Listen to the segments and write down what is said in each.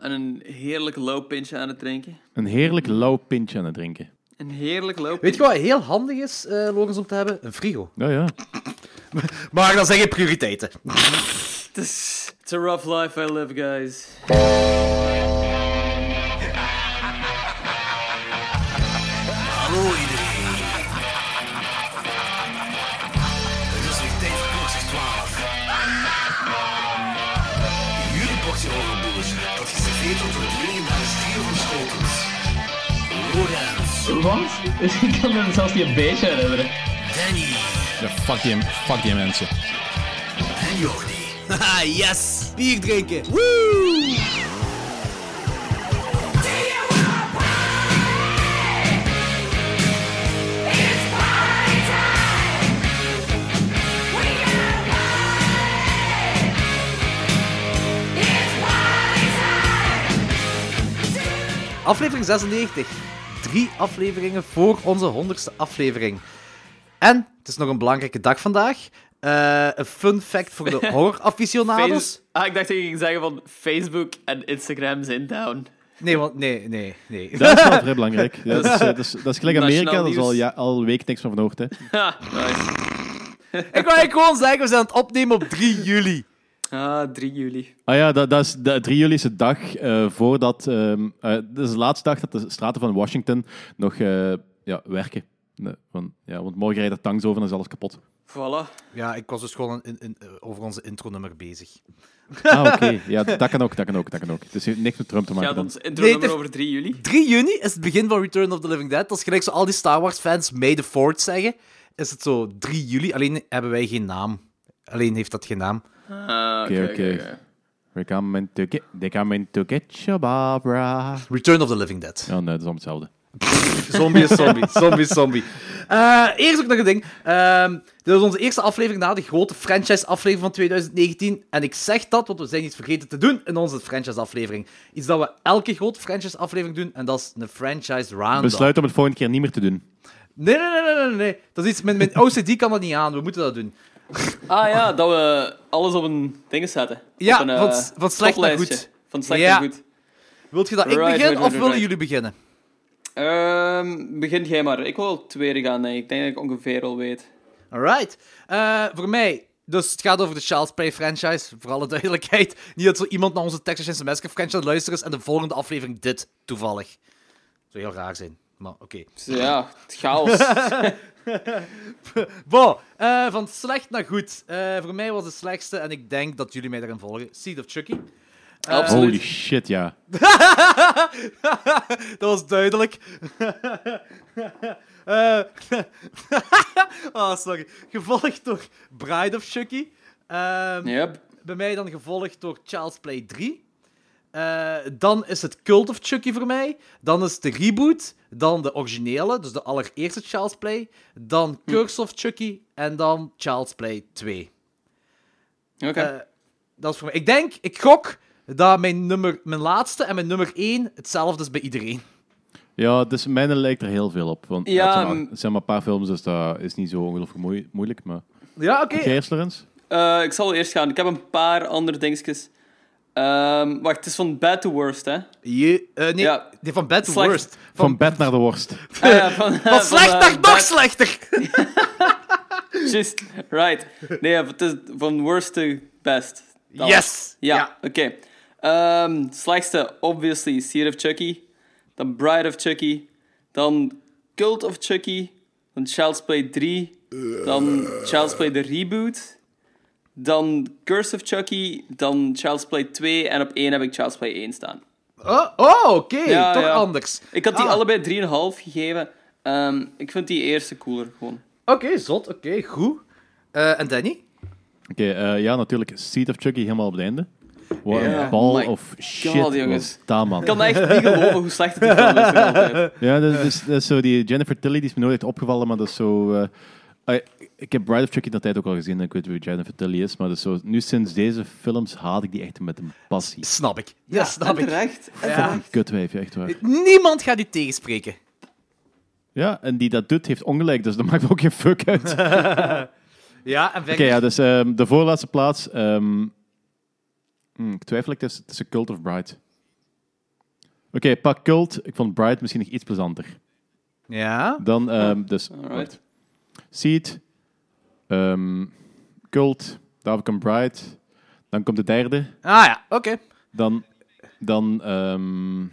en een heerlijk low pinch aan het drinken. Een heerlijk lauw pintje aan het drinken. Een heerlijk low Weet je wat heel handig is, eh Logans, om te hebben? Een frigo. Ja, ja. Maar dat zijn geen prioriteiten. Het is it's a rough life I live, guys. Lorenz, Want? Ik kan me zelfs niet een beetje herinneren. Danny ja fuck, die, fuck die mensen. en Jordi. Haha, yes! Bier drinken. Aflevering 96. Drie afleveringen voor onze honderdste aflevering. En het is nog een belangrijke dag vandaag. Eh, een fun fact voor de horror-aficionados. Ah, ik dacht dat je ging zeggen van Facebook en Instagram zijn down. Nee, want nee, nee, nee. Dat is wel vrij belangrijk. Ja, dat, is, eh, dat, is, dat is gelijk Amerika, daar is al, ja, al een week niks van gehoord. Hè. Ha, nice. Ik wou gewoon zeggen, we zijn aan het opnemen op 3 juli. Ah, 3 juli. Ah ja, dat, dat is de 3 juli is de dag eh, voordat... ehm eh, dat is de laatste dag dat de straten van Washington nog eh, ja, werken. Nee, van, ja, want morgen rijdt er tanks over en is alles kapot. Voilà. Ja, ik was dus gewoon in, in, over onze intronummer bezig. Ah, oké. Ja, dat kan ook, dat kan ook, dat kan ook. Het heeft niks met Trump te maken dan. ons intro Nee, nummer het- over 3 juli. 3 juni is het begin van Return of the Living Dead. Dat is gelijk zo al die Star Wars fans May the 4th zeggen. Is het zo 3 juli, alleen hebben wij geen naam. Alleen heeft dat geen naam. Ah, Oké, oké. We're coming to get, they're coming to get you, Barbara. Return of the Living Dead. Ja, nee, dat is allemaal hetzelfde. Zombie is zombie, zombie is zombie. Eh, eerst ook nog een ding. Ehm, dit is onze eerste aflevering na de grote franchise-aflevering van 2019. En ik zeg dat, want we zijn iets vergeten te doen in onze franchise-aflevering. Iets dat we elke grote franchise-aflevering doen, en dat is een franchise roundup. Besluit om het volgende keer niet meer te doen. Nee, nee, nee, nee, nee, nee. Dat is iets, mijn, mijn OCD kan dat niet aan. We moeten dat doen. Ah ja, dat we alles op een ding zetten. Ja, Op een, van eh, van slecht naar goed. Van slecht Ja. naar goed. Wilt je dat ik begin, right, of willen jullie beginnen? Ehm, begin jij maar. Ik wil het tweede gaan. Nee. Ik denk dat ik ongeveer al weet. Alright. Eh, voor mij, dus het gaat over de Child's Play franchise, voor alle duidelijkheid. Niet dat zo iemand naar onze Texas Chainsaw Massacre franchise luistert is en de volgende aflevering dit, toevallig. Zou heel raar zijn, maar oké. Dus ja, het chaos. Bon, eh, van slecht naar goed. Eh, voor mij was het slechtste, en ik denk dat jullie mij daarin volgen, Seed of Chucky. Absoluut. Holy shit, ja. dat was duidelijk. Eh, oh, sorry. Gevolgd door Bride of Chucky. Ehm, Yep. Bij mij dan gevolgd door Child's Play 3. Eh, dan is het Cult of Chucky voor mij. Dan is de reboot. Dan de originele, dus de allereerste Child's Play. Dan Curse of Chucky. En dan Child's Play 2. Oké. Eh, dat is voor mij. Ik denk, ik gok dat mijn, nummer, mijn laatste en mijn nummer 1 hetzelfde is bij iedereen. Ja, dus mijne lijkt er heel veel op. Want Ja, het, zijn maar, het zijn maar een paar films, dus dat is niet zo ongelooflijk moe- moeilijk. Maar... Ja, oké. Jij eerst, Lorenz? Eh, ik zal eerst gaan. Ik heb een paar andere dingetjes. Ehm, wacht, het is van bad to worst, hè? Je, eh, nee, Ja. nee, van bad to Slecht. worst. Van bed naar de worst. Ah, ja, van, Van slecht naar nog bad- slechter. Just, right. Nee, het is van worst to best. Dat Yes. Ja, oké. Ehm, slechtste, obviously, Seed of Chucky. Dan Bride of Chucky. Dan Cult of Chucky. Dan Child's Play 3. Dan Child's Play de reboot. Dan Curse of Chucky. Dan Child's Play 2. En op 1 heb ik Child's Play 1 staan. Oh, oh oké. Ja, Toch ja. anders. Ik had die Ah. allebei 3,5 gegeven. Ehm, ik vind die eerste cooler, gewoon. Oké, zot. Oké, goed. Eh, en Danny? Oké, eh, ja, natuurlijk. Seed of Chucky helemaal op het einde. Wat een bal My of shit jongens. was dat, man. Ik kan echt niet geloven hoe slecht het die film is. Ja, dat is, dat is zo die Jennifer Tilly, die is me nooit opgevallen, maar dat is zo... eh, eh, ik heb Bride of Chucky dat tijd ook al gezien, en ik weet wie Jennifer Tilly is, maar is zo, nu sinds deze films haat ik die echt met een passie. Snap ik. Ja, snap en ik. terecht. En Ja. Kutwijfje, echt waar. Niemand gaat die tegenspreken. Ja, en die dat doet, heeft ongelijk, dus dat maakt ook geen fuck uit. Oké, Ja, en verder. ja, dus ehm, de voorlaatste plaats. ehm, hmm, ik twijfel ik tussen, tussen Cult of Bride. Oké, pak Cult. Ik vond Bright misschien nog iets plezanter. Ja. Dan, ehm, dus, Alright. Seed, ehm, Cult, David and Bright. Dan komt de derde. Ah ja, oké. Dan, dan ehm,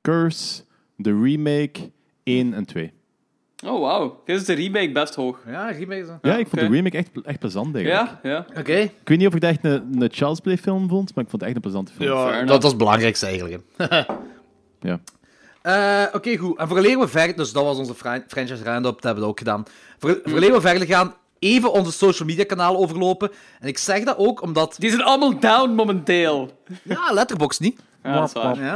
Curse, de remake 1 en 2. Oh, wauw. Dit is de remake best hoog. Ja, remake. zo. Ja, ik vond de remake echt, echt plezant eigenlijk. Ja, ja. Oké. Ik weet niet of ik het echt een, een Child's Play film vond, maar ik vond het echt een plezante film. Ja, dat was het belangrijkste eigenlijk. Ja. Eh, Oké, goed. En vooraleer we verder... Dus dat was onze fran- franchise roundup, dat hebben we ook gedaan. Voor, vooraleer we verder gaan, even onze social media kanalen overlopen. En ik zeg dat ook omdat... Die zijn allemaal down momenteel. Ja, Letterboxd niet. Ja, dat is waar. Ja.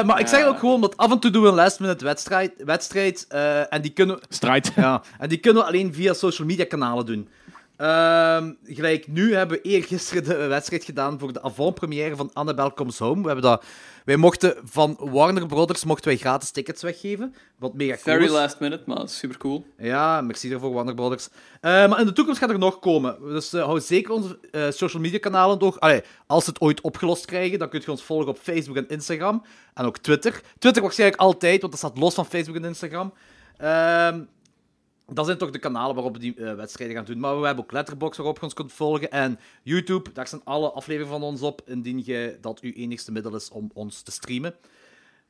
Eh, maar ik zeg ook gewoon omdat af en toe doen we een last minute wedstrijd, wedstrijd eh, en die kunnen Strijd. ja, en die kunnen we alleen via social media kanalen doen. Ehm, gelijk nu hebben we eergisteren de wedstrijd gedaan voor de avant-première van Annabelle Comes Home. We hebben dat, wij mochten van Warner Brothers mochten wij gratis tickets weggeven. Wat mega cool Very is. last minute, maar super cool. Ja, merci daarvoor, Warner Brothers. Eh, maar in de toekomst gaat er nog komen. Dus eh, hou zeker onze eh, social media kanalen door. Allee, als ze het ooit opgelost krijgen, dan kun je ons volgen op Facebook en Instagram. En ook Twitter. Twitter waarschijnlijk altijd, want dat staat los van Facebook en Instagram. Ehm dat zijn toch de kanalen waarop we die eh, wedstrijden gaan doen. Maar we hebben ook Letterboxd waarop je ons kunt volgen. En YouTube, daar staan alle afleveringen van ons op, indien je, dat uw enigste middel is om ons te streamen.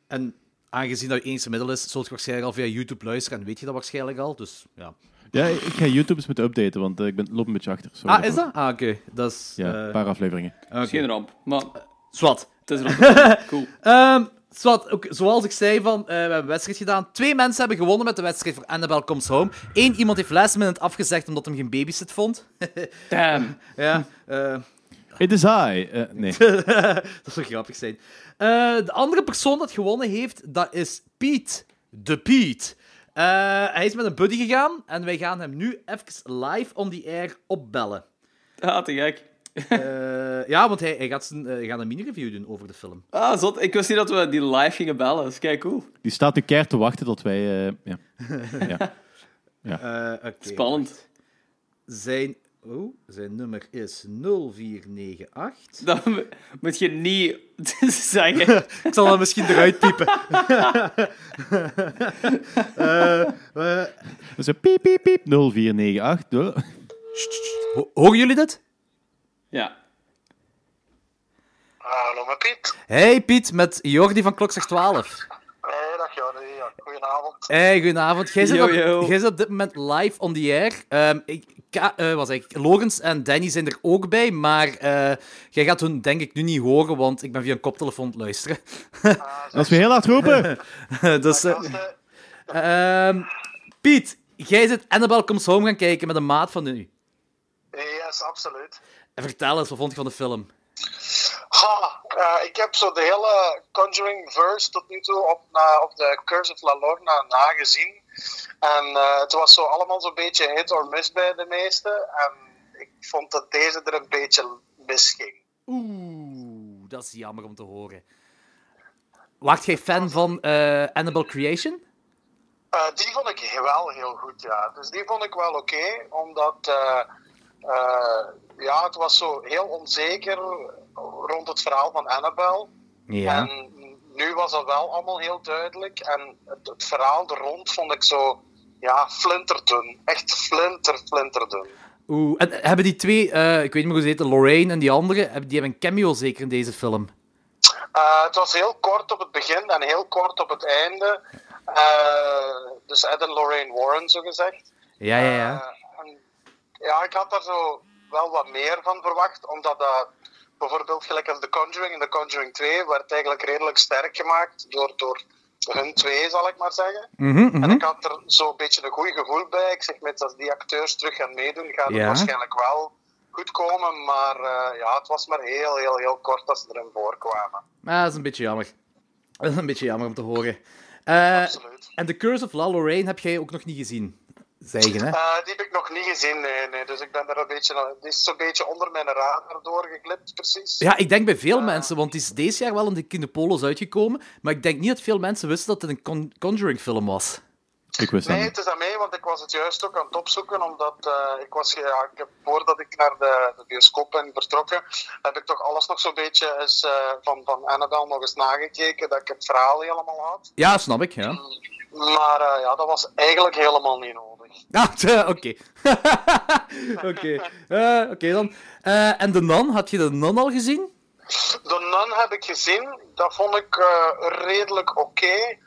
En aangezien dat uw enigste middel is, zult je waarschijnlijk al via YouTube luisteren. En weet je dat waarschijnlijk al. Dus ja. Ja, ik ga YouTube eens moeten updaten, want eh, ik ben, loop een beetje achter. Sorry Ah, is dat? Ah, oké. Dat is... Ja, eh, een paar afleveringen. Geen ramp. Maar Zwat. het is ramp. Cool. Ehm, zwat, ook, zoals ik zei, van, eh, we hebben een wedstrijd gedaan. Twee mensen hebben gewonnen met de wedstrijd voor Annabelle Comes Home. Eén iemand heeft last minute afgezegd omdat hij geen babysit vond. Damn. ja, eh, It is I. Eh, nee. dat zou grappig zijn. Eh, de andere persoon dat gewonnen heeft, dat is Piet. De Piet. Eh, hij is met een buddy gegaan en wij gaan hem nu even live on the air opbellen. Ah, te gek. Eh, ja, want hij, hij gaat, zijn, eh, hij gaat een mini-review doen over de film. Ah, zot. Ik wist niet dat we die live gingen bellen. Dat is kei cool. Die staat nu keihard te wachten tot wij... eh, ja. Eh, oké. Spannend. Zijn, oh, zijn nummer is 0498. Dat mo- moet je niet zeggen. Ik zal dat misschien eruit piepen. Dus een piep, piep, piep, 0498. Oh. ho- horen jullie dit? Ja. Hallo, met Piet. Hey Piet, met Jordi van Klokslag 12. Hey, dag Jordi. Ja, goedenavond. Hey, goedenavond. Jij zit, Yo, op, jij zit op dit moment live on the air. Ehm ik, Ka- eh, zeg ik, Logans en Danny zijn er ook bij, maar eh, jij gaat hun denk ik nu niet horen, want ik ben via een koptelefoon het luisteren. Als we heel hard roepen. dus, Piet, jij zit Annabelle Comes Home gaan kijken met een maat van u. yes, absoluut. En vertel eens, wat vond je van de film? Ha, eh, ik heb zo de hele Conjuring verse tot nu toe op, na, op de Curse of La Lorna nagezien. En eh, het was zo allemaal zo'n beetje hit or miss bij de meeste. En ik vond dat deze er een beetje misging. Oeh, dat is jammer om te horen. Waart jij fan van eh, Annabelle Creation? Die vond ik wel heel goed, ja. Dus die vond ik wel oké, omdat ja, het was zo heel onzeker rond het verhaal van Annabelle. En nu was dat wel allemaal heel duidelijk. En het, het verhaal er rond vond ik zo, ja, flinterdun. Echt flinter, flinterdun. Oeh, en hebben die twee, eh, ik weet niet meer hoe ze heten, Lorraine en die andere, hebben- die hebben een cameo zeker in deze film? Eh, het was heel kort op het begin en heel kort op het einde. Eh, dus Ed en Lorraine Warren, zo gezegd. Ja, ja, ja. En ja, ik had daar zo wel wat meer van verwacht, omdat dat bijvoorbeeld gelijk als The Conjuring en The Conjuring 2 werd eigenlijk redelijk sterk gemaakt door, door hun twee, zal ik maar zeggen. Mhm, En mhm. ik had er zo'n beetje een goed gevoel bij. Ik zeg met als die acteurs terug gaan meedoen, gaat het Ja. waarschijnlijk wel goed komen. Maar eh, ja, het was maar heel, heel, heel kort dat ze erin voorkwamen. Ah, dat is een beetje jammer. Dat is een beetje jammer om te horen. Eh, Absoluut. en The Curse of La Lorraine heb jij ook nog niet gezien, zeggen, hè? Eh, die heb ik nog niet gezien, nee, nee. Dus ik ben er een beetje, die is zo'n beetje onder mijn radar doorgeglipt, precies. Ja, ik denk bij veel mensen, want die is deze jaar wel in de Kinepolis uitgekomen, maar ik denk niet dat veel mensen wisten dat het een Con- Conjuring-film was. Ik wist Nee, het is aan mij, want ik was het juist ook aan het opzoeken, omdat eh, ik was, ja, ik heb, voordat ik naar de, de bioscoop ben vertrokken, heb ik toch alles nog zo'n beetje eens, eh, van, van Annabelle nog eens nagekeken, dat ik het verhaal helemaal had. Ja, snap ik, ja. Maar eh, ja, dat was eigenlijk helemaal niet nodig. Ah, oké. Oké, oké dan. En de Nun, had je de Nun al gezien? De Nun heb ik gezien, dat vond ik redelijk oké.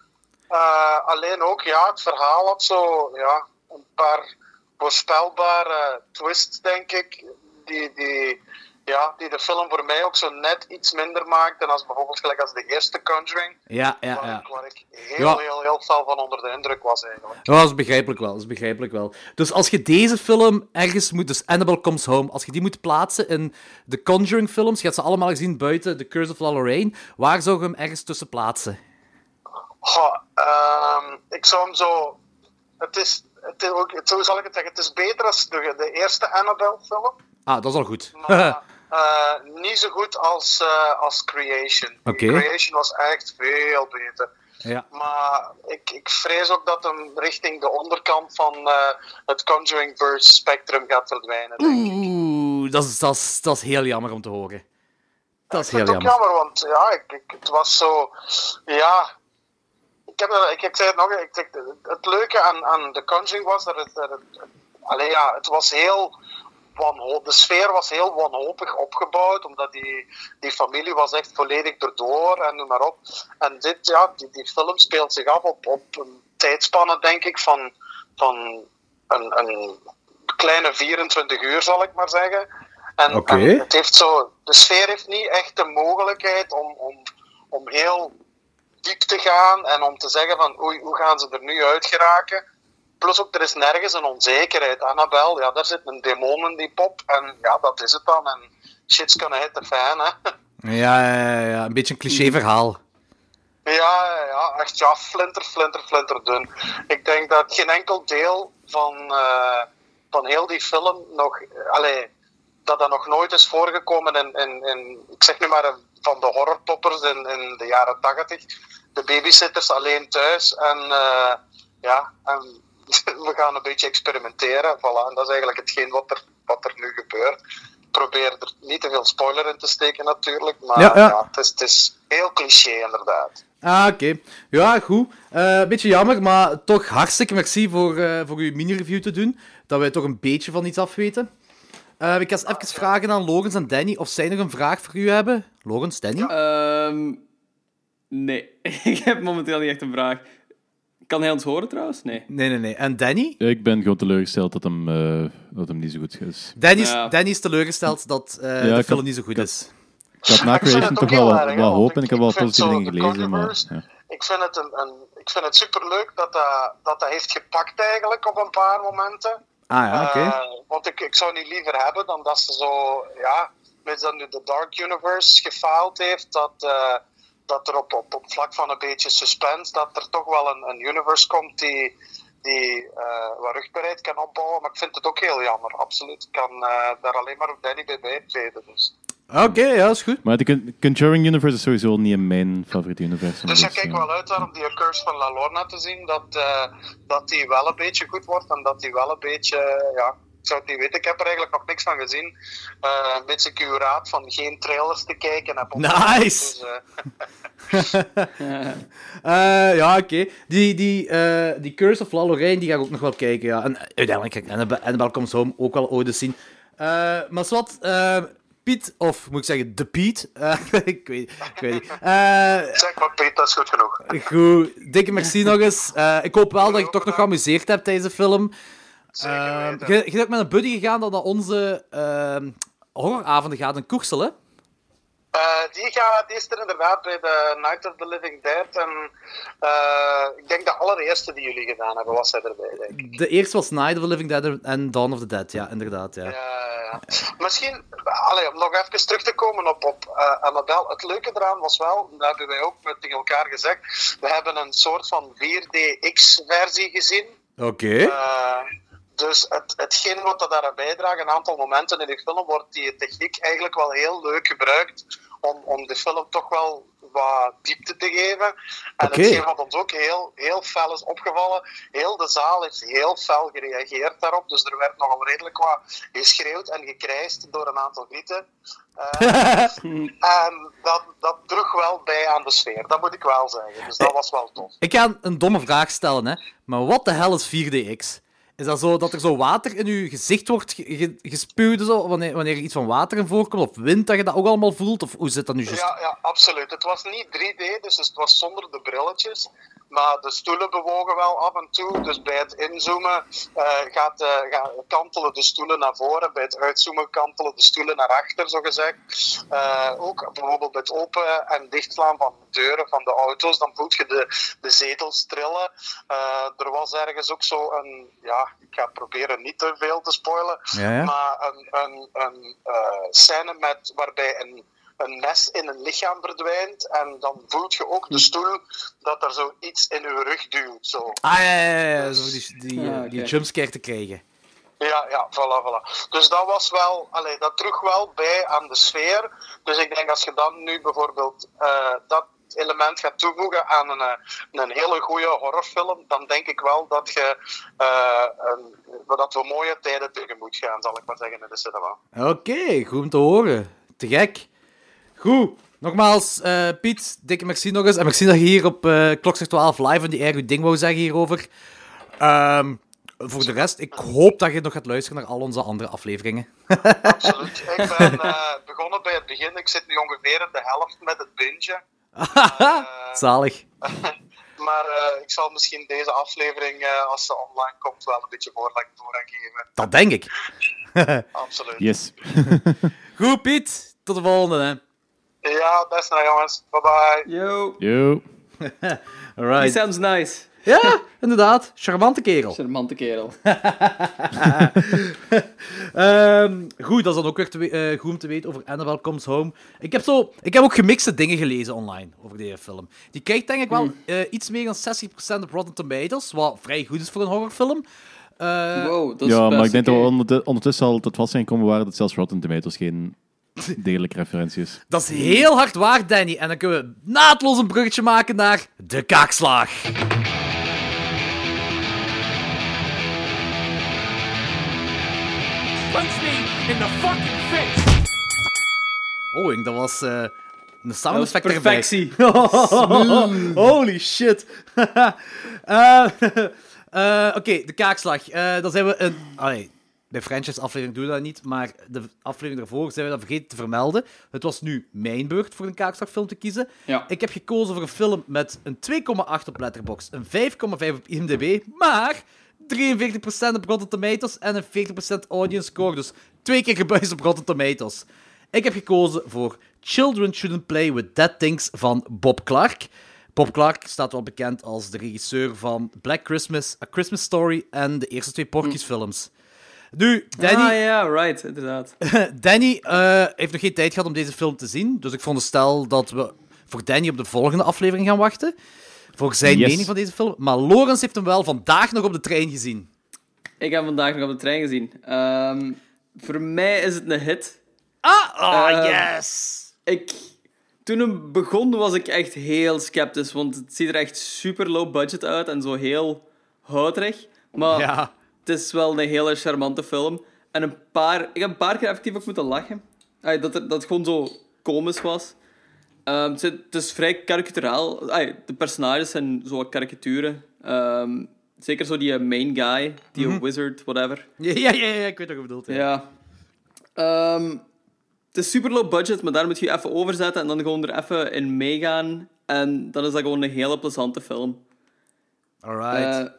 Eh, alleen ook, ja, het verhaal had zo, ja, een paar voorspelbare twists, denk ik, die, die, ja, die de film voor mij ook zo net iets minder maakten als bijvoorbeeld gelijk als de eerste Conjuring, Ja, ja, waar, ja. ik, waar ik heel, Ja. heel, heel fel van onder de indruk was eigenlijk. Ja, dat is begrijpelijk wel, dat is begrijpelijk wel. Dus als je deze film ergens moet, dus Annabelle Comes Home, als je die moet plaatsen in de Conjuring films, je hebt ze allemaal gezien buiten The Curse of La Lorraine, waar zou je hem ergens tussen plaatsen? Goh, ehm, ik zou hem zo. Het is, het is ook, het, hoe zal ik het zeggen? Het is beter als de, de eerste Annabelle-film. Ah, dat is al goed. Maar eh, niet zo goed als, eh, als Creation. Creation was echt veel beter. ja. Maar ik, ik vrees ook dat hem richting de onderkant van eh, het Conjuring Verse spectrum gaat verdwijnen. denk ik. Oeh, dat is, dat, is, dat is heel jammer om te horen. Dat is heel het ook jammer. jammer, want ja, ik, ik, het was zo. Ja. Ik, heb, ik, ik zei het nog, ik, het leuke aan, aan The Conjuring was dat het. Dat het allee, ja, het was heel. wanho- De sfeer was heel wanhopig opgebouwd, omdat die, die familie was echt volledig erdoor en noem maar op. En dit, ja, die, die film speelt zich af op, op een tijdspanne, denk ik, van, van een, een kleine 24 uur, zal ik maar zeggen. En, en het heeft zo, de sfeer heeft niet echt de mogelijkheid om, om, om heel diep te gaan en om te zeggen van oei, hoe gaan ze er nu uit geraken. Plus ook, er is nergens een onzekerheid. Annabel, ja, daar zit een demon in die pop en ja, dat is het dan. En shit's gonna hit the fan, hè. Ja, ja, ja, een beetje een cliché verhaal. Ja, ja, echt ja, flinter, flinter, flinter dun. Ik denk dat geen enkel deel van, eh, van heel die film nog, allee, dat dat nog nooit is voorgekomen in, in, in ik zeg nu maar, eh, van de horrortoppers in, in de jaren tachtig. De babysitters alleen thuis en eh, ja, en we gaan een beetje experimenteren. Voilà, en dat is eigenlijk hetgeen wat er, wat er nu gebeurt. Ik probeer er niet te veel spoiler in te steken natuurlijk, maar Ja, ja, ja. het, is, het is heel cliché inderdaad. Ah, oké. Ja, goed. Een beetje jammer, maar toch hartstikke merci voor, eh, voor uw mini-review te doen. Dat wij toch een beetje van iets afweten. Eh ik ga eens even vragen aan Logans en Danny of zij nog een vraag voor u hebben. Logans, Danny? Ehm, nee, ik heb momenteel niet echt een vraag. Kan hij ons horen trouwens? Nee. Nee, nee, nee. En Danny? Ik ben gewoon teleurgesteld dat hem, eh, dat hem niet zo goed is. Danny is, Ja. Danny is teleurgesteld dat eh, ik de had- film niet zo goed ik is. Ik had na Creation toch wel wat, hoop en ik heb wel positieve dingen gelezen, maar... Ja. Ik vind het, een, een, ik vind het superleuk dat dat, dat dat heeft gepakt eigenlijk op een paar momenten. Ah ja, oké. Eh, want ik, ik zou niet liever hebben dan dat ze zo, ja, met dat nu de Dark Universe gefaald heeft, dat, eh, dat er op, op, op vlak van een beetje suspense, dat er toch wel een, een universe komt die, die eh wat rugbaarheid kan opbouwen. Maar ik vind het ook heel jammer, absoluut. Ik kan eh, daar alleen maar op Danny bij bijtreden. Dus. Oké, ja, is goed. Maar de Con- Conjuring Universe is sowieso niet in mijn favoriete universum. Dus ik dus, kijk ja. wel uit om die Curse van La Lorna te zien, dat, eh, dat die wel een beetje goed wordt en dat die wel een beetje, ja, ik zou het niet weten, ik heb er eigenlijk nog niks van gezien. Eh, een beetje uw raad van geen trailers te kijken. Heb Nice! Dus, eh, Eh, ja, oké. Die, die, eh, die Curse of La Lorraine, die ga ik ook nog wel kijken, ja. En uiteindelijk ga ik Annabelle, Annabelle Comes Home ook wel ooit eens zien. Eh, maar wat, eh, Piet, of moet ik zeggen, de Piet, eh, ik, weet, ik weet niet. Zeg maar Piet, dat is goed genoeg. goed, dikke merci nog eens. Eh, ik hoop wel dat je toch nog geamuseerd hebt tijdens de film. Zeker Eh, weten. je, je bent ook met een buddy gegaan dat naar onze eh, horroravonden gaat in Koersel, hè? Eh, die, gaat, die is er inderdaad bij de Night of the Living Dead. En eh, ik denk de allereerste die jullie gedaan hebben, was hij erbij, denk ik. De eerste was Night of the Living Dead en Dawn of the Dead, ja, inderdaad, ja. Ja. Misschien, allee, om nog even terug te komen op, op eh, Annabelle. Het leuke eraan was wel, dat hebben wij ook met tegen elkaar gezegd, we hebben een soort van 4DX-versie gezien. Oké. Dus het, hetgeen wat dat daaraan bijdraagt, een aantal momenten in de film, wordt die techniek eigenlijk wel heel leuk gebruikt om, om de film toch wel wat diepte te geven. En hetgeen wat ons ook heel, heel fel is opgevallen, heel de zaal heeft heel fel gereageerd daarop. Dus er werd nogal redelijk wat geschreeuwd en gekrijsd door een aantal grieten. Eh, en dat, dat droeg wel bij aan de sfeer, dat moet ik wel zeggen. Dus dat was wel tof. Ik ga een domme vraag stellen, hè. Maar wat de hel is 4DX? Is dat zo dat er zo water in je gezicht wordt ge- ge- gespuwd, wanneer, wanneer er iets van water in voorkomt? Of wind, dat je dat ook allemaal voelt? Of hoe zit dat nu juist? Ja, ja, absoluut. Het was niet 3D, dus het was zonder de brilletjes. Maar de stoelen bewogen wel af en toe. Dus bij het inzoomen eh, gaat, eh, gaan, kantelen de stoelen naar voren. Bij het uitzoomen kantelen de stoelen naar achter, zogezegd. Eh ook bijvoorbeeld bij het open en dichtslaan van deuren van de auto's, dan voelt je de, de zetels trillen. Er was ergens ook zo een, ja, ik ga proberen niet te veel te spoilen, Ja, ja. maar een, een, een scène met, waarbij een, een mes in een lichaam verdwijnt en dan voelt je ook de stoel dat er zoiets in je rug duwt. Zo. Ah, ja, ja, ja. Zo die, die, Ja, eh, die jumpscare te krijgen. Ja, ja, voilà, voilà. Dus dat was wel, allee, dat droeg wel bij aan de sfeer. Dus ik denk als je dan nu bijvoorbeeld eh, dat element gaat toevoegen aan een, eh, een hele goede horrorfilm, dan denk ik wel dat, je, eh, een, dat we mooie tijden tegemoet gaan, zal ik maar zeggen, in de cinema. Oké, goed om te horen. Te gek. Goed. Nogmaals, eh, Piet, dikke merci nog eens. En merci dat je hier op eh Klokslag 12 live en die eigen ding wou zeggen hierover. Ehm, voor de rest, ik hoop dat je nog gaat luisteren naar al onze andere afleveringen. Absoluut. Ik ben eh, begonnen bij het begin. Ik zit nu ongeveer in de helft met het binge. Zalig. Maar eh, ik zal misschien deze aflevering, eh, als ze online komt, wel een beetje voorrang voorrang geven. Dat denk ik. Absoluut. Yes. Goed, Piet. Tot de volgende, hè. Ja, best nou jongens. Bye bye. Yo, Yo. he Alright. sounds nice. Ja, inderdaad. Charmante kerel. Charmante kerel. Ehm, goed, dat is dan ook weer te we- eh, goed om te weten over Annabelle Comes Home. Ik heb, zo, ik heb ook gemixte dingen gelezen online over deze film. Die krijgt denk ik wel eh, iets meer dan 60% op Rotten Tomatoes, wat vrij goed is voor een horrorfilm. Eh, Wow, dat is Ja, best maar ik denk dat we ondertussen al tot vast zijn komen waar dat zelfs Rotten Tomatoes geen degelijke referentie is. Dat is heel hard waar, Danny. En dan kunnen we naadloos een bruggetje maken naar de kaakslag. Punch me in the fucking face! Oh, dat was eh, een Dat sound was effect erbij. perfectie. Holy shit. Eh, eh, Oké, de kaakslag. Eh, dan zijn we een... Allee, bij franchise-aflevering doen we dat niet, maar de aflevering daarvoor zijn we dat vergeten te vermelden. Het was nu mijn beurt voor een kaakslagfilm te kiezen. Ja. Ik heb gekozen voor een film met een 2,8 op Letterboxd, een 5,5 op IMDb, maar 43% op Rotten Tomatoes en een 40% audience score. Dus twee keer gebuist op Rotten Tomatoes. Ik heb gekozen voor Children Shouldn't Play with Dead Things van Bob Clark. Bob Clark staat wel bekend als de regisseur van Black Christmas, A Christmas Story en de eerste twee Porky's-films. Nu, Danny, Ah ja, right, inderdaad. Danny eh, heeft nog geen tijd gehad om deze film te zien. Dus ik veronderstel dat we voor Danny op de volgende aflevering gaan wachten. Voor zijn Yes. mening van deze film. Maar Lorenz heeft hem wel vandaag nog op de trein gezien. Ik heb hem vandaag nog op de trein gezien. Ehm, voor mij is het een hit. Ah, oh, Eh, yes! Ik, toen het begon was ik echt heel sceptisch, want het ziet er echt super low budget uit en zo heel houterig. Maar Ja. Het is wel een hele charmante film. En een paar, ik heb een paar keer effectief ook moeten lachen. Ay, dat, het- dat het gewoon zo komisch was. Ehm, het, is- het is vrij karikaturaal. Ay, de personages zijn zo wat karikaturen. Ehm, zeker zo die eh, main guy, die wizard, whatever. Ja, ja, ja, ja, ik weet wat je bedoelt. Ja. Ja. Ehm, het is super low budget, maar daar moet je even overzetten en dan gewoon er even in meegaan. En dan is dat gewoon een hele plezante film. Alright. Eh,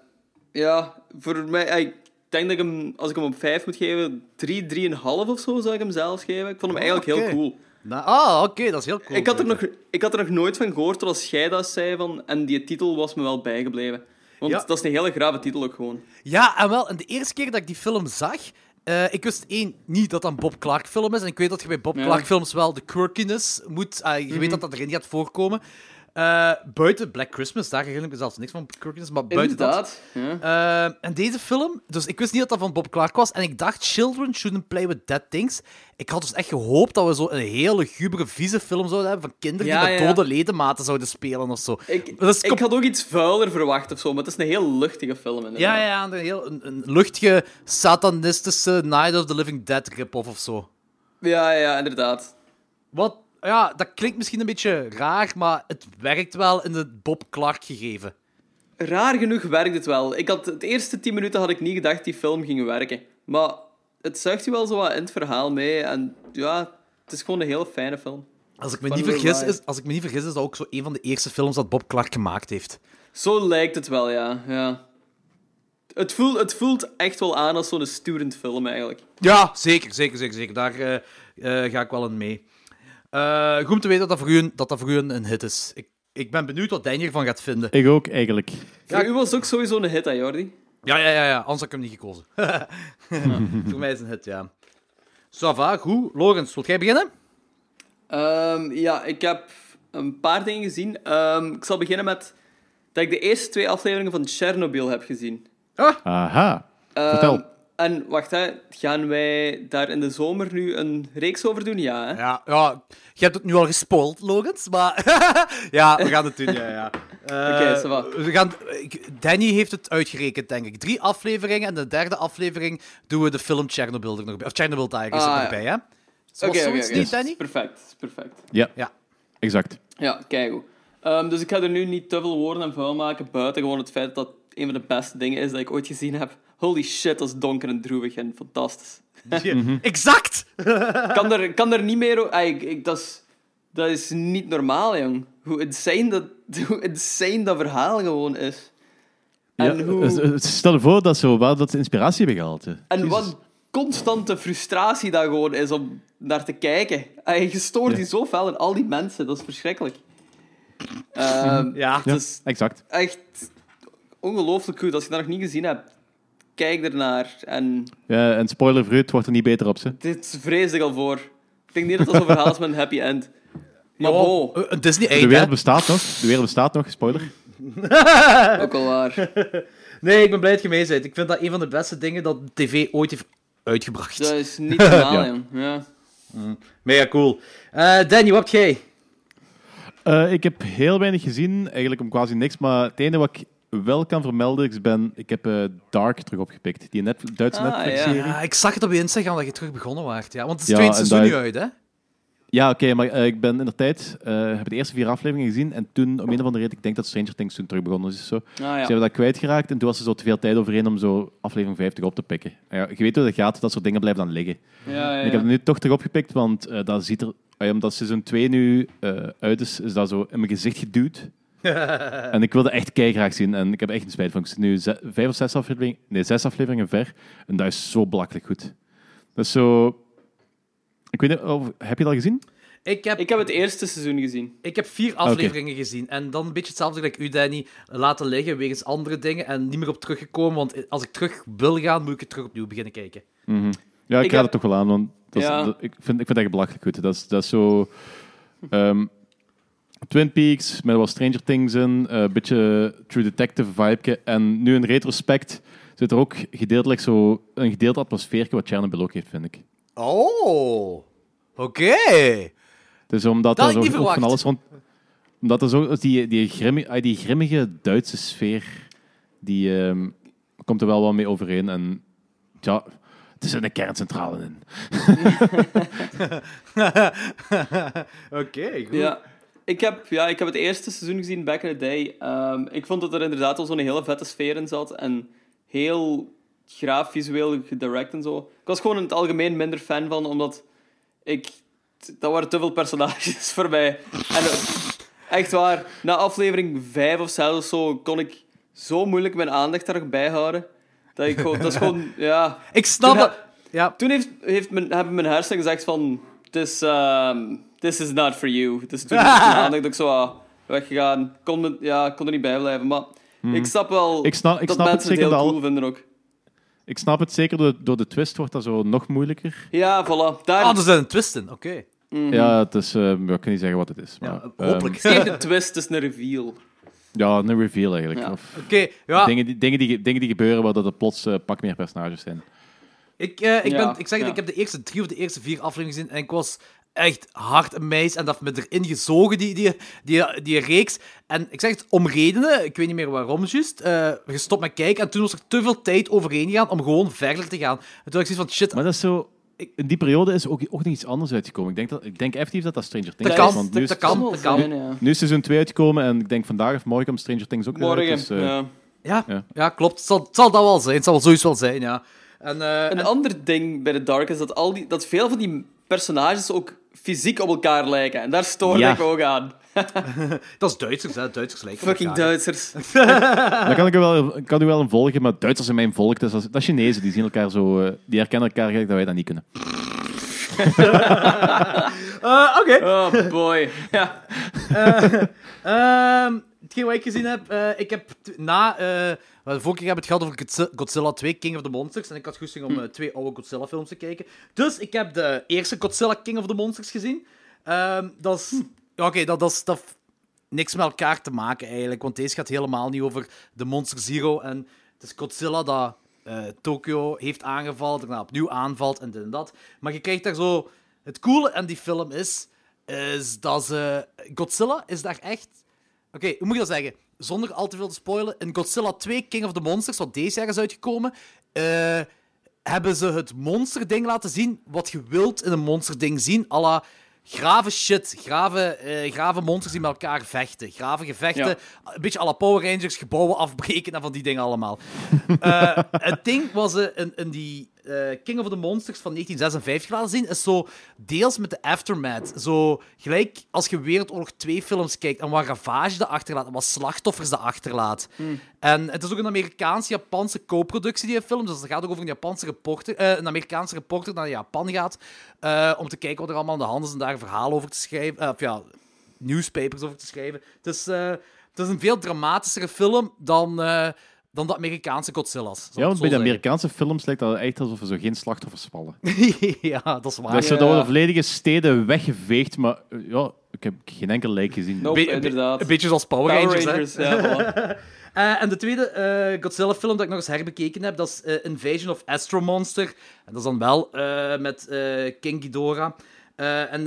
ja, voor mij... Ik denk dat ik hem, als ik hem op 5 moet geven, 3, 3,5 of zo zou ik hem zelf geven. Ik vond hem eigenlijk oké. heel cool. Nou, ah, oké, dat is heel cool. Ik had, er nog, ik had er nog nooit van gehoord tot als jij dat zei. Van, en die titel was me wel bijgebleven. Want Ja. dat is een hele grave titel ook gewoon. Ja, en wel, en de eerste keer dat ik die film zag, eh, ik wist één, niet dat dat een Bob Clark film is. En ik weet dat je bij Bob Ja. Clark films wel de quirkiness moet, ah, je weet dat dat erin gaat voorkomen. Eh, buiten Black Christmas, daar herinner ik me zelfs niks van Christmas, maar buiten dat... Inderdaad. Ja. Eh, en deze film, dus ik wist niet dat dat van Bob Clark was. En ik dacht, Children shouldn't play with dead things. Ik had dus echt gehoopt dat we zo een hele gubere, vieze film zouden hebben van kinderen Ja, die met ja, dode ledematen zouden spelen of zo. Ik, Dat had ook iets vuiler verwacht of zo, maar het is een heel luchtige film. Inderdaad. Ja, ja, een, heel, een, een luchtige, satanistische Night of the Living Dead rip-off of zo. ja, ja, inderdaad. Wat, ja, dat klinkt misschien een beetje raar, maar het werkt wel in het Bob Clark gegeven. Raar genoeg werkt het wel. Ik had, het eerste tien minuten had ik niet gedacht die film ging werken. Maar het zuigt je wel zo wat in het verhaal mee. En ja, het is gewoon een heel fijne film. Als ik me, niet vergis, is, als ik me niet vergis, is dat ook zo een van de eerste films dat Bob Clark gemaakt heeft. Zo lijkt het wel, ja. ja. Het, voelt, het voelt echt wel aan als zo'n student film, eigenlijk. Ja, zeker, zeker, zeker, zeker. Daar eh, eh, ga ik wel in mee. Eh, goed om te weten dat dat voor u, een, dat dat voor u een, een hit is. Ik, ik ben benieuwd wat Danny ervan gaat vinden. Ik ook, eigenlijk. Voor u was ook sowieso een hit, hè, Jordi? Ja, ja, ja, ja. anders had ik hem niet gekozen. voor mij is het een hit, ja. Sava, goed. Lorenz, wilt jij beginnen? Ehm, ja, ik heb een paar dingen gezien. Ehm, ik zal beginnen met dat ik de eerste twee afleveringen van Chernobyl heb gezien. Aha. Ehm, Vertel. En wacht, hè, gaan wij daar in de zomer nu een reeks over doen? Ja, hè? Ja, ja. Je hebt het nu al gespoild, Lorenz, maar... ja, we gaan het doen, ja, ja. Eh, Oké, ça va. we gaan... Danny heeft het uitgerekend, denk ik. Drie afleveringen en de derde aflevering doen we de film Chernobyl er nog bij. Of Chernobyl Tigers Ah, er nog ja. bij, hè? Oké, Danny? Perfect, perfect. Ja, Ja. exact. Ja, kijk goed. Ehm, dus ik ga er nu niet te veel woorden aan vuil maken, buiten gewoon het feit dat het een van de beste dingen is dat ik ooit gezien heb. Holy shit, dat is donker en droevig en fantastisch. Exact! kan er, kan er niet meer... Ah, ik, ik, dat, is, dat is niet normaal, jong. Hoe insane dat, hoe insane dat verhaal gewoon is. En, Ja, hoe, eh, Stel je voor dat ze wel dat ze inspiratie hebben gehaald. hè. en wat constante frustratie dat gewoon is om naar te kijken. Ah, je stoort die zo fel in al die mensen, dat is verschrikkelijk. Ehm, Ja. Het Ja, is exact. echt ongelooflijk goed. Als je dat nog niet gezien hebt, kijk ernaar. En Ja, en spoiler voor u, het wordt er niet beter op. Ze. dit vrees ik al voor. Ik denk niet dat dat zo'n verhaal is met een happy end. Maar Oh, een Disney De eind, hè? wereld bestaat nog. De wereld bestaat nog, spoiler. ook al waar. Nee, ik ben blij dat je mee bent. Ik vind dat een van de beste dingen dat de tv ooit heeft uitgebracht. Dat is niet normaal, Ja. Ja. Mega cool. Eh, Danny, wat heb jij? Eh, ik heb heel weinig gezien, eigenlijk om quasi niks. Maar het ene wat ik wel kan vermelden, is ben, ik heb eh, Dark terug opgepikt. Die net, Duitse Ah, Netflix-serie. ja. Ja, Ja, ik zag het op je Instagram dat je terug begonnen waart. Ja, want het is Ja, tweede seizoen dat- nu uit, hè? oké, maar eh, ik ben in de tijd, eh, heb de eerste vier afleveringen gezien. En toen, om een of andere reden, ik denk dat Stranger Things toen terug begonnen is. Zo. Ah, Ze ja. hebben dat kwijtgeraakt en toen was er zo te veel tijd overheen om zo aflevering 50 op te pikken. En ja, je weet hoe dat gaat, dat soort dingen blijven dan liggen. Ja, ja, ik heb ja. het nu toch terug opgepikt, want eh, dat ziet er, omdat seizoen 2 nu eh, uit is, is dat zo in mijn gezicht geduwd. en ik wilde echt graag zien en ik heb echt een spijt van. Ik zit nu vijf of zes afleveringen, nee, zes afleveringen ver en dat is zo belachelijk goed. Dat is zo... Ik weet niet, of, heb je dat gezien? Ik heb, Ik heb het eerste seizoen gezien. ik heb vier afleveringen gezien. En dan een beetje hetzelfde als u, Danny, laten liggen wegens andere dingen en niet meer op teruggekomen. Want als ik terug wil gaan, moet ik het terug opnieuw beginnen kijken. Ja, ik, Ik raad heb- het toch wel aan, want dat is, Ja. dat- ik, vind, ik vind het echt belachelijk goed. Dat is, dat is zo... ehm, Twin Peaks, met wat Stranger Things in, eh, een beetje True Detective vibe. En nu in retrospect zit er ook gedeeltelijk zo een gedeeld atmosfeerke wat Chernobyl ook heeft, vind ik. Oh, oké. Dus omdat Dat er zo van alles rond... Omdat er zo die, die, grimmi- ah, die grimmige Duitse sfeer, die ehm, komt er wel wat mee overeen. En ja, het is een kerncentrale in. Oké, goed. Ja. Ik heb, ja, ik heb het eerste seizoen gezien, back in the day. Ehm, ik vond dat er inderdaad wel zo'n hele vette sfeer in zat. En heel graaf visueel gedirect en zo. Ik was gewoon in het algemeen minder fan van, omdat ik... Dat waren te veel personages voor mij. En eh, echt waar, na aflevering 5 of 6 of zo, kon ik zo moeilijk mijn aandacht er nog bij houden. Dat ik gewoon... Dat is gewoon, ja... Ik snap Toen het. Ja, Toen heeft, heeft mijn, hebben mijn hersenen gezegd van... This, um, this is not for you. Dus toen is mijn aandacht ook zo ah, weggegaan. Kon, me, ja, kon er niet bij blijven. Maar ik snap wel Hmm. Ik snap, ik dat snap mensen het, zeker heel dat cool al- vinden ook. Ik snap het zeker, door, door de twist wordt dat zo nog moeilijker. Ja, voilà. Daar, ah, er zit een twist in. Oké. Ja, het is, eh, ja, ik kan niet zeggen wat het is. Maar, Ja, ehm, hopelijk. Het is geen een twist, het is een reveal. ja, een reveal eigenlijk. Ja. Of ja. dingen, die, dingen, die, dingen die gebeuren waar dat er plots eh, pak meer personages zijn. Ik, eh, ik, Ja, ben, ik zeg het, ik heb de eerste drie of de eerste vier afleveringen gezien en ik was echt hard amazed en dat heeft me erin gezogen, die, die, die, die reeks. En ik zeg het om redenen, ik weet niet meer waarom, juist, eh gestopt met kijken en toen was er te veel tijd overheen gegaan om gewoon verder te gaan. En toen had ik zoiets van, shit, Maar dat is zo... In die periode is ook, ook nog iets anders uitgekomen. Ik denk, dat, ik denk effectief dat dat Stranger Things Dat is. want nu dat, is, dat kan, dat kan. nu is seizoen 2 uitgekomen en ik denk vandaag of morgen komt Stranger Things ook weer uit, Morgen, dus, eh, ja. Ja, Ja. ja. klopt. Het zal, het zal dat wel zijn. Het zal wel sowieso wel zijn, ja. En, eh, Een en- ander ding bij The Dark is dat, al die, dat veel van die personages ook fysiek op elkaar lijken. En daar stoorde Ja. ik ook aan. dat is Duitsers, hè. Duitsers lijken Fucking elkaar. Duitsers. Dan kan ik, u wel, ik kan u wel in volgen, maar Duitsers zijn mijn volk. Dus dat, is- dat is Chinezen, die zien elkaar zo... eh, die herkennen elkaar gelijk dat wij dat niet kunnen. Eh, Oké. Oh boy. Ja. Ehm hetgeen wat ik gezien heb, eh, ik heb na... wel, de vorige keer hebben we het gehad over Godzi- Godzilla 2, King of the Monsters. En ik had goesting om eh, twee oude Godzilla-films te kijken. Dus ik heb de eerste Godzilla King of the Monsters gezien. Ehm, dat is... ja, Oké, dat, dat is... Dat heeft niks met elkaar te maken, eigenlijk. Want deze gaat helemaal niet over de Monster Zero. En het is Godzilla dat Tokyo heeft aangevallen, daarna opnieuw aanvalt en dit en dat. Maar je krijgt daar zo... Het coole aan die film is... Is dat ze... Godzilla is daar echt... Oké, hoe moet ik dat zeggen? Zonder al te veel te spoilen. In Godzilla 2 King of the Monsters, wat deze jaar is uitgekomen, eh, hebben ze het monsterding laten zien wat je wilt in een monsterding zien. à la grave shit, grave, grave monsters die met elkaar vechten. Grave gevechten, Ja. een beetje à la Power Rangers, gebouwen afbreken en van die dingen allemaal. Eh, het ding was in, in die eh, King of the Monsters van 1956 laten zien, is zo deels met de aftermath. Zo gelijk als je Wereldoorlog 2 films kijkt en wat ravage de achterlaat en wat slachtoffers de achterlaat. En het is ook een Amerikaans-Japanse co-productie, die film. Dus het gaat ook over een Japanse reporter, eh, een Amerikaanse reporter naar Japan gaat eh, om te kijken wat er allemaal aan de hand is en daar een verhaal over te schrijven. of ja, newspapers over te schrijven. Het is, het is een veel dramatischere film dan, dan de Amerikaanse Godzilla's. Ja, want bij de Amerikaanse films lijkt dat echt alsof er zo geen slachtoffers vallen. ja, dat is waar. Dat ze worden volledige steden weggeveegd, maar ja, ik heb geen enkel lijk gezien. Nope, Be- inderdaad. Een beetje zoals Power, Power Rangers, ja. voilà. Eh, en de tweede eh, Godzilla-film dat ik nog eens herbekeken heb, dat is eh, Invasion of Astro Monster. En dat is dan wel eh, met eh, King Ghidorah. Eh, en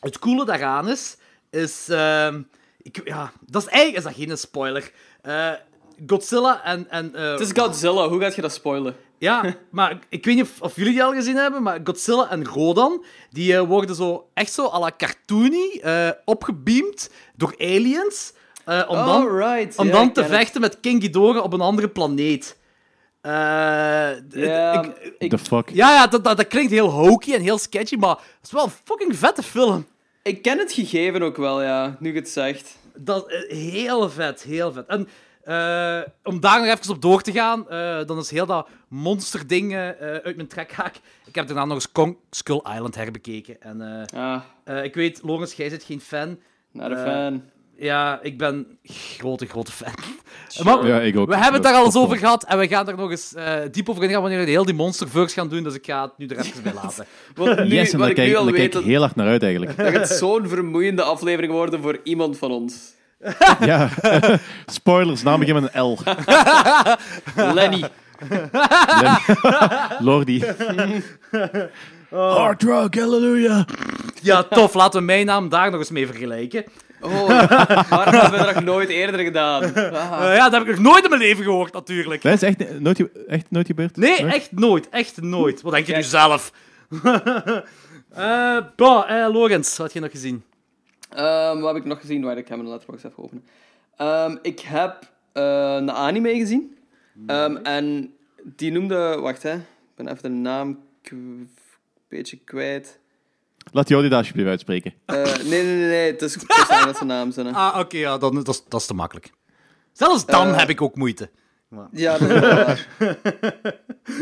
het coole daaraan is, is... ehm, ik, ja, dat is eigenlijk is dat geen spoiler. Godzilla en... en eh, Het is Godzilla, hoe gaat je dat spoilen? ja, maar ik weet niet of, of jullie die al gezien hebben, maar Godzilla en Rodan, die eh, worden zo echt zo à la cartoony eh, opgebeamd door aliens. eh, om dan, om ja, dan te het. vechten met King Ghidorah op een andere planeet. Eh, Ja, ik- ik, The fuck? ja, ja dat, dat, dat klinkt heel hokey en heel sketchy, maar het is wel een fucking vette film. ik ken het gegeven ook wel, ja, nu je het zegt. Dat heel vet, heel vet. En eh, om daar nog even op door te gaan, eh, dan is heel dat monsterding eh, eh, uit mijn trekhaak. Ik heb daarna nog eens Kong Skull Island herbekeken. En eh, Ah, eh, ik weet, Lorenz, jij zit geen fan. not a fan. Ja, ik ben grote, grote fan. Maar Ja, ik ook. we hebben het daar al eens over gehad en we gaan daar nog eens eh, diep over ingaan wanneer we heel die Monsterverse gaan doen, dus ik ga het nu er even bij laten. Want nu, Yes, en wat daar ik kijk, nu al daar kijk weet, ik heel erg naar uit eigenlijk. dat gaat zo'n vermoeiende aflevering worden voor iemand van ons. Ja. Spoilers, naam begint met een L. Lenny. Lordi. Hard rock, hallelujah. Ja, tof. Laten we mijn naam daar nog eens mee vergelijken. Oh, waarom hebben we dat nog nooit eerder gedaan? Ah. Eh, ja, dat heb ik nog nooit in mijn leven gehoord, natuurlijk. Dat is echt nooit, echt nooit gebeurd? Nee, echt nooit. Echt nooit. Wat denk je nu zelf? Eh bah, eh, Lorenz, wat heb je nog gezien? Ehm, wat heb ik nog gezien? Wacht, ik ga mijn letterbox even openen. Ehm, ik heb eh, een anime gezien. Ehm, en die noemde... Wacht, hè. Ik ben even de naam een beetje kwijt. Laat jou die daar alsjeblieft uitspreken. Eh, nee, nee, nee, nee. Het is is een Engelse naam. Zijn, hè. Ah, oké, ja, dan, dat, is, dat is te makkelijk. Zelfs dan Eh. heb ik ook moeite. Ja, dat is wel waar.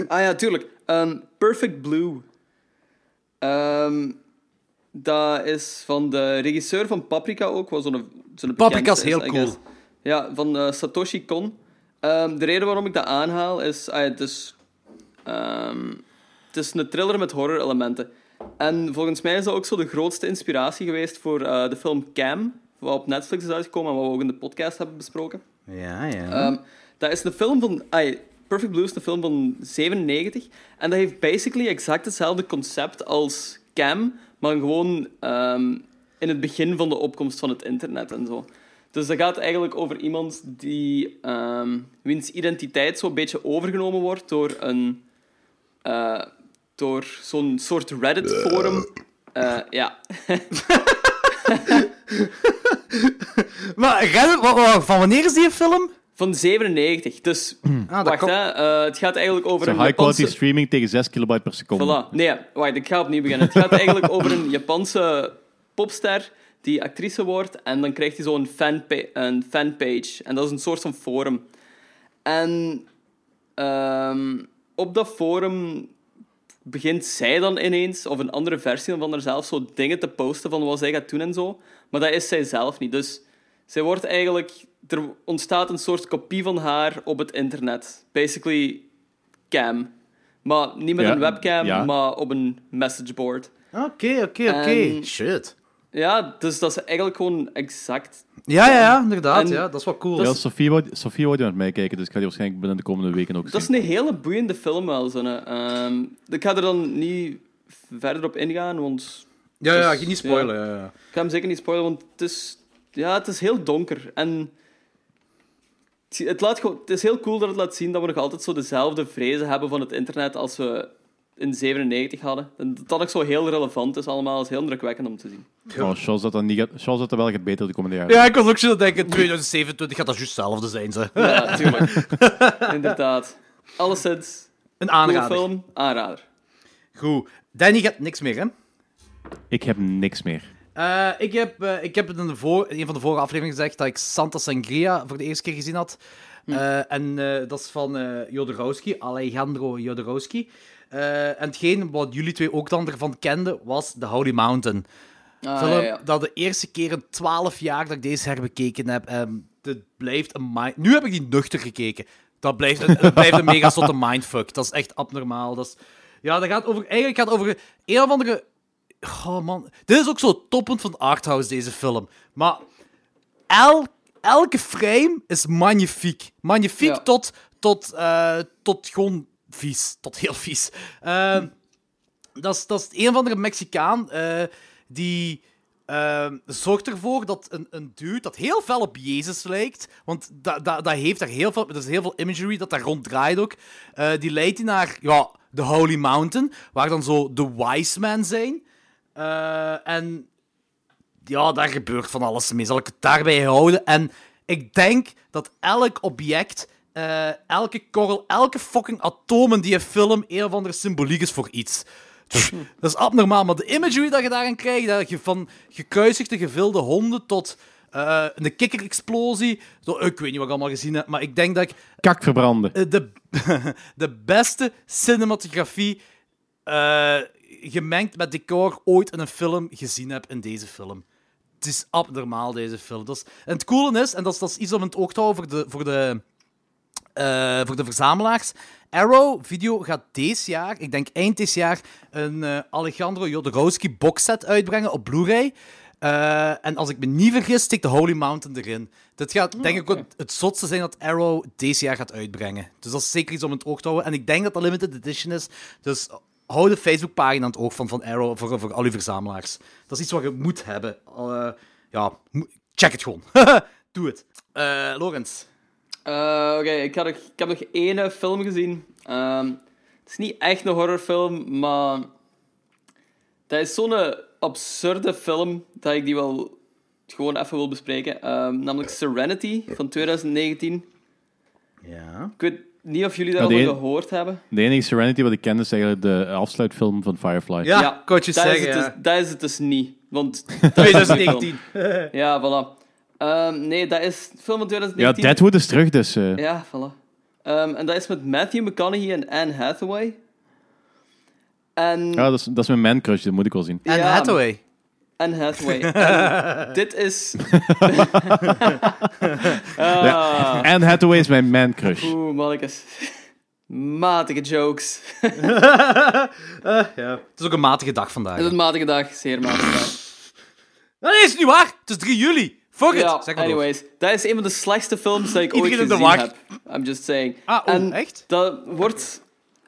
ah ja, tuurlijk. Ehm, Perfect Blue. Ehm, dat is van de regisseur van Paprika ook. Wat zo'n, zo'n Paprika is heel cool. Ja, van eh, Satoshi Kon. Ehm, de reden waarom ik dat aanhaal is... ah het, is ehm, het is een thriller met horror-elementen. En volgens mij is dat ook zo de grootste inspiratie geweest voor eh, de film Cam, wat op Netflix is uitgekomen en wat we ook in de podcast hebben besproken. Ja, ja. Ehm, dat is een film van... ai, Perfect Blue is een film van 97. En dat heeft basically exact hetzelfde concept als Cam, maar gewoon ehm, in het begin van de opkomst van het internet en zo. Dus dat gaat eigenlijk over iemand die, ehm, wiens identiteit zo'n beetje overgenomen wordt door een... eh, door zo'n soort Reddit-forum. Eh, ja. Maar Reddit, van wanneer is die film? Van 97. Dus, Ah, dat wacht, komt- hè. eh, het gaat eigenlijk over een high quality Japanse... streaming tegen 6 kilobyte per seconde. Voilà. Nee, wacht, ik ga opnieuw beginnen. Het gaat eigenlijk over een Japanse popster die actrice wordt en dan krijgt hij zo'n fanpa een fanpage. En dat is een soort van forum. En ehm, op dat forum begint zij dan ineens, of een andere versie van haarzelf, zo dingen te posten van wat zij gaat doen en zo. Maar dat is zij zelf niet. Dus zij wordt eigenlijk... Er ontstaat een soort kopie van haar op het internet. Basically cam. Maar niet met Ja, een webcam, ja. maar op een messageboard. Oké, oké, oké. Shit. Ja, dus dat is eigenlijk gewoon exact... Ja, ja, ja, inderdaad. En- ja, dat is wel cool. Ja, Dat Sofie wou, Sofie wou met mij kijken, dus ik ga die waarschijnlijk binnen de komende weken ook Dat zien. is een hele boeiende film wel. Zo. Ehm, ik ga er dan niet verder op ingaan, want... ja, ja, dus- je niet spoilen. Ja. Ja, Ik ga hem zeker niet spoilen, want het is, ja, het is heel donker. En het, het laat gewoon, het is heel cool dat het laat zien dat we nog altijd zo dezelfde vrezen hebben van het internet als we in 97 hadden. En dat dat ook zo heel relevant is allemaal, is heel indrukwekkend om te zien. Oh, Charles dat dan niet gaat, Charles dat wel gaat beter de komende jaren. ja, ik was ook zo denken, 2027 gaat dat juist hetzelfde zijn. Ze. Ja, tuurlijk. Inderdaad. Alleszins, Een aanrader. film, aanrader. Goed. Danny gaat niks meer, hè? Ik heb niks meer. Eh, ik, heb, eh, ik heb het in, de voor, in een van de vorige afleveringen gezegd dat ik Santa Sangria voor de eerste keer gezien had. Eh, en dat is van Jodorowsky, Alejandro Jodorowsky. En hetgeen wat jullie twee ook dan ervan kenden, was The Holy Mountain. Ah, film ja, ja. dat de eerste keer in 12 jaar dat ik deze herbekeken heb. En dit blijft een mind... Nu heb ik die nuchter gekeken. Dat blijft een, dat blijft een mega zotte mindfuck. Dat is echt abnormaal. Dat is... Ja, dat gaat over... Eigenlijk gaat over een of andere... Oh man, dit is ook zo toppend van arthouse, deze film. Maar el, elke frame is magnifiek. Magnifiek Ja. tot, tot, eh, tot gewoon vies. Tot heel vies. Ehm, dat, is, dat is een of andere Mexicaan eh, die ehm, zorgt ervoor dat een, een dude dat heel fel op Jezus lijkt, want dat dat dat heeft daar heel veel, er is heel veel imagery dat daar ronddraait ook, eh, die leidt hij naar ja, de Holy Mountain, waar dan zo de wise men zijn. Eh, en ja, daar gebeurt van alles mee. Zal ik het daarbij houden? En ik denk dat elk object, eh, elke korrel, elke fucking atoom in die film een of andere symboliek is voor iets. Dat is abnormaal, maar de imagery dat je daarin krijgt, dat je van gekruisigde, gevilde honden tot eh, een kikkerexplosie, zo, ik weet niet wat ik allemaal gezien heb, maar ik denk dat ik Kak verbranden. de, de beste cinematografie eh, gemengd met decor ooit in een film gezien heb in deze film. Het is abnormaal, deze film. Dat is, en het coole is, en dat is, dat is iets om in het oog te houden voor de, voor de, eh, voor de verzamelaars. Arrow Video gaat deze jaar, ik denk eind dit jaar, een eh, Alejandro Jodorowsky boxset uitbrengen op Blu-ray. Eh, en als ik me niet vergis, stikt de Holy Mountain erin. Dit gaat, denk ik, ook het zotste zijn dat Arrow deze jaar gaat uitbrengen. Dus dat is zeker iets om in het oog te houden. En ik denk dat dat limited edition is. Dus hou de Facebookpagina aan het oog van, van Arrow voor, voor al uw verzamelaars. Dat is iets wat je moet hebben. Eh, ja, check het gewoon. Doe het. Eh Lorenz. Eh, Oké, ik, had ik heb nog één film gezien. Ehm, het is niet echt een horrorfilm, maar dat is zo'n absurde film dat ik die wel gewoon even wil bespreken. Ehm, namelijk Serenity van 2019. Ja. Ik weet niet of jullie Ja, die- van gehoord hebben. De enige Serenity wat ik ken is eigenlijk de afsluitfilm van Firefly. Ja, je dat zeggen, Is het ja. dus, dat is het dus niet. Want dat is een goede film. 2019. Ja, voilà. Ehm, nee, dat is film van Ja, 2019. Deadwood is terug, dus... eh, Ja, voilà. Ehm, en dat is met Matthew McConaughey en Anne Hathaway. En... ja, dat is, dat is mijn man crush, dat moet ik wel zien. En Ja, Hathaway. Anne Hathaway. En dit is... Ah, Anne Hathaway is mijn man crush. Oeh, mannetjes. Matige jokes. Eh, ja. Het is ook een matige dag vandaag. Het is een matige dag, zeer matige dag. Nee, is het niet waar? Het is 3 juli. Fuck it. Ja, Zeg maar door. anyways. Dat is een van de slechtste films dat ik ooit gezien heb. I'm just saying. Ah, oeh, en echt? Dat wordt...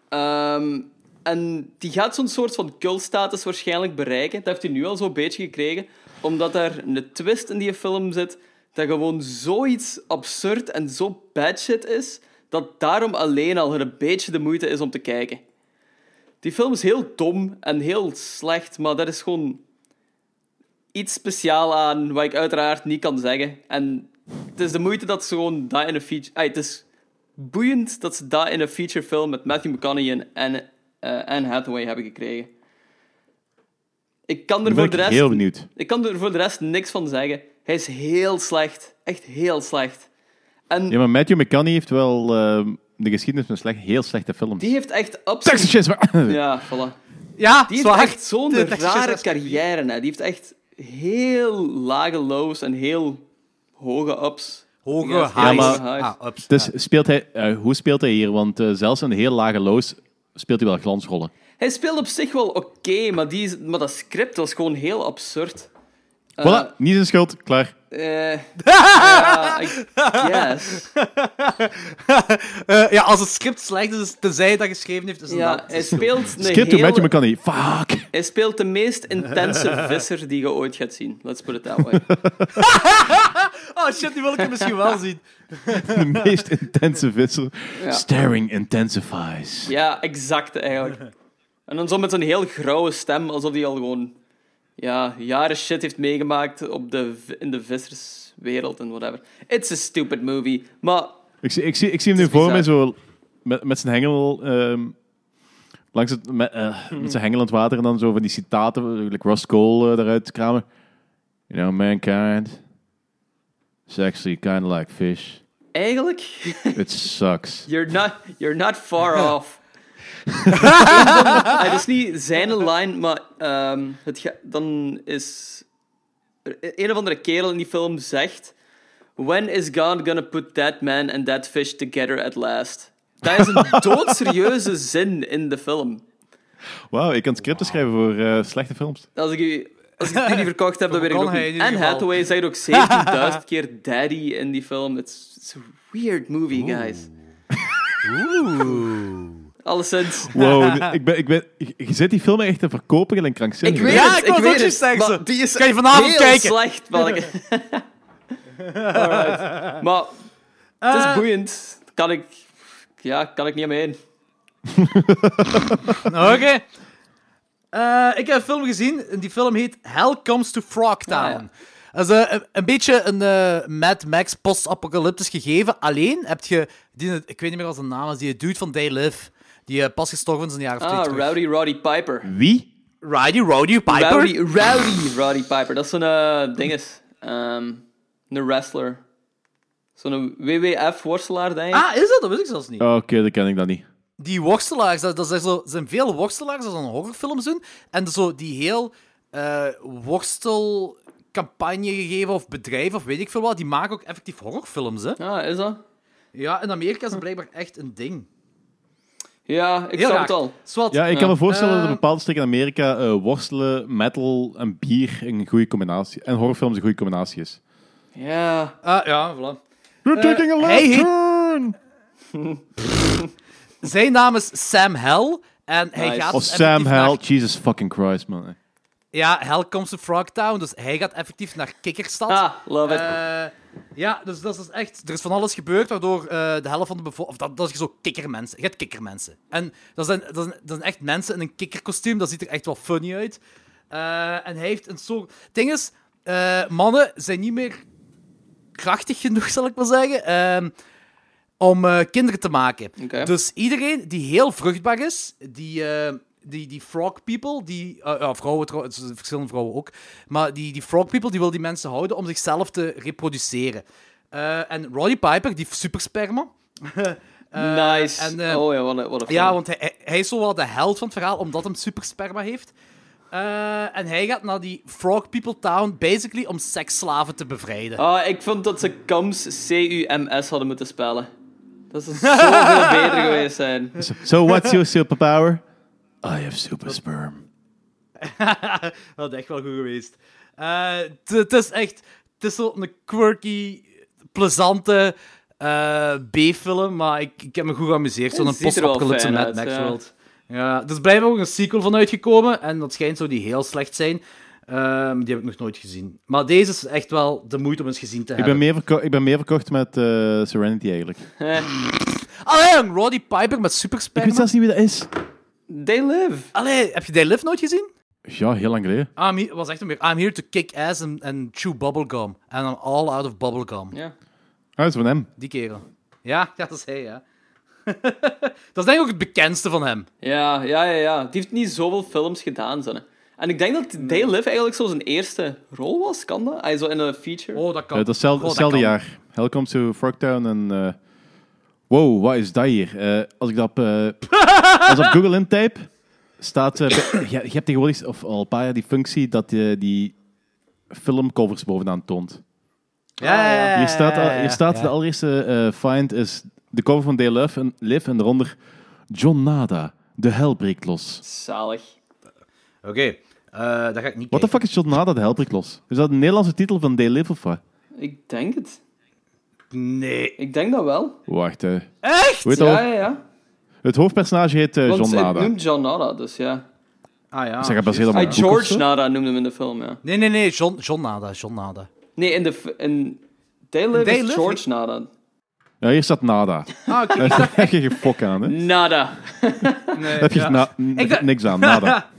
ehm, en die gaat zo'n soort van cultstatus waarschijnlijk bereiken. Dat heeft hij nu al zo'n beetje gekregen. Omdat er een twist in die film zit dat gewoon zoiets absurd en zo bad shit is, dat daarom alleen al een beetje de moeite is om te kijken. Die film is heel dom en heel slecht, maar dat is gewoon iets speciaal aan wat ik uiteraard niet kan zeggen. En het is de moeite dat ze gewoon dat in een feature... Het is boeiend dat ze dat in een featurefilm met Matthew McConaughey en eh, Anne Hathaway hebben gekregen. Ik kan er Ben voor ik de rest... heel benieuwd. Ik kan er voor de rest niks van zeggen. Hij is heel slecht. Echt heel slecht. En Ja, maar Matthew McConaughey heeft wel ehm, de geschiedenis van slecht, heel slechte films. die heeft echt Chainsaw- Ja, voilà. Ja, Die heeft echt zo'n rare carrière. Hè. Die heeft echt heel lage lows en heel hoge ups. Hoge Ja, highs. maar- Ah, ups. Dus speelt hij, eh, hoe speelt hij hier? Want eh, zelfs in heel lage lows speelt hij wel glansrollen. Hij speelt op zich wel oké, maar, die is- maar dat script was gewoon heel absurd. voilà, niet zijn schuld, klaar. Eh, ja, guess. Eh, ja, als het script slecht is, tenzij hij dat geschreven heeft, is het Ja, dat. hij speelt een Skip to Matthew hele... McConaughey. Fuck! Hij speelt de meest intense visser die je ooit gaat zien. Let's put it that way. Oh shit, die wil ik er misschien wel zien. De meest intense visser. Ja. Staring intensifies. Ja, exact eigenlijk. En dan zo met zo'n heel grauwe stem, alsof hij al gewoon ja, jaren shit heeft meegemaakt op de, in de visserswereld en whatever. It's a stupid movie. Maar Ik, zie, ik, zie, ik zie hem nu voor mij bizar. zo met, met zijn hengel ehm, langs het, met, eh, met zijn hengel aan het water en dan zo van die citaten, like Ross Cole eh, eruit kramen. You know, mankind is actually kind of like fish. eigenlijk, It sucks. you're not, you're not far off. Het is niet zijn line, maar ehm, het ga- dan is... er- Een of andere kerel in die film zegt... When is God gonna put that man and that fish together at last? Dat is een doodserieuze zin in de film. Wauw, ik kan scripten schrijven voor eh, slechte films. Als ik, u- als ik die niet verkocht heb, dan weet ik Kan ook hij niet. in ieder Anne geval. Hathaway zegt ook 17.000 keer daddy in die film. It's, it's a weird movie, guys. Alleszins. Wow, ik ben, ik ben, je zit die film echt te verkopen en krankzinnig. Ik weet Ja, het, ik ik weet ook het. zeggen, die is Kan je vanavond heel kijken? slecht. Alright. Maar het is Eh. boeiend. Kan ik... Ja, kan ik niet omheen. Oké. Eh, ik heb een film gezien. en Die film heet Hell Comes to Frogtown. Ah, ja. Dat is eh, een, een beetje een eh, Mad Max post-apocalyptisch gegeven. Alleen heb je, die, ik weet niet meer wat zijn naam is, die dude van They Live. Die eh, pas gestorven is in de jaren of twee Ah, terug. Rowdy Roddy Piper. Wie? Roddy Roddy Piper. Rowdy, Rowdy Roddy Piper. Dat is zo'n uh, dinges. Ehm, een wrestler. Zo'n WWF-worstelaar, denk ik. Ah, is dat? Dat wist ik zelfs niet. Oh, Oké, dat ken ik dan niet. Die worstelaars, dat, dat zijn, zo, zijn veel worstelaars dat een horrorfilms doen. En zo die heel eh worstelcampagne gegeven of bedrijf of weet ik veel wat, die maken ook effectief horrorfilms. Hè? Ah, is dat? Ja, in Amerika is het blijkbaar echt een ding. Ja, ik Heel snap raar. het al. Zwat. Ja, ik kan me voorstellen dat Eh. in bepaalde streken in Amerika eh, worstelen, metal en bier een goede combinatie. En horrorfilms een goede combinatie is. Ja. Ah, ja, voilà. We're taking a hij left heet- turn! Zijn naam is Sam Hell. En hij Nice. gaat Oh, Sam Hell. Jesus fucking Christ, man. Ja, Hell comes to Frogtown. Dus hij gaat effectief naar Kikkerstad. Ah, love it. Eh, ja, dus dat is echt... Er is van alles gebeurd waardoor eh, de helft van de bevolking... Dat, dat is zo kikkermensen. Je hebt kikkermensen. En dat zijn, dat, zijn, dat zijn echt mensen in een kikkerkostuum. Dat ziet er echt wel funny uit. Eh, en hij heeft een soort... Het ding is, mannen zijn niet meer krachtig genoeg, zal ik maar zeggen, ehm, om kinderen te maken. Dus iedereen die heel vruchtbaar is, die, die, die frog people, die, eh, ja, vrouwen trouwens, verschillende vrouwen ook, maar die, die frog people, die wil die mensen houden om zichzelf te reproduceren. Eh, en Roddy Piper, die supersperma. Eh, nice. en, oh ja, wat een, wat een ja, want hij, hij- is zo wel de held van het verhaal, omdat hij supersperma heeft. Eh, en hij gaat naar die Frog People Town, basically om seksslaven te bevrijden. Ah, ik vond dat ze CUMS C-U-M-S hadden moeten spellen. Dat Dat zou zoveel beter geweest zijn. So what's your superpower? I have super sperm. dat had echt wel goed geweest. Eh, Het is echt... Het is zo'n quirky, plezante eh, B-film, maar ik, ik heb me goed geamuseerd. Zo'n er post-apocalypse fijn Mad uit, Max ja. World. Ja, er is blijkbaar ook een sequel van uitgekomen en dat schijnt zo die heel slecht zijn. Ehm, die heb ik nog nooit gezien. Maar deze is echt wel de moeite om eens gezien te Ik hebben. ben meer, ik ben meer verkocht met eh, Serenity eigenlijk. Allee, een Roddy Piper met Ik supersperma. weet zelfs niet wie dat is. They live. Allee, heb je They Live nooit gezien? Ja, heel lang geleden. I'm he- was echt een. I'm here to kick ass and, and chew bubblegum. And I'm all out of bubblegum. Ja. Ah, dat is van hem. Die kerel. Ja, ja, dat is hij, ja. dat is denk ik ook het bekendste van hem. Ja, ja, ja, ja. Die heeft niet zoveel films gedaan, zonne. En ik denk dat They Live eigenlijk zo zijn eerste rol was, kan dat? Hij zo in een feature. Oh, dat kan. Eh, dat is hetzelfde, Oh, dat hetzelfde kan. jaar. Hell Comes to Frogtown en... eh, wow, wat is dat hier? Eh, als ik dat op, eh, als ik op Google intype, staat... eh, bij- je, je hebt tegenwoordig, of al een paar jaar, die functie dat je die filmcovers bovenaan toont. Ja, ja, ja, Hier staat, ja, hier staat ja. de allereerste eh, find is de cover van Day Live en, Live en daaronder John Nada, De Hel breekt los. Zalig. Oké, eh dat ga ik niet What the fuck is John Nada, De Hel breekt los? Is dat een Nederlandse titel van Day Live of wat? Ik denk het. Nee. Ik denk dat wel. Wacht, eh. Echt? Ja, ja, ja. Het hoofdpersonage heet eh, Want John het Nada. noemt John Nada, dus ja. Ah ja. Zeg, gebaseerd op Ah, een boek of George zo? Nada noemde hem in de film, ja. Nee, nee, nee. John, John Nada. John Nada. Nee, in de... f- In They Live They is Live? George Nada. Ja, hier staat Nada. Ah, oké. Daar heb je geen fok aan, hè? Nada. Nee, heb je ja. na- n- Ik dacht- niks aan, Nada.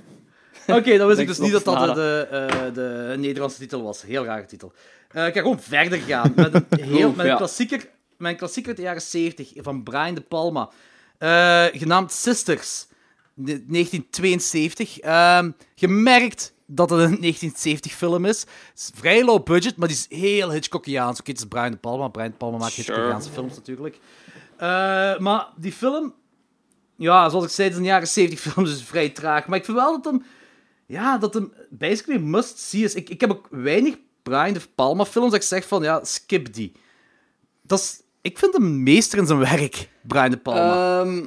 Oké, dan wist ik dus niet dat dat de, eh, de Nederlandse titel was. Heel rare titel. Eh, ik ga gewoon verder gaan met een, heel, met een, klassieker, een klassieker uit de jaren 70 van Brian De Palma. Eh, genaamd Sisters, de- 1972. Ehm, je merkt dat het een 1970 film is. Het is vrij low budget, maar die is heel Hitchcockiaans. Oké, het is Brian De Palma. Brian De Palma maakt Sure. Hitchcockiaanse films natuurlijk. Maar die film, ja, zoals ik zei, het is een jaren 70 film, dus vrij traag. Maar ik vind wel dat hem, ja, dat hem basically must see is. Ik, ik heb ook weinig Brian De Palma films dat ik zeg van, ja, skip die. Dat is, ik vind hem meester in zijn werk, Brian De Palma. Ehm,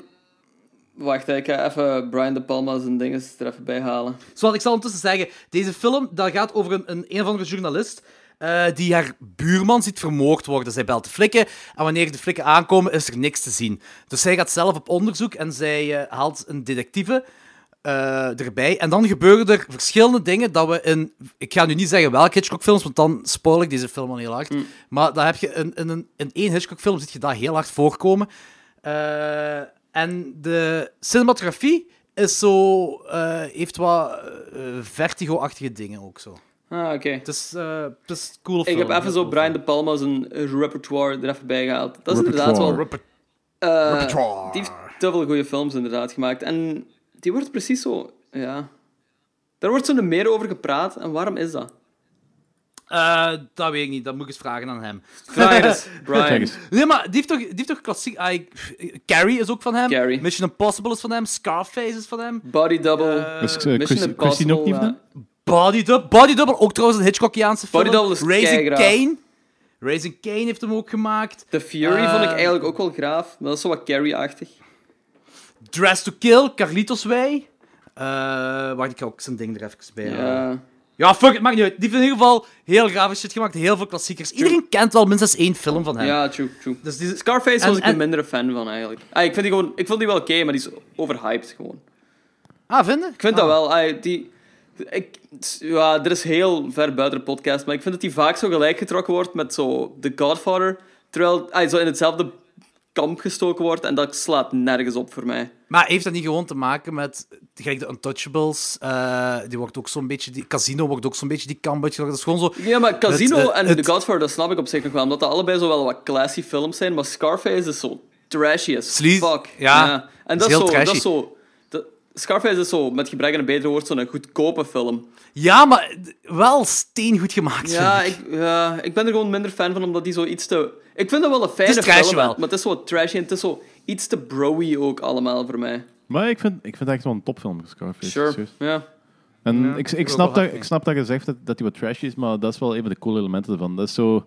wacht, ik ga even Brian De Palma zijn dingen er even bij halen. Zoals ik zal ondertussen zeggen, deze film dat gaat over een, een, een of andere journalist eh, die haar buurman ziet vermoord worden. Zij belt de flikken en wanneer de flikken aankomen is er niks te zien. Dus zij gaat zelf op onderzoek en zij eh, haalt een detectieve eh, erbij. En dan gebeuren er verschillende dingen dat we in... Ik ga nu niet zeggen welke Hitchcock-films, want dan spoil ik deze film al heel hard. Maar dan heb je in, in, een, in één Hitchcock-film zit je dat heel hard voorkomen. Eh, en de cinematografie is zo, eh, heeft wat vertigo-achtige dingen ook zo. Ah, oké. Het is, eh, het is een coole Ik film. heb even zo cool Brian. De Palma zijn eh, repertoire er even bij gehaald. Dat is inderdaad wel... Eh, Repertoire. die heeft te veel goede films inderdaad gemaakt. En die wordt precies zo... Ja... Daar wordt zo meer over gepraat. En waarom is dat? Eh, dat weet ik niet, dat moet ik eens vragen aan hem. Vraag eens, Brian. Nee, maar die heeft toch, die heeft toch klassiek... ah, ik- Carrie is ook van hem. Carrie. Mission Impossible is van hem. Scarface is van hem. Body Double. Eh, eh, Mission ook niet van Impossible, hem? Body Double. Body Double, ook trouwens een Hitchcockiaanse film. Body Double is Raising. Kane. Raising Kane heeft hem ook gemaakt. The Fury vond ik eigenlijk ook wel graaf. Maar dat is zo wat Carrie-achtig. Dress to Kill, Carlitos Way. Eh wacht, ik ga ook zijn ding er even bij. Ja. Ja, fuck it, maakt niet uit. Die heeft in ieder geval heel grave shit gemaakt, heel veel klassiekers. Iedereen kent wel minstens één film van hem. ja, true, true. Dus die, Scarface En- was ik en- een mindere fan van, eigenlijk. Ah, ik, vind die gewoon, ik vond die wel oké, maar die is overhyped gewoon. Ah, vinden? Ik vind ah. dat wel. ah, die, ik, ja, er is heel ver buiten de podcast, maar ik vind dat die vaak zo gelijk getrokken wordt met zo The Godfather. Terwijl hij zo in hetzelfde kamp gestoken wordt en dat slaat nergens op voor mij. Maar heeft dat niet gewoon te maken met gelijk de Untouchables? eh, die wordt ook zo'n beetje die Casino wordt ook zo'n beetje die uitgetrokken. Dat is gewoon zo. Ja, maar Casino Het, en het- The Godfather, dat snap ik op zich nog wel, omdat dat allebei zo wel wat classy films zijn, maar Scarface is zo trashy as Sleaze, fuck. ja. En dat is, zo, trashy. dat is zo... Scarface is zo, met gebrek aan een beter woord, zo'n goedkope film. Ja, maar wel steengoed gemaakt. Ja ik. ik, ja, ik ben er gewoon minder fan van, omdat die zo iets te... Ik vind dat wel een fijne Het is film, wel. maar het is zo trashy en het is zo iets te broy ook allemaal voor mij. Maar ik vind, ik vind het echt wel een topfilm, Scarface. Sure, serieus. ja. En ik ik, snap dat, ik snap dat je zegt dat, dat hij wat trashy is, maar dat is wel een van de coole elementen ervan. Dat is zo...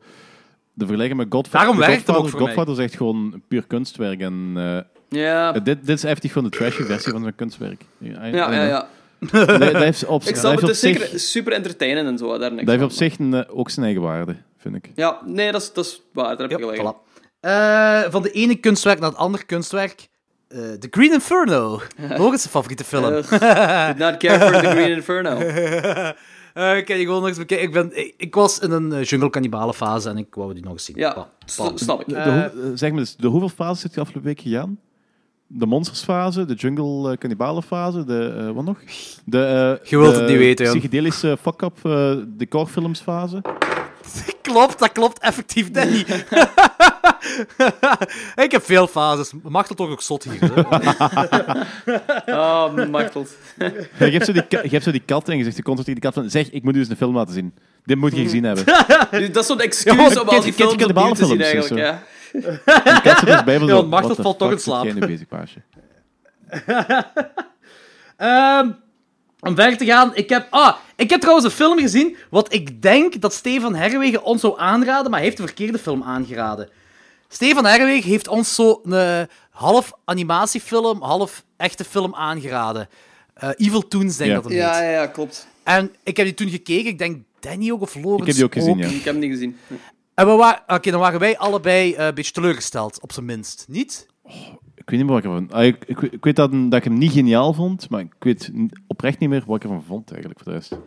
de vergelijking met Godfather... Daarom werkt Godfather, voor mij. Godfather is echt gewoon een puur kunstwerk. En, eh, Ja, dit, dit is effectief gewoon de trashy versie van zijn kunstwerk. Ja, ja, ja. ja. Dat, dat heeft op, Ik snap het, is zich, zeker super entertainend en zo. Daar niks dat heeft van, op zich een, eh, ook zijn eigen waarde, vind ik. maar- Ja, nee, dat is, dat is waar. Daar heb je Ja, gelijk voilà. Eh, van de ene kunstwerk naar het andere kunstwerk. Eh The Green Inferno. Nog eens een favoriete film. Uh, did not care for the Green Inferno. Eh, ik gewoon nog eens bekijken. Ik, ben, ik, ik was in een uh, jungle cannibale fase en ik wou die nog eens zien. Ja, Bah, s- bah. snap ik. De, eh, zeg me eens, de hoeveel fases heeft je afgelopen week gegaan? De monstersfase, de jungle uh, cannibale-fase, de, eh, wat nog? De, eh, Je wilt de het niet weten, Jan. psychedelische fuck-up uh, decorfilmsfase. Klopt, dat klopt effectief, Danny. ik heb veel fases. Dat toch ook zot hier? Hè? Oh. Ja, je, hebt zo die, je hebt zo die kat en je zegt de die kat van zeg, ik moet u eens een film laten zien. Dit moet je gezien hebben. Dus dat is zo'n Ja, excuus maar om al die films opnieuw te zien eigenlijk. Ja. Die kat zit dus bij me Ja, zo, the valt toch in slaap. nu bezig, paasje? Ehm, om verder te gaan, ik heb... Ah, ik heb trouwens een film gezien wat ik denk dat Stefan Herwegen ons zou aanraden, maar hij heeft de verkeerde film aangeraden. Stefan Herwegen heeft ons zo een eh, half animatiefilm, half echte film aangeraden. Eh, Evil Toons, denk ik Ja. dat het Ja, heet. ja, ja, klopt. En ik heb die toen gekeken, ik denk Danny ook of Lorenz Ik heb die ook gezien, ja. Ik heb hem niet gezien. En we wa- Oké, dan waren wij allebei eh, een beetje teleurgesteld, op zijn minst. Niet? Ik weet niet meer wat ik ervan... Ah, ik, ik, ik weet dat, dat ik hem niet geniaal vond, maar ik weet oprecht niet meer wat ik ervan vond, eigenlijk, voor de rest.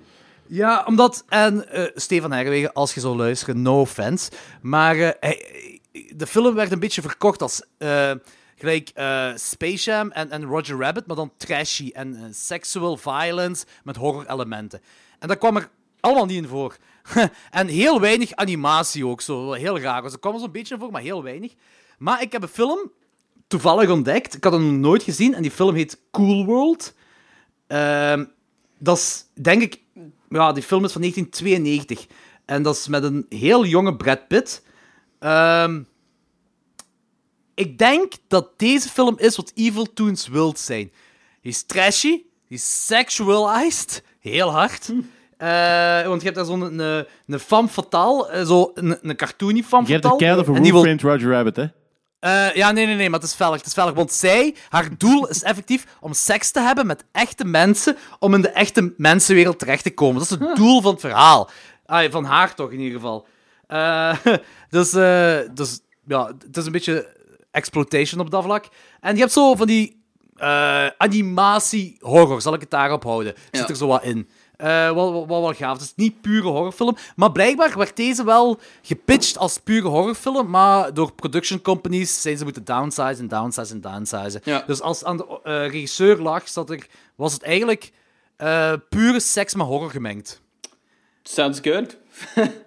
Ja, omdat... En eh, Stefan Herwegen, als je zou luisteren, no offense. Maar eh, hij- de film werd een beetje verkocht als... gelijk eh, Space Jam en, en Roger Rabbit, maar dan trashy en eh, sexual violence met horror-elementen. En dat kwam er allemaal niet in voor. en heel weinig animatie ook, zo heel raar. Dus er kwam zo'n beetje voor, maar heel weinig. Maar ik heb een film toevallig ontdekt. Ik had hem nooit gezien en die film heet Cool World. Ehm, dat is, denk ik... Ja, die film is van 1992. En dat is met een heel jonge Brad Pitt. Ehm, ik denk dat deze film is wat Evil Toons wilt zijn. Die is trashy, die is sexualized, heel hard. Eh, want je hebt daar zo'n een, een, een femme fatale, eh, zo een, een cartoony femme Je hebt de fatale. kern van Who wil- Roger Rabbit, hè? eh, ja, nee, nee, nee, maar het is vellig. Het is vellig. Want zij, haar doel is effectief om seks te hebben met echte mensen, om in de echte mensenwereld terecht te komen. Dat is het doel van het verhaal. Ah, van haar toch, in ieder geval. Eh, dus, eh, dus, ja, het is een beetje exploitation op dat vlak. En je hebt zo van die eh, animatie-horror, zal ik het daarop houden. Zit Ja. er zo wat in. Eh, wat, wat, wat wel gaaf. Het is niet pure horrorfilm. Maar blijkbaar werd deze wel gepitcht als pure horrorfilm. Maar door production companies zijn ze moeten downsizen, downsizen, downsizen. Ja. Dus als het aan de eh, regisseur lag, zat er, was het eigenlijk eh, pure seks met horror gemengd. Sounds good.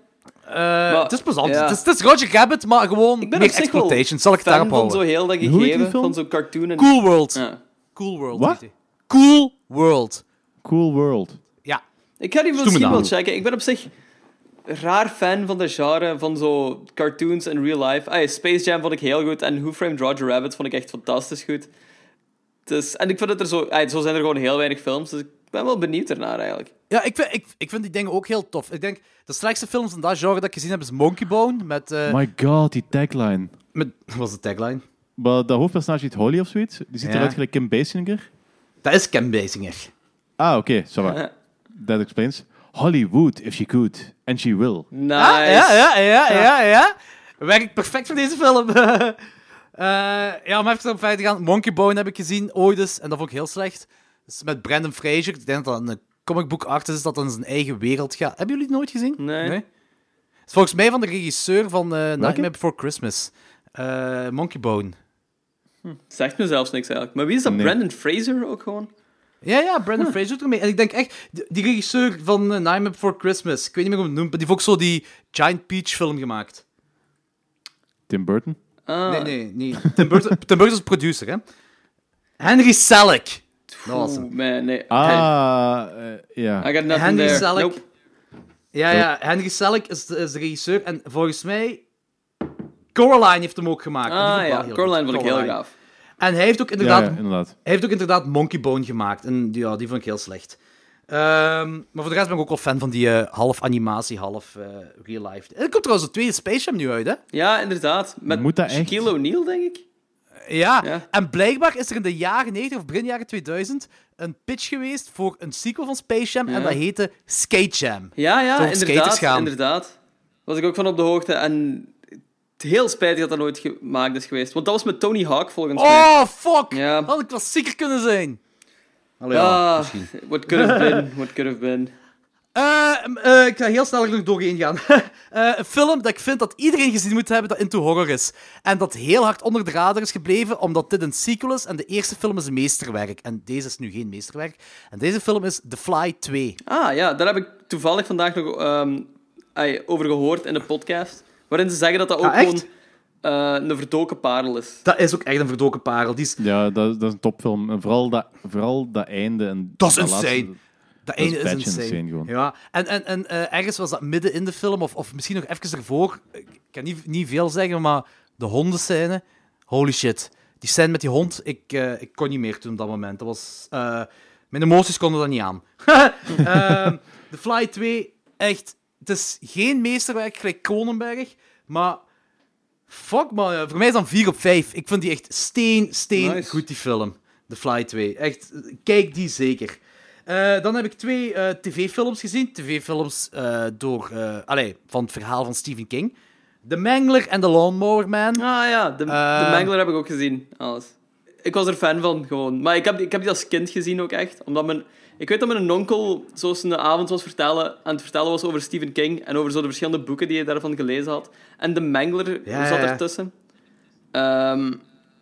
Eh, het is plezant. ja. Het, is, het is Roger Rabbit, maar gewoon Ik ben meer exploitation. Zal ik het daarop van houden? zo heel dat gegeven, van zo'n cartoon. En... Cool World. Ja. Cool World. Wat? Cool World. Cool World. Ik ga die misschien wel checken. Ik ben op zich raar fan van de genre van zo cartoons en real life. Ah, Space Jam vond ik heel goed en Who Framed Roger Rabbit vond ik echt fantastisch goed. Dus, en ik vind dat er zo... ah, zo zijn er gewoon heel weinig films, dus ik ben wel benieuwd ernaar eigenlijk. Ja, ik vind, ik, ik vind die dingen ook heel tof. Ik denk, de slechtste films van dat genre dat ik gezien heb is Monkey Bone. Met, eh, My god, die tagline. met wat was de tagline? Maar dat hoofdpersonage heet Holly of zoiets. Die ziet Ja. eruit gelijk Kim Basinger. Dat is Ken Basinger. Ah, oké, ça va. That explains. Hollywood, if she could. And she will. Nice. Ah, ja, ja, ja, ja, ja. Werkt perfect voor deze film. Eh, ja, om even op verder te gaan. Monkey Bone heb ik gezien ooit eens, en dat vond ik heel slecht. Met Brandon Fraser. Ik denk dat dat een comicbook artist is dat in zijn eigen wereld gaat. Hebben jullie het nooit gezien? Nee. Is volgens mij van de regisseur van eh Nightmare Before Christmas. Eh, Monkey Bone. Zegt me zelfs niks eigenlijk. Maar wie is dat? Nee. Brandon Fraser ook gewoon? Ja, ja, Brandon Fraser doet ermee. En ik denk echt, die, die regisseur van uh, Nightmare Before Christmas, ik weet niet meer hoe het noemt, maar die heeft ook zo die Giant Peach film gemaakt. Tim Burton. Ah, Nee, nee, nee. Tim Burton, Tim Burton is producer, hè. Henry Selick. Dat was hem. Man, nee. Ah, eh, ja. I got nothing Henry there. Selick. Nope. Ja, ja, Henry Selick is de, is de regisseur en volgens mij... Coraline heeft hem ook gemaakt. Ah ja, heel Coraline vond ik heel gaaf. En hij heeft ook inderdaad ja, inderdaad. Hij heeft ook inderdaad Monkey Bone gemaakt. En die- ja, die vond ik heel slecht. Ehm, maar voor de rest ben ik ook wel fan van die eh, half animatie, half eh, real life. Er komt trouwens de tweede Space Jam nu uit, hè? Ja, inderdaad. Met Moet dat echt? Shaquille O'Neal, denk ik. Ja. Ja. en blijkbaar is er in de jaren 90 of begin jaren 2000 een pitch geweest voor een sequel van Space Jam en dat heette Skate Jam. Ja, ja, inderdaad. Inderdaad. Was ik ook van op de hoogte. En heel spijtig dat dat nooit gemaakt is geweest. Want dat was met Tony Hawk, volgens mij. Oh, fuck! Ja. Had ik klassieker kunnen zijn. Allee, Ah, misschien. what could have been, what could have been. Ik ga heel snel er nog doorheen gaan. Eh, een film dat ik vind dat iedereen gezien moet hebben dat into horror is. En dat heel hard onder de radar is gebleven, omdat dit een sequel is en de eerste film is een meesterwerk. En deze is nu geen meesterwerk. En deze film is The Fly 2. Ah ja, daar heb ik toevallig vandaag nog ehm, ai, over gehoord in de podcast. Waarin ze zeggen dat dat ook echt? gewoon eh, een verdoken parel is. Dat is ook echt een verdoken parel. Die is, Ja, dat, dat is een topfilm. En vooral dat, vooral dat einde. En Dat is laatste- insane. dat Dat is ene is badge insane. insane gewoon. Ja, en, en, en eh, ergens was dat midden in de film, of, of misschien nog even ervoor. Ik kan niet, niet veel zeggen, maar de hondenscène. Holy shit. Die scène met die hond, ik, eh, ik kon niet meer toen op dat moment. Dat was, eh, mijn emoties konden dat niet aan. Ehm The Fly 2, echt. Het is geen meesterwerk gelijk Cronenberg, maar. Fuck man, voor mij is dan 4 op 5. Ik vind die echt steen, steen Nice. goed, die film. The Fly 2. Echt, kijk die zeker. Eh, dan heb ik twee eh, tv-films gezien. TV-films eh, door, allee, van het verhaal van Stephen King. The Mangler en The Lawnmower Man. Ah ja, de, de Eh. Mangler heb ik ook gezien. Alles. Ik was er fan van, gewoon. Maar ik heb, die- ik heb die als kind gezien ook echt. Omdat mijn... Ik weet dat mijn onkel zo een avond was vertellen, aan het vertellen was over Stephen King en over zo de verschillende boeken die hij daarvan gelezen had. En de Mangler Ja, zat ertussen. Ehm,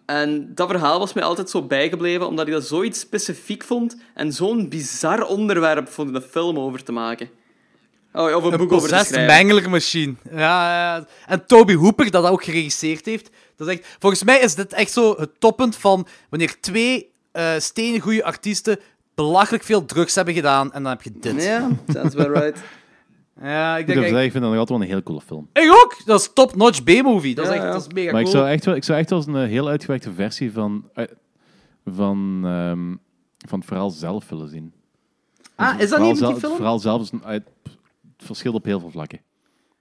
en dat verhaal was mij altijd zo bijgebleven, omdat ik dat zoiets specifiek vond en zo'n bizar onderwerp voor een film over te maken. Oh, of een, Een boek over te schrijven. Mangler-machine. Ja, ja. En Toby Hooper, dat dat ook geregisseerd heeft. Dat is echt, volgens mij is dit echt zo het toppunt van wanneer twee eh stenen goede artiesten belachelijk veel drugs hebben gedaan en dan heb je dit. Ja, sounds about right. Ja, ik denk... ik vind dat nog altijd wel een heel coole film. Ik ook! Dat is top-notch B-movie. Dat is Ja, echt ja. dat is mega Maar ik cool. zou echt wel, ik zou echt wel eens een eh, heel uitgewerkte versie van, eh, van, ehm, van het verhaal zelf willen zien. Ah, is dat niet die film? Het verhaal zelf is een, uit- het verschilt op heel veel vlakken.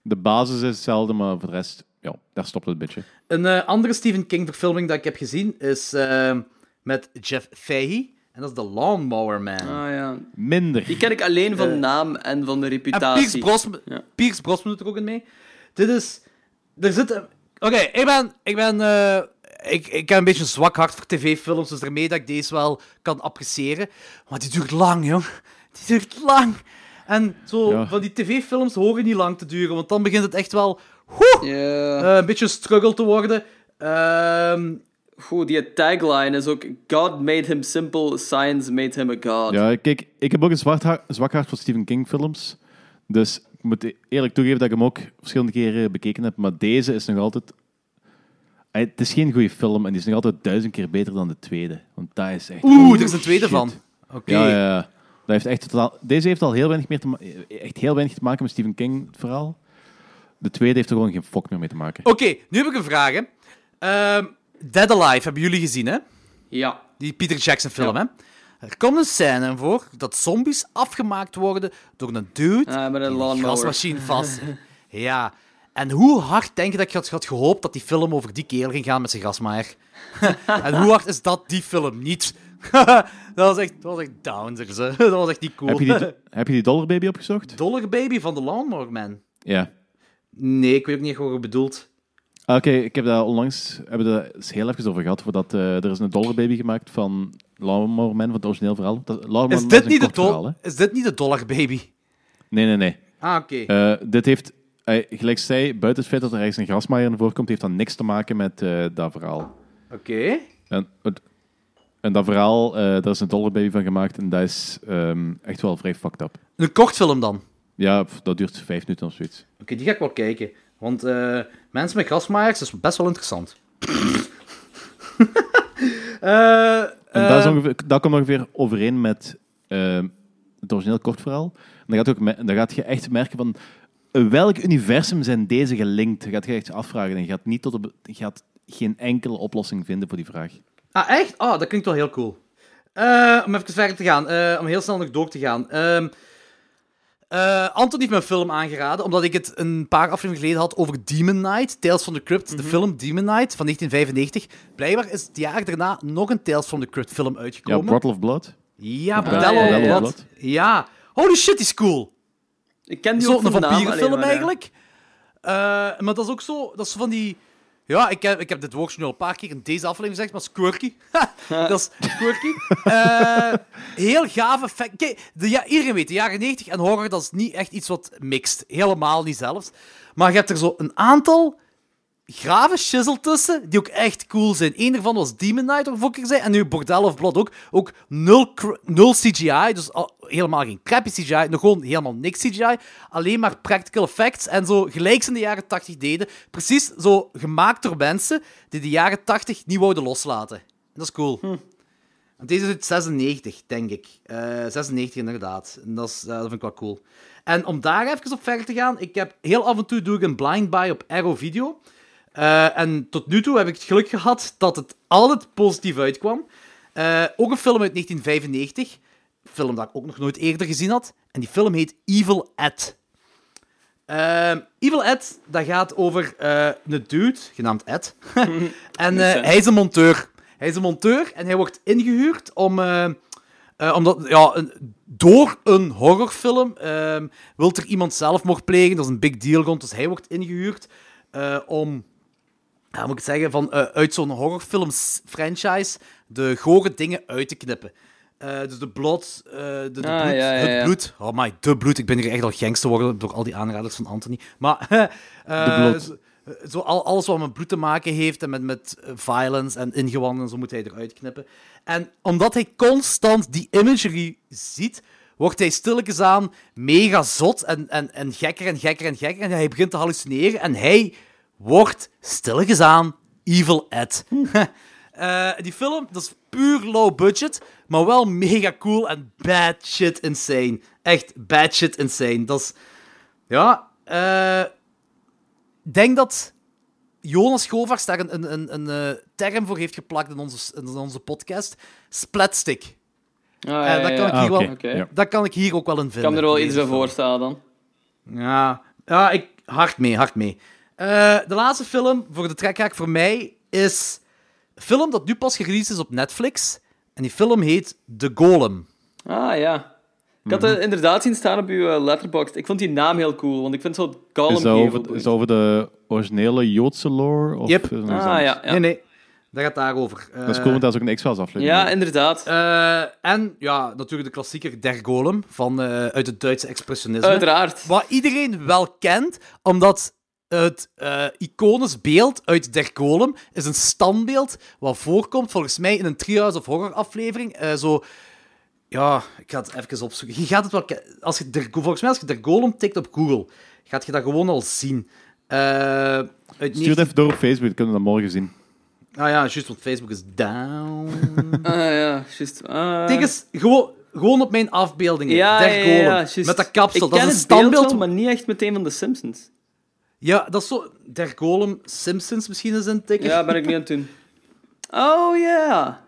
De basis is hetzelfde, maar voor de rest, ja, daar stopt het een beetje. Een eh, andere Stephen King-verfilming dat ik heb gezien is eh, met Jeff Fahey. En dat is The Lawnmower Man. Ah ja. Minder. Die ken ik alleen van Eh, naam en van de En reputatie. Brosnan, Ja. Pierce Brosnan doet er ook in mee. Dit is... Er zit... Oké, ik ben... Ik ben... eh, ik, ik heb een beetje een zwak hart voor tv-films, dus daarmee dat ik deze wel kan appreciëren. Maar die duurt lang, jong. Die duurt lang. En zo, Ja. van die tv-films horen niet lang te duren, want dan begint het echt wel... Ja. eh, een beetje een struggle te worden. Ehm, Goed, die tagline is ook God made him simple, science made him a god. Ja, kijk, ik heb ook een zwart zwak hart voor Stephen King films. Dus ik moet eerlijk toegeven dat ik hem ook verschillende keren bekeken heb. Maar deze is nog altijd... Het is geen goede film en die is nog altijd duizend keer beter dan de tweede. Want dat is echt... Oeh, er is een tweede shit. van. Oké. Ja, ja, ja. Dat heeft echt totaal... Deze heeft al heel weinig, meer te ma- echt heel weinig te maken met Stephen King het verhaal. De tweede heeft er gewoon geen fok meer mee te maken. Oké, nu heb ik een vraag, hè. Ehm, Dead Alive hebben jullie gezien, hè? Ja. Die Peter Jackson film, hè? Er komt een scène voor dat zombies afgemaakt worden door een dude Ah, met een gasmachine vast. ja. En hoe hard denk je dat je had, gehoopt dat die film over die kerel ging gaan met zijn gasmaaier? en hoe hard is dat die film niet? dat was echt, dat was echt downers, hè. Dat was echt niet cool. Heb je, die, heb je die Dollar Baby opgezocht? Dollar Baby van de Lawnmower Man? Ja. Nee, ik weet ook niet wat je bedoelt. Ah, Oké, ik heb daar onlangs hebben we daar heel even over gehad. Voordat, eh, er is een Dollar Baby gemaakt van Lawnmower Man, van het origineel verhaal. Dat, Is dit, niet de kort verhaal, is dit niet de Dollar Baby? Nee, nee, nee. Ah, oké. Eh, dit heeft, eh, gelijk zei, buiten het feit dat er ergens een grasmaaier in voorkomt, heeft dat niks te maken met dat verhaal. Oké. En, dat verhaal, daar is een Dollar Baby van gemaakt en dat is ehm, echt wel vrij fucked up. Een kortfilm dan? Ja, dat duurt vijf minuten of zoiets. Oké, die ga ik wel kijken. Want mensen met grasmaaiers is best wel interessant. Eh, En dat, is eh, ongeveer, dat komt ongeveer overeen met ehm, het origineel kortverhaal. En dan gaat, ook, dan gaat je echt merken van welk universum zijn deze gelinkt? Je gaat je echt afvragen en je gaat, niet tot op, je gaat geen enkele oplossing vinden voor die vraag. Ah, echt? Ah, dat klinkt wel heel cool. Om even verder te gaan, om heel snel nog door te gaan. Eh, Anton heeft me een film aangeraden, omdat ik het een paar afleveringen geleden had over Demon Knight, Tales from the Crypt, Mhm. de film Demon Knight van 1995. Blijkbaar is het jaar daarna nog een Tales from the Crypt film Ja, uitgekomen. Bottle of Blood. Ja, ja, Bordello ja, ja, of ja. Blood. Ja. Holy shit, die is cool. Ik ken die ook van alleen vampierenfilm maar, ja. eigenlijk. Eh, maar dat is ook zo, dat is van die... Ja, ik heb, ik heb dit woord nu al een paar keer in deze aflevering gezegd, maar het is quirky. dat is quirky. Eh, heel effect. Kijk, de, ja, iedereen weet, de jaren 90 en horror, dat is niet echt iets wat mixt. Helemaal niet zelfs. Maar je hebt er zo een aantal grave shizzle tussen, die ook echt cool zijn. Eén daarvan was Demon Knight, waarvoor ik zei, en nu Bordel of Blood ook. Ook nul, nul CGI, dus al, helemaal geen crappy CGI, nog gewoon helemaal niks CGI. Alleen maar practical effects en zo gelijk ze in de jaren 80 deden. Precies zo gemaakt door mensen die de jaren 80 niet wouden loslaten. En dat is cool. Want Deze is uit 96, denk ik. Eh 96 inderdaad. En dat, is, eh, dat vind ik wel cool. En om daar even op verder te gaan, ik heb heel af en toe doe ik een blind buy op Arrow Video. Eh, en tot nu toe heb ik het geluk gehad dat het altijd positief uitkwam. Eh, ook een film uit 1995. Een film dat ik ook nog nooit eerder gezien had. En die film heet Evil Ed. Ehm, Evil Ed, dat gaat over eh, een dude, genaamd Ed. en eh, hij is een monteur. Hij is een monteur en hij wordt ingehuurd om... eh, eh, omdat, ja, een- door een horrorfilm ehm wil er iemand zelfmoord plegen. Dat is een big deal rond, dus hij wordt ingehuurd eh, om... Ja, moet ik het zeggen? Van, eh, uit zo'n horrorfilms-franchise de gore dingen uit te knippen. Eh, dus de bloed, eh, de, de Ah, bloed, ja, ja, het bloed. Oh my, de bloed. Ik ben hier echt al gangster worden door al die aanraders van Anthony. Maar De bloed. zo, zo al, alles wat met bloed te maken heeft en met, met violence en ingewanden en zo moet hij eruit knippen. En omdat hij constant die imagery ziet, wordt hij stilletjes aan mega zot en, en, en gekker en gekker en gekker. En hij begint te hallucineren en hij wordt stilletjes aan Evil Ed. Eh, die film, dat is puur low budget, maar wel mega cool en bad shit insane. Echt bad shit insane. Dat is... Ja, eh... Ik denk dat Jonas Govers daar een, een, een, een eh, term voor heeft geplakt in onze, in onze podcast. Splatstick. Ah, ja, dat kan ik hier Ah, wel-. Ja. Dat kan ik hier ook wel in Ik vinden. kan er wel iets bij voorstellen dan. Ja, ja ik, hard mee, hard mee. Eh, de laatste film voor de trekhaak voor mij is een film dat nu pas gereleased is op Netflix. En die film heet The Golem. Ah, ja. Ik had Mhm. het inderdaad zien staan op uw eh, letterboxd. Ik vond die naam heel cool, want ik vind zo Gollum Is dat, over, veel is dat over de originele Joodse lore? Of Yep. Ah, anders? ja. ja. Nee, nee, dat gaat daarover. Dat is cool, want dat is ook een X-Files aflevering. Ja, inderdaad. Eh, en ja, natuurlijk de klassieker Der Golem van, eh, uit het Duitse expressionisme. Uiteraard. Wat iedereen wel kent, omdat het eh, iconisch beeld uit Der Golem is een standbeeld wat voorkomt, volgens mij, in een Treehouse of Horror aflevering. Eh, zo... Ja, ik ga het even opzoeken. Je gaat het wel... Als je Der, volgens mij, als je Der Golem tikt op Google, gaat je dat gewoon al zien. Eh uit Stuur 19 het even door op Facebook, dan kunnen we dat morgen zien. Ah ja, juist, want Facebook is down. Ah, ja, juist. Ah. Gewoon, gewoon op mijn afbeeldingen. ja, Der ja, ja, Golem. ja, juist. met dat kapsel. Ik dat ken is een standbeeld. wel, maar niet echt meteen van de Simpsons. Ja, dat is zo... Der Golem Simpsons misschien eens een tikker. Ja, ben ik nu aan het doen. Oh, ja.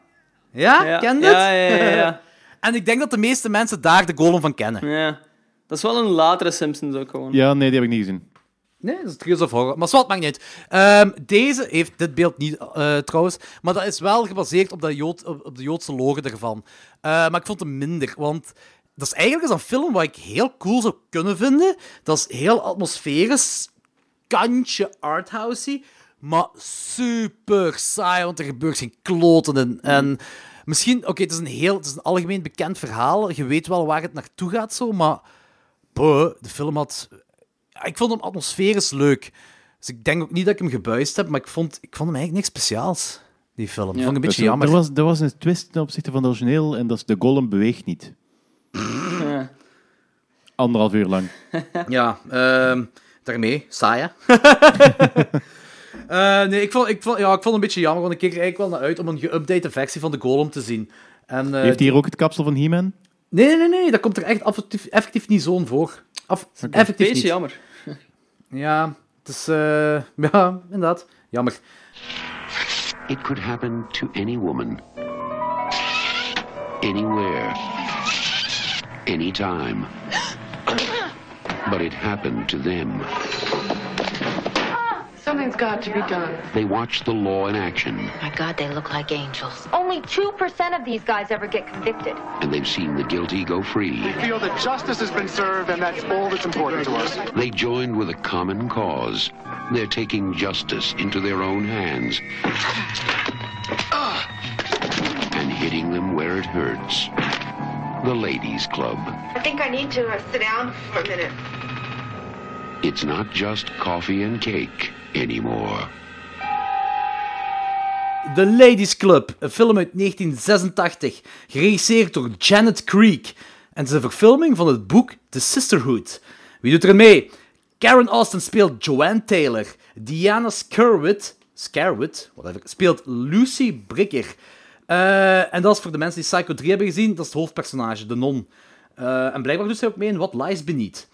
Ja, Ja, ken je ja, het? ja, ja, ja. en ik denk dat de meeste mensen daar de Golem van kennen. Ja. Dat is wel een latere Simpsons ook gewoon. Ja, nee, die heb ik niet gezien. Nee, dat is Trees of Horror. Maar zwart maakt niet uit. Ehm, deze heeft dit beeld niet, eh, trouwens. Maar dat is wel gebaseerd op de, Jood, op de Joodse lore ervan. Eh, maar ik vond hem minder, want... Dat is eigenlijk een film wat ik heel cool zou kunnen vinden. Dat is heel atmosferisch, kantje arthousey, maar super saai, want er gebeurt geen kloten in. En misschien, oké, het is een heel, het is een algemeen bekend verhaal. Je weet wel waar het naartoe gaat, zo, maar boh, de film had. Ik vond hem atmosferisch leuk. Dus ik denk ook niet dat ik hem gebuist heb, maar ik vond, ik vond hem eigenlijk niks speciaals, die film. Ik vond ik een beetje Dus, jammer. Er was, er was een twist ten opzichte van de origineel en dat is de golem beweegt niet. Ja. Anderhalf uur lang. Ja, ehm, daarmee, saai hè? Eh, nee, ik vond, ik, vond, ja, ik vond het een beetje jammer, want ik keek er eigenlijk wel naar uit om een geüpdate versie van de Golem te zien. En, eh, Heeft hij hier ook het kapsel van He-Man? Nee, nee, nee, nee, dat komt er echt effectief, effectief niet zo'n voor. Af, effectief Beetje niet. jammer. Ja, het is... eh, ja, inderdaad. Jammer. It could happen to any woman. anywhere, anytime. But it happened to them. Something's got to be done. They watched the law in action, My God, they look like angels. Only 2% of these guys ever get convicted. and they've seen the guilty go free. We feel that justice has been served, and that's all that's important to us. They joined with a common cause. They're taking justice into their own hands ah. and hitting them where it hurts. The Ladies Club. I think I need to uh, sit down for a minute. It's not just coffee and cake anymore. The Ladies Club, een film uit 1986, geregisseerd door Janet Creek. En het is een verfilming van het boek The Sisterhood. Wie doet er mee? Karen Austin speelt Joanne Taylor. Diana Skerwit, Skerwit whatever, speelt Lucy Bricker. Eh, en dat is voor de mensen die Psycho 3 hebben gezien, dat is het hoofdpersonage, de non. Eh, en blijkbaar doet zij ook mee in What Lies Beneath.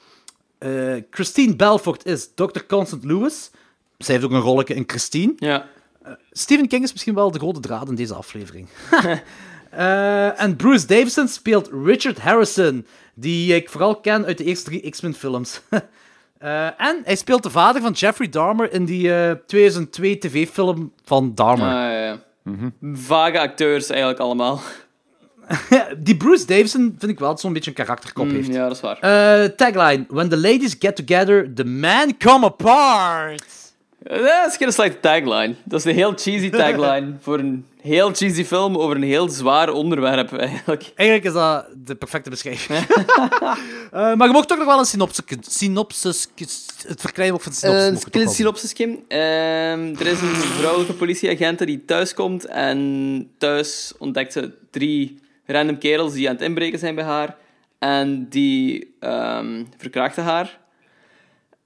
Eh, Christine Belfort is Dr. Constant Lewis. Zij heeft ook een rolletje in Christine. Ja. Stephen King is misschien wel de rode draad in deze aflevering. En Bruce Davison speelt Richard Harrison, die ik vooral ken uit de eerste drie X-Men films. En hij speelt de vader van Jeffrey Dahmer in die eh, 2002 tv-film van Dahmer. Ah, ja, Vage acteurs eigenlijk allemaal. die Bruce Davison vind ik wel dat zo'n beetje een karakterkop heeft. Ja, dat is waar. Eh, tagline: When the ladies get together, the men come apart. Eh, Dat is geen slechte tagline. Dat is een heel cheesy tagline voor een heel cheesy film over een heel zwaar onderwerp, eigenlijk. Eigenlijk is dat de perfecte beschrijving. Eh, maar je mocht toch nog wel een synopsis... synopsis het ook van de synopsis. Een toch wel klein synopsis, Kim. Ehm, er is een vrouwelijke politieagent die thuis komt en thuis ontdekt ze drie random kerels die aan het inbreken zijn bij haar en die ehm, verkrachten haar.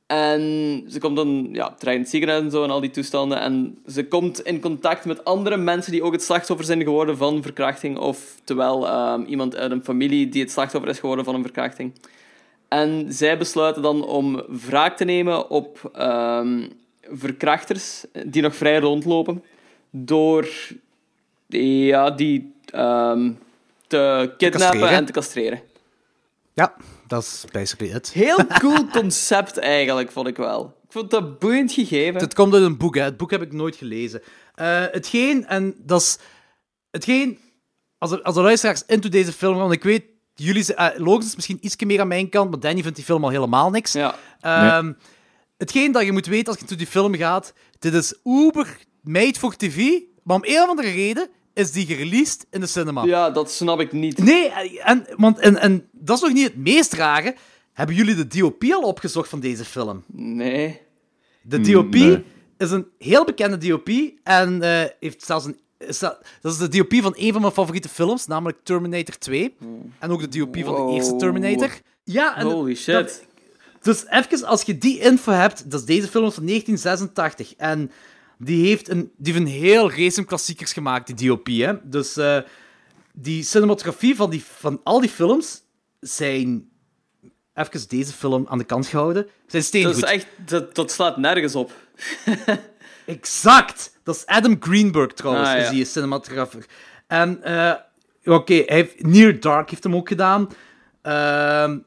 En ze komt dan ja, terecht het ziekenhuis en zo en al die toestanden. En ze komt in contact met andere mensen die ook het slachtoffer zijn geworden van verkrachting. Of terwijl ehm, iemand uit een familie die het slachtoffer is geworden van een verkrachting. En zij besluiten dan om wraak te nemen op ehm, verkrachters die nog vrij rondlopen. Door ja, die ehm, te kidnappen en te castreren. Ja, dat is basically it. Heel cool concept eigenlijk, vond ik wel. Ik vond dat boeiend gegeven. Het komt uit een boek, hè. Het boek heb ik nooit gelezen. Eh, hetgeen, en dat is... Hetgeen, als er, als er luisteraars into deze film want ik weet, jullie... zijn- eh, Logan is misschien iets meer aan mijn kant, maar Danny vindt die film al helemaal niks. Ja. Ehm, Hetgeen dat je moet weten als je into die film gaat, dit is uber made for tv, maar om een of andere reden is die gereleased in de cinema. ja, dat snap ik niet. Nee, en, want, en, en dat is nog niet het meest rare. Hebben jullie de DOP al opgezocht van deze film? Nee. De DOP nee. is een heel bekende DOP en eh, heeft zelfs een. is dat, dat is de DOP van een van mijn favoriete films, namelijk Terminator 2. En ook de DOP van de eerste Terminator. Ja, en Holy shit. dat- dus even, als je die info hebt, dat is deze film van 1986. En die heeft een, die heeft een heel race klassiekers gemaakt, die DOP. Hè? Dus eh, die cinematografie van, die, van al die films zijn... Even deze film aan de kant gehouden. Zijn dat steengoed. is echt... Dat, dat slaat nergens op. Exact! Dat is Adam Greenberg trouwens, Ah, ja. is die cinematografer. En, eh, oké, hij heeft Near Dark heeft hem ook gedaan. Ehm,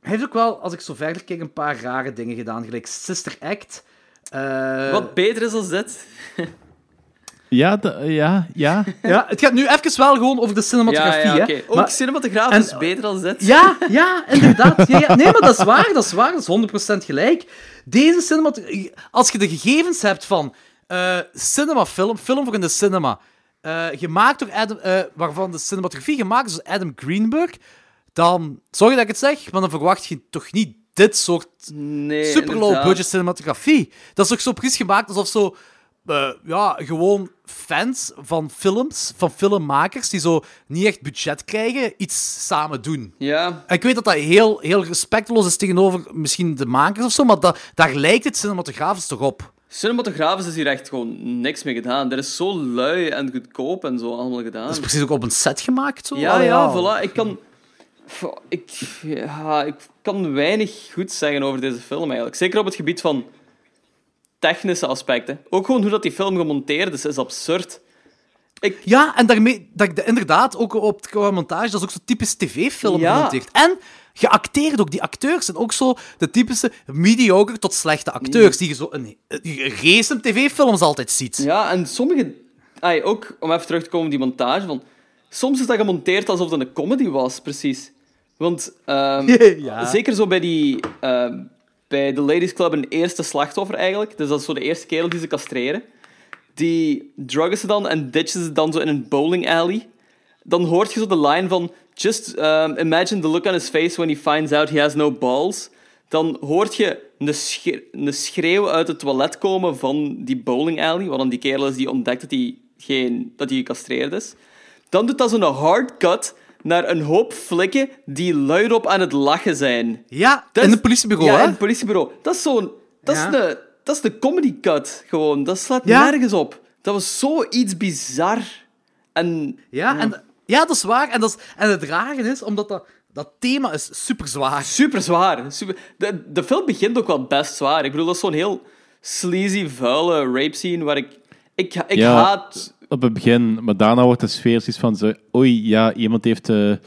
hij heeft ook wel, als ik zo verder kijk, een paar rare dingen gedaan, gelijk Sister Act. Eh, Wat beter is dan dit. Ja, da- ja, ja. Ja, het gaat nu even wel gewoon over de Ja, cinematografie, ja, hè. Ook Maar- cinematografisch en- beter dan dit. Ja, ja, inderdaad. Ja, ja. Nee, maar dat is waar, dat is waar, dat is 100% gelijk. Deze cinematografie... Als je de gegevens hebt van eh cinemafilm, film voor in de cinema, eh, gemaakt door Adam... eh, waarvan de cinematografie gemaakt is door Adam Greenberg, dan... Sorry dat ik het zeg, maar dan verwacht je toch niet dit soort Nee, super low inderdaad. budget cinematografie. Dat is toch zo precies gemaakt alsof zo... eh, ja, gewoon fans van films, van filmmakers, die zo niet echt budget krijgen, iets samen doen. Ja, Ik weet dat dat heel, heel respectloos is tegenover misschien de makers of zo, maar dat, daar lijkt het cinematografisch toch op. cinematografisch is hier echt gewoon niks mee gedaan. Er is zo lui en goedkoop en zo allemaal gedaan. Dat is precies ook op een set gemaakt. Zo. Ja, Allee, ja, voilà. Ik kan... Ik, ja, ik kan weinig goed zeggen over deze film, eigenlijk. Zeker op het gebied van technische aspecten. Ook gewoon hoe dat die film gemonteerd is, is absurd. Ik- Ja, en daarmee, dat, inderdaad, ook op het montage, dat is ook zo typisch tv-film Ja. gemonteerd. En geacteerd ook. Die acteurs zijn ook zo de typische mediocre tot slechte acteurs, die je zo in recent tv-films altijd ziet. Ja, en sommige... Ay, ook, om even terug te komen op die montage, van... Soms is dat gemonteerd alsof het een comedy was, precies. Want ehm, Ja. zeker zo bij die... ehm, bij de Ladies Club een eerste slachtoffer eigenlijk. Dus dat is zo de eerste kerel die ze castreren. Die druggen ze dan en ditchen ze dan zo in een bowling alley. Dan hoort je zo de line van... Just um, imagine the look on his face when he finds out he has no balls. Dan hoort je een, schre- een schreeuw uit het toilet komen van die bowling alley. Wat dan die kerel is die ontdekt dat hij, geen, dat hij gecastreerd is. Dan doet dat zo'n hard cut naar een hoop flikken die luidop aan het lachen zijn. Ja, Dat in het politiebureau, ja, hè? in het politiebureau. Dat is zo'n... Dat, Ja. is de, dat is de comedy cut, gewoon. Dat slaat Ja. nergens op. Dat was zoiets bizar. En... Ja, en, ja, dat is waar. En, dat is, en het rare is, omdat dat, dat thema is super zwaar. Super zwaar. Super... De, de film begint ook wel best zwaar. Ik bedoel, dat is zo'n heel sleazy, vuile rape scene waar ik... Ik, ik Ja. haat... Op het begin, maar daarna wordt de sfeer zoiets van... Zo, Oei, ja, iemand heeft eh, eh,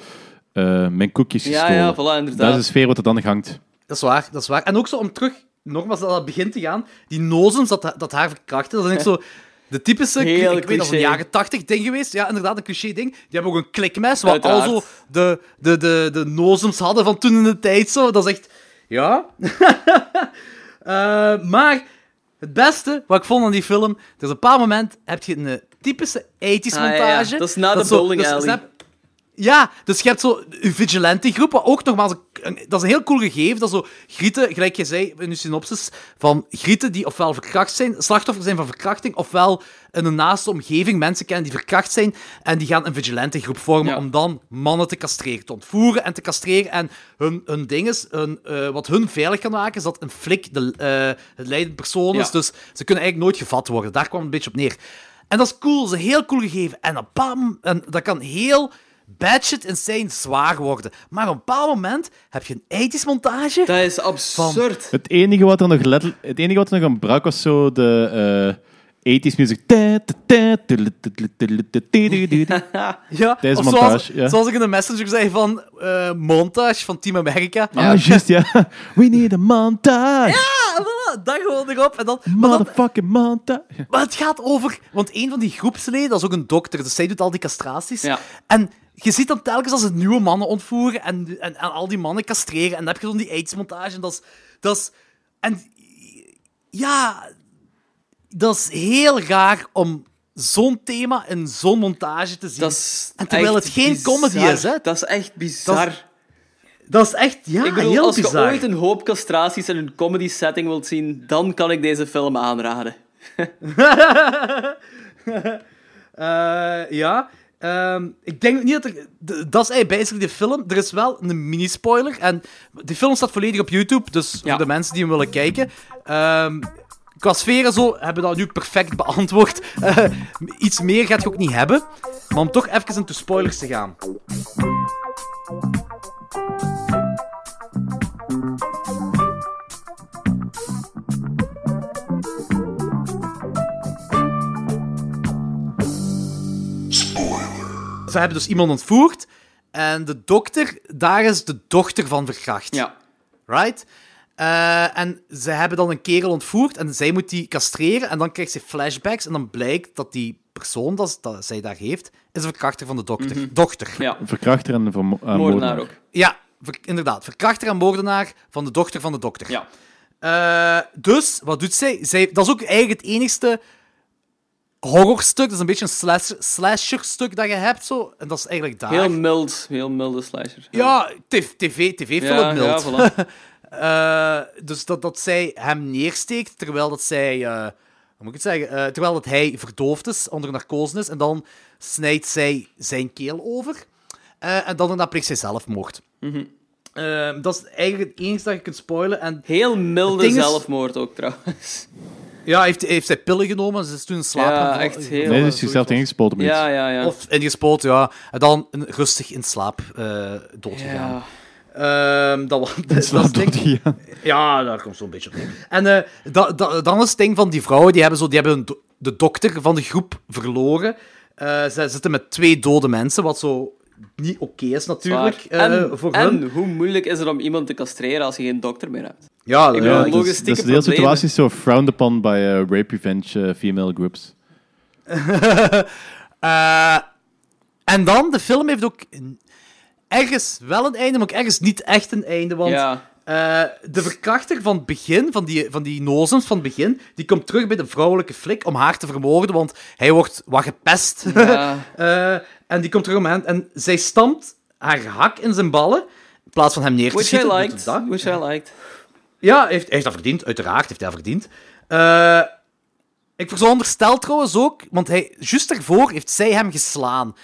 mijn koekjes Ja, gestolen. ja, voilà, inderdaad. Dat is de sfeer wat er dan hangt. Dat is waar, dat is waar. En ook zo om terug, nogmaals, dat dat begint te gaan, die nozems dat, dat haar verkrachten, dat is ik zo de typische, Heel ik weet dat een cliché. jaren tachtig ding geweest, ja, inderdaad, een cliché ding. Die hebben ook een klikmes, waar al zo de, de, de, de nozems hadden van toen in de tijd, zo. Dat is echt, ja. Eh, maar het beste wat ik vond aan die film, er is op een bepaald moment heb je een typische 80s Ah, ja, ja. montage. Dat is na de bowling alley. Ja, dus je hebt zo een vigilante groep, wat ook nogmaals, een, dat is een heel cool gegeven, dat zo grieten, gelijk je zei in je synopsis, van grieten die ofwel verkracht zijn, slachtoffer zijn van verkrachting, ofwel in een naaste omgeving mensen kennen die verkracht zijn, en die gaan een vigilante groep vormen Ja. om dan mannen te castreren, te ontvoeren en te castreren. En hun, hun ding is, hun, eh, wat hun veilig kan maken, is dat een flik de, eh, het leidende persoon is, Ja. dus ze kunnen eigenlijk nooit gevat worden. Daar kwam het een beetje op neer. En dat is cool, dat is een heel cool gegeven. En, mom- en dat kan heel bad shit insane zwaar worden. Maar op een bepaald moment heb je een ethisch montage. Dat is absurd. Het enige wat er nog, letterlijk- het enige wat er nog ontbrak was zo de eh 80s music. Ja, Deze montage, zoals, ja. zoals ik in de messenger zei van eh, montage van Team America. Ah, juist, ja. We need a montage. Ja, voilà, dat gewoon erop. En dan, maar, dan, Motherfucking montage. maar het gaat over... Want een van die groepsleden, dat is ook een dokter, dus zij doet al die castraties. Ja. En je ziet dan telkens als ze nieuwe mannen ontvoeren en, en, en al die mannen castreren. En dan heb je dan die AIDS-montage. En dat is... Dat is en ja, dat is heel raar om zo'n thema in zo'n montage te zien. Dat is en terwijl het geen bizar. comedy is, hè? Dat is echt bizar. Dat is echt, ja, ik bedoel, heel als je ooit een hoop castraties in een comedy setting wilt zien, dan kan ik deze film aanraden. Eh, ja. Ehm, ik denk niet dat er... Dat is eigenlijk basically de film. Er is wel een mini-spoiler. En de film staat volledig op YouTube, dus Ja. voor de mensen die hem willen kijken. Ehm qua sfeer en zo hebben we dat nu perfect beantwoord. Eh, iets meer gaat je ook niet hebben. Maar om toch even into spoilers te gaan. Ze hebben dus iemand ontvoerd. En de dokter, daar is de dochter van verkracht. Ja. Right? Eh, en ze hebben dan een kerel ontvoerd en zij moet die castreren. En dan krijgt ze flashbacks. En dan blijkt dat die persoon dat, dat zij daar heeft, is een verkrachter van de dokter. Dochter. Ja, Verkrachter en vermo- eh, moordenaar moordenaar. ook. Ja, ver- inderdaad. Verkrachter en moordenaar van de dochter van de dokter. Ja. Eh, dus, wat doet zij? zij? Dat is ook eigenlijk het enigste horrorstuk. Dat is een beetje een slash, slasher-stuk dat je hebt. Zo. En dat is eigenlijk daar. Heel mild, heel milde slasher. Ja, tv, tv, tv-film ja, mild. ja, voilà. Eh, dus dat, dat zij hem neersteekt, terwijl dat zij... eh, hoe moet ik het zeggen? Eh, terwijl dat hij verdoofd is, onder narcose is. En dan snijdt zij zijn keel over. En dan daarna pleegt zij zelfmoord. Mhm. Eh, dat is eigenlijk het enige dat je kunt spoilen. En Heel milde is- zelfmoord ook, trouwens. Ja, heeft, heeft zij pillen genomen. Ze is toen in slaap Ja, gevallen- echt heel- Nee, dus zoiets je zelf was. ingespoten met iets. Ja, ja, ja. Of ingespoten, ja. En dan een- rustig in slaap eh doodgegaan. ja. Ehm, dat, was- dat, is ding. Ja, daar komt zo'n beetje op neer. En eh, da, da- dan is het ding van die vrouwen, die hebben, zo, die hebben een do- de dokter van de groep verloren. Eh, ze zitten met twee dode mensen, wat zo niet oké is natuurlijk eh, en, voor en hun. hoe moeilijk is het om iemand te castreren als je geen dokter meer hebt? Ja, Ik bedoel, ja, Ja, dus, logistieke dus de hele situatie is zo frowned upon by uh, rape revenge uh, female groups. Eh, en dan, de film heeft ook een- ergens wel een einde, maar ook ergens niet echt een einde. Want Ja. eh, de verkrachter van het begin, van die, van die nozems van het begin, die komt terug bij de vrouwelijke flik om haar te vermoorden, want hij wordt wat gepest. Ja. Eh, en die komt terug om hen, en zij stampt haar hak in zijn ballen, in plaats van hem neer te Which I schieten. doet liked. dat. Which I liked. Ja, heeft, hij heeft dat verdiend. Uiteraard heeft hij dat verdiend. Eh, ik veronderstel trouwens ook, want hij, juist daarvoor heeft zij hem geslaan.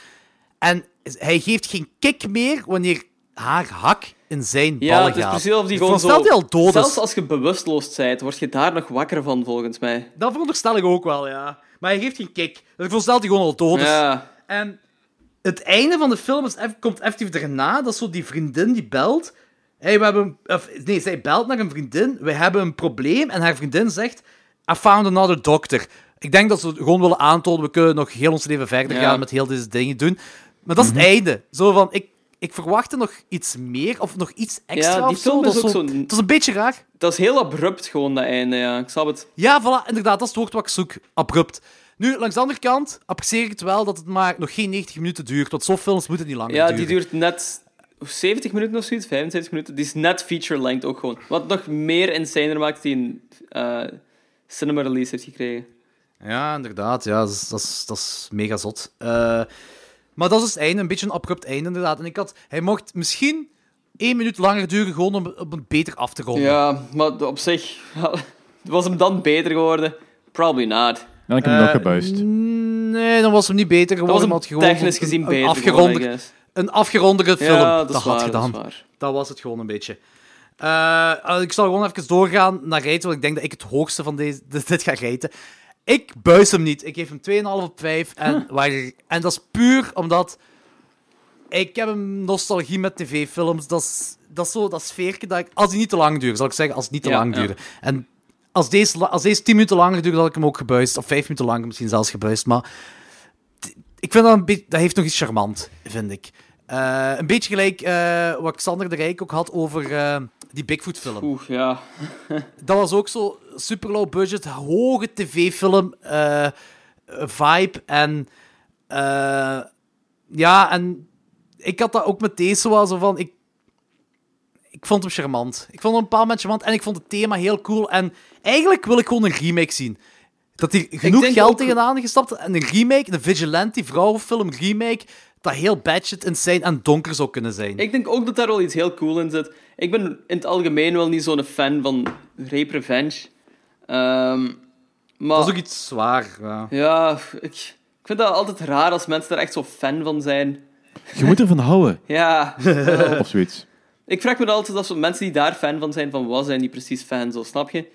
En hij geeft geen kick meer wanneer haar hak in zijn Ja, ballen het is gaat. precies of die gewoon zo... die al dood Zelfs als je bewusteloos bent, word je daar nog wakker van, volgens mij. Dat veronderstel ik ook wel, ja. Maar hij geeft geen kick. Dus ik veronderstel dat hij gewoon al dood is. Ja. En het einde van de film is, komt effectief daarna. Dat is zo die vriendin die belt. Hey, we hebben, of, nee, zij belt naar een vriendin. We hebben een probleem. En haar vriendin zegt: I found another doctor. Ik denk dat ze gewoon willen aantonen: we kunnen nog heel ons leven verder Ja. gaan met heel deze dingen doen. Maar dat is het einde. Zo van: ik, ik verwachtte nog iets meer of nog iets extra. Ja, die zo. film Dat is ook zo- Het is een beetje raar. Dat is heel abrupt, gewoon, dat einde, ja. Ik snap het. Ja, voilà, inderdaad, dat is het woord wat ik zoek. Abrupt. Nu, langs de andere kant apprecieer ik het wel dat het maar nog geen 90 minuten duurt. Want zo'n films moeten niet langer Ja, duren. die duurt net 70 minuten of zoiets, 75 minuten. Die is net feature-length ook gewoon. Wat nog meer insaner maakt die een eh, cinema release heeft gekregen. Ja, inderdaad. Ja, dat, is, dat, is, dat is mega zot. Eh, maar dat is dus het einde, een beetje een abrupt einde, inderdaad. En ik had, hij mocht misschien één minuut langer duren, gewoon om, om het beter af te ronden. Ja, maar op zich... Was hem dan beter geworden? Probably not. Dan heb ik hem Eh, nog gebuist. Nee, dan was hem niet beter Dat geworden. was hem maar had gewoon technisch gezien beter guess. Een afgerondere film. Ja, dat dat is had waar, gedaan. dat is waar. Dat was het gewoon een beetje. Eh, ik zal gewoon even doorgaan naar rijten, want ik denk dat ik het hoogste van deze, dit ga rijten. Ik buis hem niet. Ik geef hem 2,5 op 5. En, waar, en dat is puur omdat... Ik heb een nostalgie met tv-films. Dat is, dat is zo dat sfeerke dat ik... Als die niet te lang duren, zal ik zeggen. Als het niet te Ja, lang ja. duren. En als deze, als deze 10 minuten langer duurt, had ik hem ook gebuist. Of 5 minuten langer misschien zelfs gebuist. Maar ik vind dat een beetje... Dat heeft nog iets charmant, vind ik. Eh, een beetje gelijk eh, wat Xander de Rijk ook had over eh, die Bigfoot-film. Oeh, ja. Dat was ook zo super low budget, hoge tv-film vibe. En eh, ja, en ik had dat ook met deze wel zo van. Ik, ik vond hem charmant. Ik vond hem een bepaald moment charmant en ik vond het thema heel cool. En eigenlijk wil ik gewoon een remake zien. Dat hij genoeg geld ook- tegenaan gestapt en een remake, een vigilante vrouwenfilm remake, dat heel badshit insane en donker zou kunnen zijn. Ik denk ook dat daar wel iets heel cool in zit. Ik ben in het algemeen wel niet zo'n fan van rape revenge. Ehm, maar Dat is ook iets zwaar. Ja. ja, ik, ik vind dat altijd raar als mensen daar echt zo fan van zijn. Je moet ervan houden. Ja, Of zoiets. ik vraag me altijd af, mensen die daar fan van zijn, van wat zijn die precies fan, zo, snap je?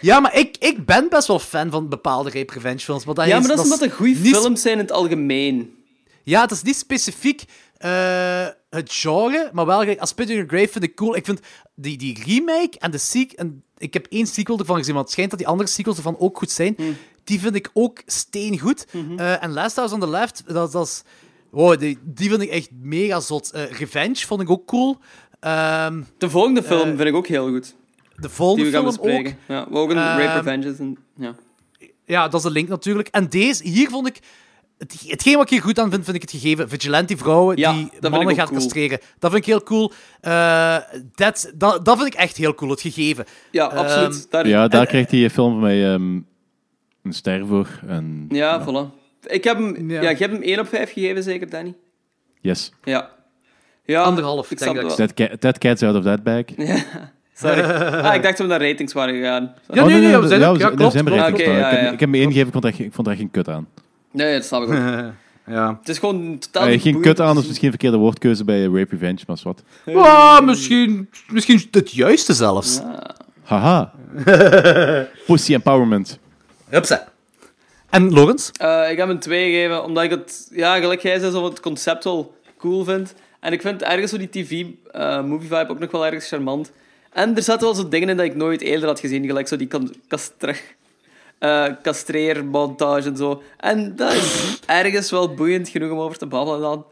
Ja, maar ik, ik ben best wel fan van bepaalde rape revenge films. Maar dat Ja, is, maar dat is omdat het goede niet- films zijn in het algemeen. Ja, het is niet specifiek eh, het genre, maar wel als in Your Grave vind ik cool. Ik vind die, die remake en de sequel... En ik heb één sequel ervan gezien, maar het schijnt dat die andere sequels ervan ook goed zijn. Hmm. Die vind ik ook steengoed. Mhm. Eh, en Last House on the Left, dat, dat is... Wow, die, die vind ik echt mega zot. Eh, Revenge vond ik ook cool. Ehm, De volgende film vind ik ook heel goed. de volgende Die we gaan film ook. bespreken. Ja, ook een Ehm, Rape Revenges. En, ja. Ja, dat is de link natuurlijk. En deze, hier vond ik... Het, hetgeen wat ik hier goed aan vind, vind ik het gegeven. Vigilante vrouwen Ja, die dat mannen gaat cool. castreren. Dat vind ik heel cool. Eh, that's- dat, dat vind ik echt heel cool, het gegeven. ja, Ehm, absoluut. Daar, Ja, daar en- krijgt die film van mij ehm, een ster voor. En, Ja, voilà. Ik heb hem, ja. Ja. ik heb hem 1 op 5 gegeven, zeker, Danny? Yes. Ja. ja Anderhalf, ik denk ik. wel. That, ca- that cat's out of that bag. Sorry. Ah, ik dacht dat we naar ratings waren gegaan. Ja, nee, nee, we zijn ja, klopt, zijn klopt. ja, ik, heb, ja. ik heb me ingegeven, ik vond, er, geen- ik vond er geen kut aan. Nee, dat snap ik ook. ja. Het is gewoon totaal Eh, geen kut aan te misschien een verkeerde woordkeuze bij Rape Revenge, maar is wat. Ah, misschien, misschien het juiste zelfs. Ah. Haha. Pussy empowerment. Hupsa. En Lorenz? Eh, ik heb een 2 gegeven, omdat ik het, ja, gelijk jij zei, zo het concept wel cool vind. En ik vind ergens zo die TV-movie vibe ook nog wel ergens charmant. En er zaten wel zo dingen in dat ik nooit eerder had gezien, gelijk zo die kan- kastra- eh castreermontage en zo. En dat is ergens wel boeiend genoeg om over te babbelen dan.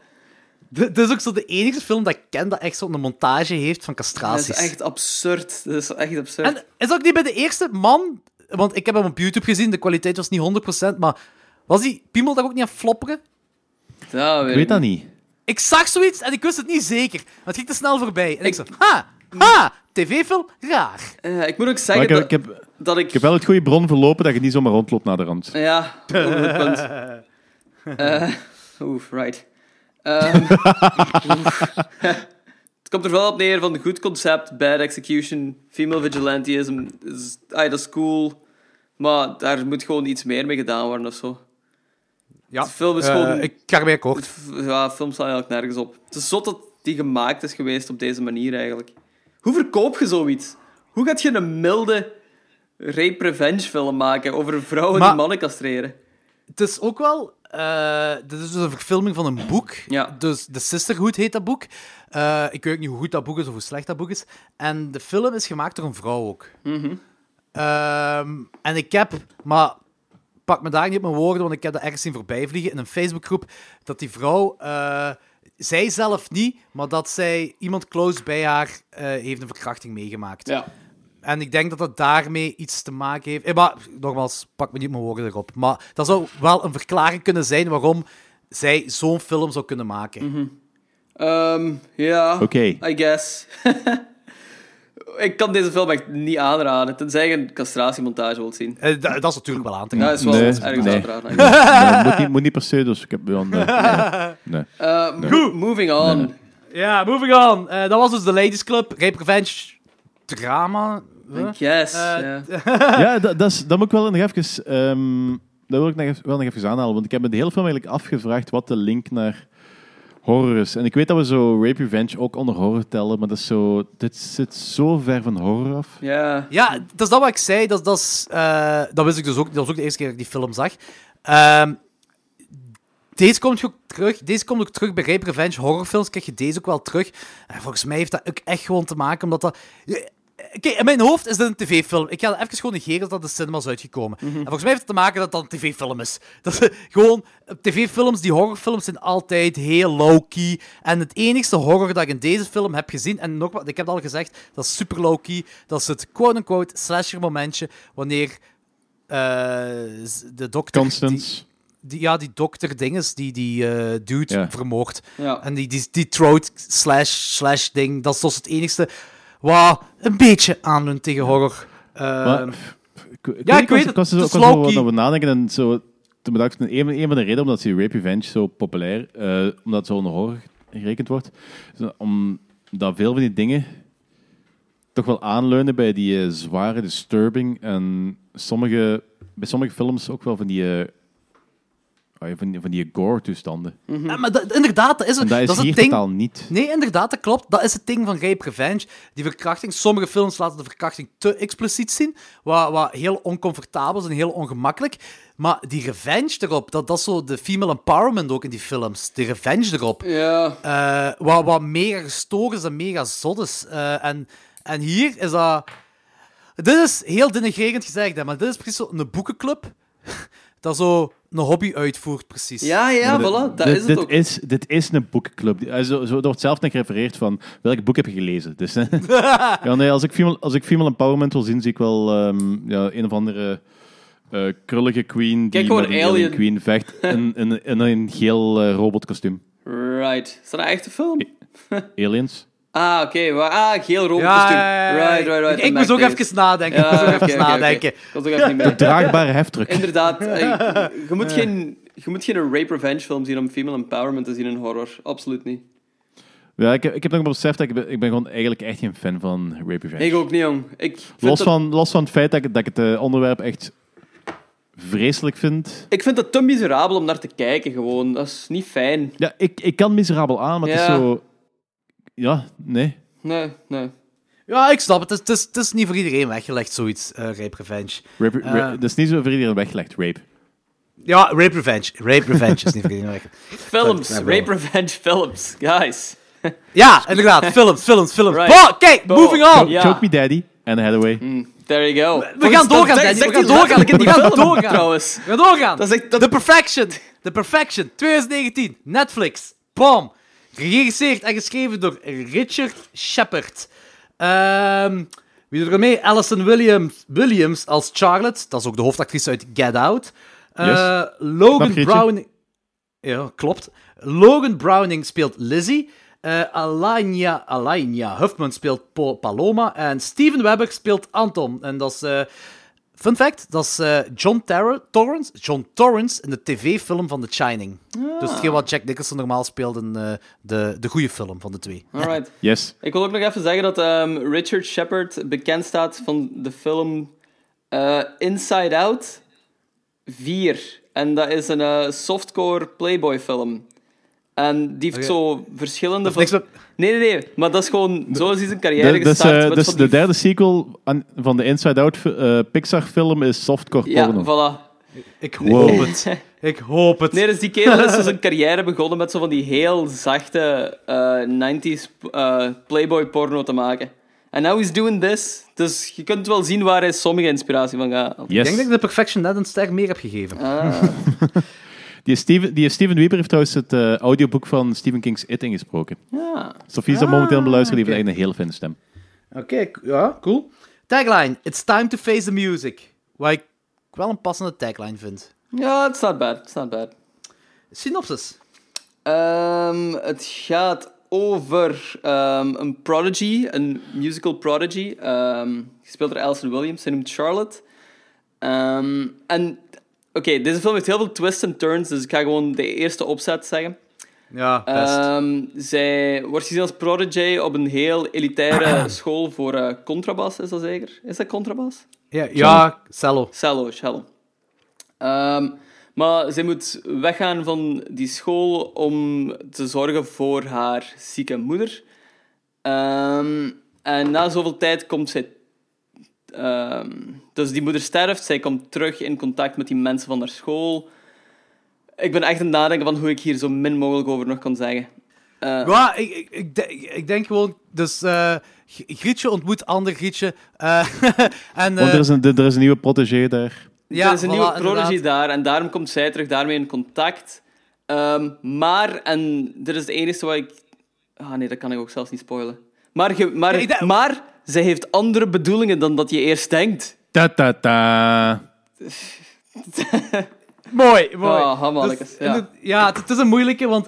Dit is ook zo de enige film dat ik ken dat echt zo'n montage heeft van Dat castraties. is echt absurd. Dat is echt absurd. En is ook niet bij de eerste man, want ik heb hem op YouTube gezien, de kwaliteit was niet 100%, maar was die piemel daar ook niet aan flopperen? dat Ik weet dat niet. Ik zag zoiets en ik wist het niet zeker. Want het ging te snel voorbij. En ik zo, ha, ha, tv-film, raar. Eh, ik moet ook zeggen ik, heb, dat, ik, heb, dat ik... ik heb wel het goede bron verlopen dat je niet zomaar rondloopt naar de rand. Ja, goed punt. Eh, Oef, right. Ehm, oef. het komt er wel op neer van goed concept, bad execution, female vigilantism. Is, ah, dat is cool, maar daar moet gewoon iets meer mee gedaan worden of zo. Ja, De film is eh, gewoon... ik ga ermee akkoord. het- Ja, film staat eigenlijk nergens op. Het is zot dat die gemaakt is geweest op deze manier eigenlijk. Hoe verkoop je zoiets? Hoe gaat je een milde rape-revenge film maken over vrouwen Maar- die mannen castreren? Het is ook wel... eh dit is dus een verfilming van een boek. Ja. Dus The Sisterhood heet dat boek. Eh, ik weet ook niet hoe goed dat boek is of hoe slecht dat boek is. En de film is gemaakt door een vrouw ook. Ehm, en ik heb... Maar pak me daar niet op mijn woorden, want ik heb dat ergens zien voorbij vliegen in een Facebookgroep, dat die vrouw... eh, zij zelf niet, maar dat zij iemand close bij haar heeft een verkrachting meegemaakt. Ja. En ik denk dat dat daarmee iets te maken heeft. Eh, maar nogmaals, pak me niet mijn woorden erop. Maar dat zou wel een verklaring kunnen zijn waarom zij zo'n film zou kunnen maken. Ehm, ja, Oké. I guess. ik kan deze film echt niet aanraden, tenzij je een castratiemontage wilt zien. Eh, da- dat is natuurlijk wel aan te Ja, gaan. dat is wel Nee, ergens nee. aan te raden. Nee, moet, niet, moet niet per se, dus ik heb wel een... nee. Mo- moving on. Ja, moving on. Eh, dat was dus de Ladies Club. Rape Revenge drama. I guess, Eh, ja. Ja, dat, dat, is, dat moet ik wel nog even... ehm, dat wil ik nog even, wel nog even aanhalen, want ik heb me de hele film eigenlijk afgevraagd wat de link naar horror is. En ik weet dat we zo Rape Revenge ook onder horror tellen, maar dat is zo... Dit zit zo ver van horror af. Ja. Ja, dat is dat wat ik zei. Dat, dat, is, eh, dat wist ik dus ook. Dat was ook de eerste keer dat ik die film zag. Ehm, deze komt ook terug. Deze komt ook terug bij Rape Revenge horrorfilms. Krijg je deze ook wel terug. En volgens mij heeft dat ook echt gewoon te maken omdat dat. Kijk, in mijn hoofd is dit een tv-film. Ik ga even gewoon negeren dat dat de cinema is uitgekomen. En volgens mij heeft het te maken dat dat een tv-film is. Dat is gewoon, tv-films, die horrorfilms zijn altijd heel low-key. En het enigste horror dat ik in deze film heb gezien, en nog wat, ik heb het al gezegd, dat is super low-key. Dat is het quote-unquote slasher momentje, wanneer eh, de dokter... Constance. Die, ja, die dokter dinges, die die eh, dude. Ja. En die, die, die throat slash slash ding, dat is dus het enigste wat een beetje aandoen tegen horror. Maar, Ehm, pff, ik, ik ja, weet, ik weet was, het. Ik was, er- wat over nadenken en zo... Toen bedacht ik, een, een van de redenen omdat die Rape Revenge zo populair, eh omdat zo'n horror gerekend wordt, omdat veel van die dingen toch wel aanleunen bij die eh, zware disturbing en sommige, bij sommige films ook wel van die, ja, van die, van die gore-toestanden. ja, maar dat- inderdaad, dat is, En dat is, dat is hier het ding. totaal niet. Nee, inderdaad, dat klopt. Dat is het ding van Rape Revenge. Die verkrachting. Sommige films laten de verkrachting te expliciet zien. Wat, wat heel oncomfortabel is en heel ongemakkelijk. Maar die revenge erop, dat, dat is zo de female empowerment ook in die films. Die revenge erop. Ja. Eh, wat, wat mega gestoord is en mega zot is. Eh, en, en hier is dat... Dit is heel denigrerend gezegd, hè, maar dit is precies zo een boekenclub dat zo een hobby uitvoert, precies. Ja, ja, voilà. Dat dit, is het dit ook. Is, dit is een boekenclub. Die- Zo, zo, er wordt zelf nog gerefereerd van welk boek heb je gelezen. Dus, ja, nee, als, ik female, als ik female empowerment wil zien, zie ik wel ehm, ja, een of andere eh, krullige queen die Kijk gewoon met een Alien. alien queen vecht in, in, in een geel eh, robotkostuum. Right. Is dat een echte film? Aliens. Ah, oké. maar- Ah, geel rood Ja, kostuum. ja, ja, ja. Right, right, right. Ik, moest ook even nadenken. Ja, ik moest ook even nadenken. Ik was ook even niet mee. Draagbare heftruck. Inderdaad. eh, je, moet geen, je moet geen rape revenge film zien om female empowerment te zien in horror. Absoluut niet. Ja, ik, heb- ik heb nog beseft dat ik, ben- ik ben gewoon eigenlijk echt geen fan van Rape Revenge. Ik ook niet, jong. Ik los, dat, van, los van het feit dat ik, dat ik het eh, onderwerp echt vreselijk vind. ik vind het te miserabel om naar te kijken, gewoon. Dat is niet fijn. Ja, ik, ik kan miserabel aan, maar het is zo... Ja, nee. Nee, nee. Ja, ik snap het. Het is, het is, niet voor iedereen weggelegd, zoiets, eh Rape Revenge. Rape, Eh. is niet zo voor iedereen weggelegd, rape. Ja, Rape Revenge. Rape Revenge is niet voor iedereen weggelegd. Films. Wel. Rape revenge films. Guys. Ja, inderdaad. Films, films, films. Right. Oh, kijk, Bo. moving on. Choke Me Daddy, Anne Hathaway. Mm. There you go. We gaan doorgaan, Dat Danny. We gaan doorgaan. We gaan doorgaan. trouwens. We gaan doorgaan. Dat is echt- dat- The Perfection. The Perfection. 2019. Netflix. Bam. Geregisseerd en geschreven door Richard Shepard. Ehm, wie doet er mee? Alison Williams, Williams als Charlotte. Dat is ook de hoofdactrice uit Get Out. Eh, Yes. Logan. Browning... Ja, klopt. Logan Browning speelt Lizzie. Eh Alanya, Alanya Huffman speelt Paloma. En Steven Webber speelt Anton. En dat is... eh, fun fact, dat is eh, John Terra- Torrance, John Torrance in de tv-film van The Shining. Dus hetgeen wat Jack Nicholson normaal speelt in eh, de, de goede film van de twee. Alright. Yes. Ik wil ook nog even zeggen dat ehm, Richard Shepard bekend staat van de film eh, Inside Out 4. En dat is een eh, softcore Playboy film. En die heeft zo verschillende... met- Nee, nee, nee. Maar dat is gewoon... Zo is hij zijn carrière De, dus, gestart. eh, met dus van de die- derde sequel van de Inside Out eh, Pixar film is softcore Ja, porno. voilà. Ik hoop Wow. het. Ik hoop het. Nee, dus die kerel is zo zijn carrière begonnen met zo van die heel zachte eh, 90s eh, Playboy porno te maken. En now he's doing this. Dus je kunt wel zien waar hij sommige inspiratie van gaat. Ik denk dat ik de Perfection net een ster meer heb gegeven. Ah. Die Steven, die Steven Weber heeft trouwens het eh, audioboek van Stephen King's It ingesproken. Ja. Sophie is dat momenteel aan het beluisteren, die heeft eigenlijk een hele fijne stem. Oké, ja, cool. Tagline: It's time to face the music. Wat ik wel een passende tagline vind. Ja, it's not bad. It's not bad. Synopsis. Ehm, het gaat over ehm, een prodigy, een musical prodigy. ehm gespeeld door Alison Williams. Ze noemt Charlotte. Ehm, en oké, deze film heeft heel veel twists en turns, dus ik ga gewoon de eerste opzet zeggen. Ja, best. Ehm, zij wordt gezien als prodigy op een heel elitaire school voor eh, contrabas, is dat zeker? Is dat contrabas? ja, ja, cello. Cello, cello. Ehm, maar zij moet weggaan van die school om te zorgen voor haar zieke moeder. Ehm, en na zoveel tijd komt zij... ehm, dus die moeder sterft, zij komt terug in contact met die mensen van haar school. Ik ben echt aan het nadenken van hoe ik hier zo min mogelijk over nog kan zeggen. Eh, Ja, ik, ik, ik, de- ik denk gewoon... Dus eh, G- Grietje ontmoet ander Grietje. eh, en, Want er is een, er is een nieuwe protégé daar. ja, er is een voilà, nieuwe inderdaad. daar en daarom komt zij terug daarmee in contact. Ehm, maar, en dit is het enige wat ik... Ah nee, dat kan ik ook zelfs niet spoilen. Maar, ge- maar, maar zij heeft andere bedoelingen dan dat je eerst denkt. Ta ta ta. Mooi, mooi. Ah, hamannekes, Dus, ja. het, het is een moeilijke, want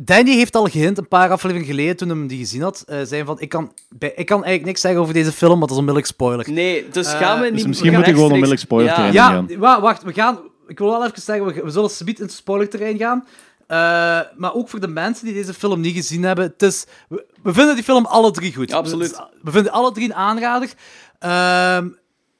Danny heeft al gehint, een paar afleveringen geleden, toen hem die gezien had, eh zei van, ik kan, bij, ik kan eigenlijk niks zeggen over deze film, want dat is onmiddellijk spoiler. Nee, dus Eh, gaan we dus niet... misschien we moet je gewoon onmiddellijk spoiler ja. Ja, wa- wacht, we gaan... Ik wil wel even zeggen, we, we zullen subiet in het spoilerterrein gaan. Eh, maar ook voor de mensen die deze film niet gezien hebben. Het is, we, we vinden die film alle drie goed. Ja, absoluut. We, we vinden alle drie een aanrader. Ehm,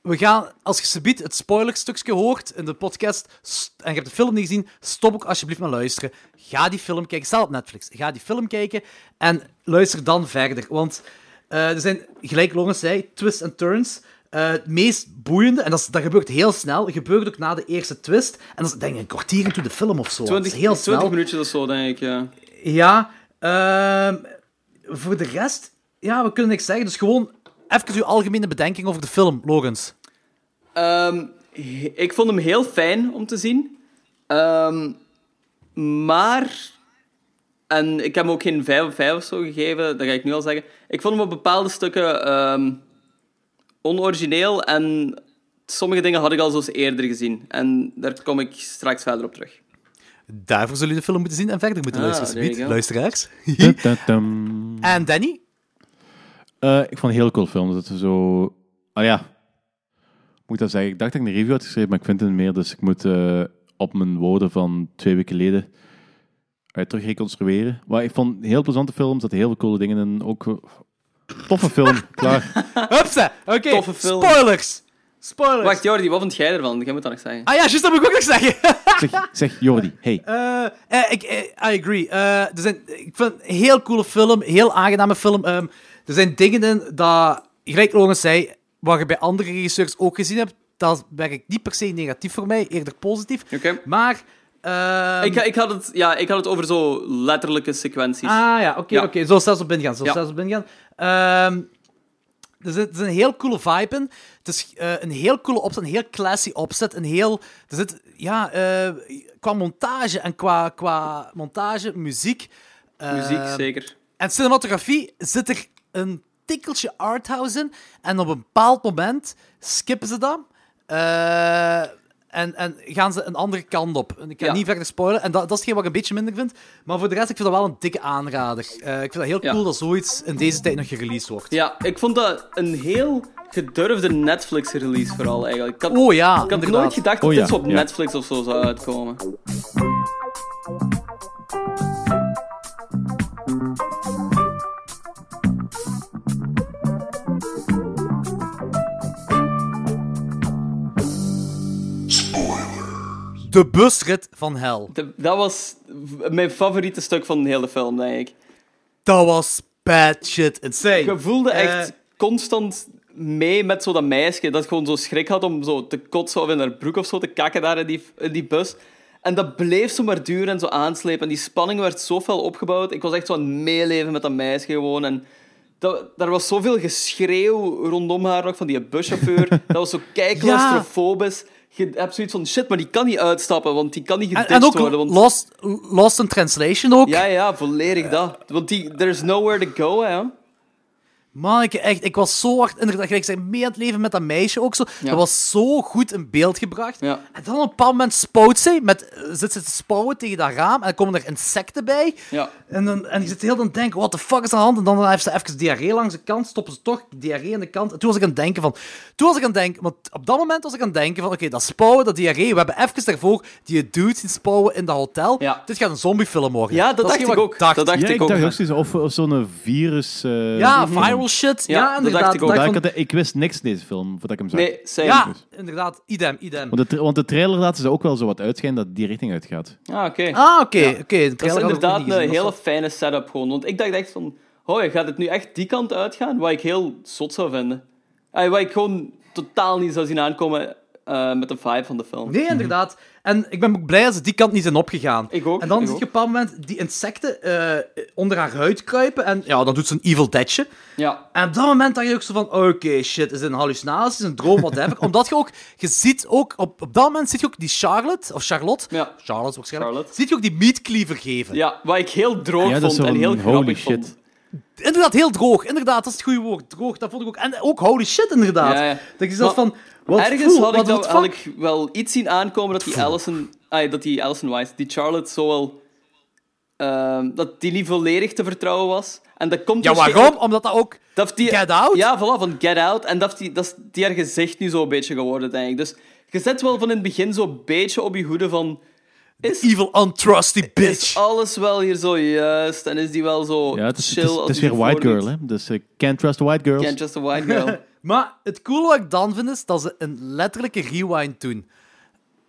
we gaan, als je subiet het spoilerstukje hoort in de podcast st- en je hebt de film niet gezien, stop ook alsjeblieft met luisteren. Ga die film kijken. Stel op Netflix. Ga die film kijken en luister dan verder. Want eh, er zijn, gelijk Lawrence zei, twists en turns. Eh, het meest boeiende, en dat, is- dat gebeurt heel snel, gebeurt ook na de eerste twist. En dat is denk ik een kwartier into de film of zo. Dat 20, is heel 20 snel. minuutjes of zo, denk ik, ja. Ja, ehm, voor de rest, ja, we kunnen niks zeggen. Dus gewoon even uw algemene bedenking over de film, Logans. Ehm, ik vond hem heel fijn om te zien. Ehm, maar... En ik heb hem ook geen 5 op 5 of zo gegeven, dat ga ik nu al zeggen. Ik vond hem op bepaalde stukken onorigineel en sommige dingen had ik al zo eens eerder gezien. En daar kom ik straks verder op terug. Daarvoor zullen jullie de film moeten zien en verder moeten Ah, luisteren, go. luisteraars. En Danny? Eh, ik vond een heel cool film. Dat ze zo... Ah ja. Moet ik dat zeggen? Ik dacht dat ik een review had geschreven, maar ik vind het niet meer. Dus ik moet eh, op mijn woorden van twee weken geleden uit terug reconstrueren. Maar ik vond een heel plezante film. Er zaten heel veel coole dingen in. Ook toffe film. Klaar. Hupsa, oké. Toffe film. Spoilers. Spoilers. Wacht, Jordi, wat vond jij ervan? Jij moet dat nog zeggen. Ah ja, juist, dat moet ik ook nog zeggen. Zeg, zeg Jordi, hey. Eh, eh, ik, eh, I agree. Eh, er zijn, ik vind het een heel coole film, heel aangename film. Ehm, er zijn dingen in dat, gelijk Logans zei, wat je bij andere regisseurs ook gezien hebt, dat werkt niet per se negatief voor mij, eerder positief. Oké. Maar... ehm, Ik, ik, had het, ja, ik had het over zo letterlijke sequenties. Ah ja, oké, Ja. oké. Zo zelfs op ingaan. Zo Ja. zelfs op ingaan. Ehm, er zit, er zit een heel coole vibe in. Het is eh, een heel coole opzet, een heel classy opzet. Een heel, er zit, ja, eh, qua montage en qua, qua montage, muziek. eh, Muziek, zeker. En cinematografie zit er een tikkeltje arthouse in. En op een bepaald moment skippen ze dat. En, en gaan ze een andere kant op. En Ik ga Ja. niet verder spoilen. En dat, dat is hetgeen wat ik een beetje minder vind. Maar voor de rest, ik vind dat wel een dikke aanrader. Eh, ik vind dat heel Ja. cool dat zoiets in deze tijd nog gereleased wordt. Ja, ik vond dat een heel gedurfde Netflix-release vooral eigenlijk. Ik had, Oh ja, ik had inderdaad. nooit gedacht dat Oh dit ja, zo op ja. Netflix of zo zou uitkomen. De busrit van hel. De- dat was mijn favoriete stuk van de hele film, denk ik. Dat was bad shit insane. Je voelde echt Eh, constant mee met zo dat meisje dat gewoon zo schrik had om zo te kotsen of in haar broek of zo te kakken daar in die, in die bus. En dat bleef zo maar duren en zo aanslepen. En die spanning werd zo fel opgebouwd. Ik was echt zo aan het meeleven met dat meisje gewoon. En dat, daar was zoveel geschreeuw rondom haar nog van die buschauffeur. dat was zo kei claustrofobisch. Je hebt zoiets van, shit, maar die kan niet uitstappen, want die kan niet en, geditcht en ook worden. Want... lost, lost in translation ook. Ja, ja, volledig dat. Want die, there's nowhere to go, hè. Man, ik, echt, ik was zo hard inderdaad, ik zei, mee aan het leven met dat meisje ook zo. Ja. Dat was zo goed in beeld gebracht. Ja. En dan op een bepaald moment spout zij, met, zit ze te spouwen tegen dat raam en dan komen er insecten bij. Ja. En, dan, en je zit heel aan het denken, what the fuck is aan de hand? En dan heeft ze even diarree langs de kant, stoppen ze toch diarree aan de kant. En toen was ik aan het denken van... Toen was ik aan het denken... Want op dat moment was ik aan het denken van, oké, dat spouwen, dat diarree, we hebben even daarvoor die dude zien spouwen in dat hotel. Ja. Dit gaat een zombiefilm worden. Ja, dat dacht ik wat ook. Dat dacht Ja, ik ik ook. dacht ook zoiets, of, of zo'n virus... eh, Ja, viral shit. Ja, Ja, dat inderdaad. dacht ik ook. dacht van- ik, wist niks deze film, voordat ik hem zag. Nee, same. Ja, inderdaad. Idem, idem. Want, de, tra- want de trailer laten ze ook wel zo wat uitschijnen dat die richting uitgaat. Ah, oké. Ah, oké. oké. De Dat is inderdaad een hele fijne setup gewoon. Want ik dacht echt van... Oh, gaat het nu echt die kant uitgaan? Wat ik heel zot zou vinden. Ah, wat ik gewoon totaal niet zou zien aankomen eh, met de vibe van de film. Nee, inderdaad. En ik ben ook blij dat ze die kant niet zijn opgegaan. Ik ook, En dan ik zie je op een bepaald moment die insecten eh, onder haar huid kruipen. En ja, dan doet ze een evil deadje. Ja. En op dat moment dacht je ook zo van, oké, shit, is een hallucinatie, is een droom, whatever. Omdat je ook, je ziet ook, op, op dat moment zie je ook die Charlotte, of Charlotte, Ja. Charlotte waarschijnlijk, Charlotte. zie je ook die meatcleaver geven. ja, wat ik heel droog Ja, vond en heel holy grappig shit. vond. Inderdaad, heel droog. Inderdaad, dat is het goede woord. Droog, dat vond ik ook. En ook holy shit, inderdaad. Ja, ja. Dat je Maar van, wat Ergens had, ik the had ik wel iets zien aankomen dat die Allison... Ah, dat die Allison Wise, die Charlotte, zo wel... ehm, dat die niet volledig te vertrouwen was. En dat komt Ja, waarschijnlijk- waarom? Omdat dat ook... Dat die, Get Out? Ja, voilà, van Get Out. En dat, die, dat is die haar gezicht nu zo een beetje geworden, denk ik. Dus je zet wel van in het begin zo'n beetje op je hoede van... Is, Evil, untrusty is bitch. alles wel hier zo juist? En is die wel zo Ja, het is, chill het is, het is die weer white girl, hè. Dus eh, can't trust the white girls. Can't just a white girl. Maar het coole wat ik dan vind, is dat ze een letterlijke rewind doen.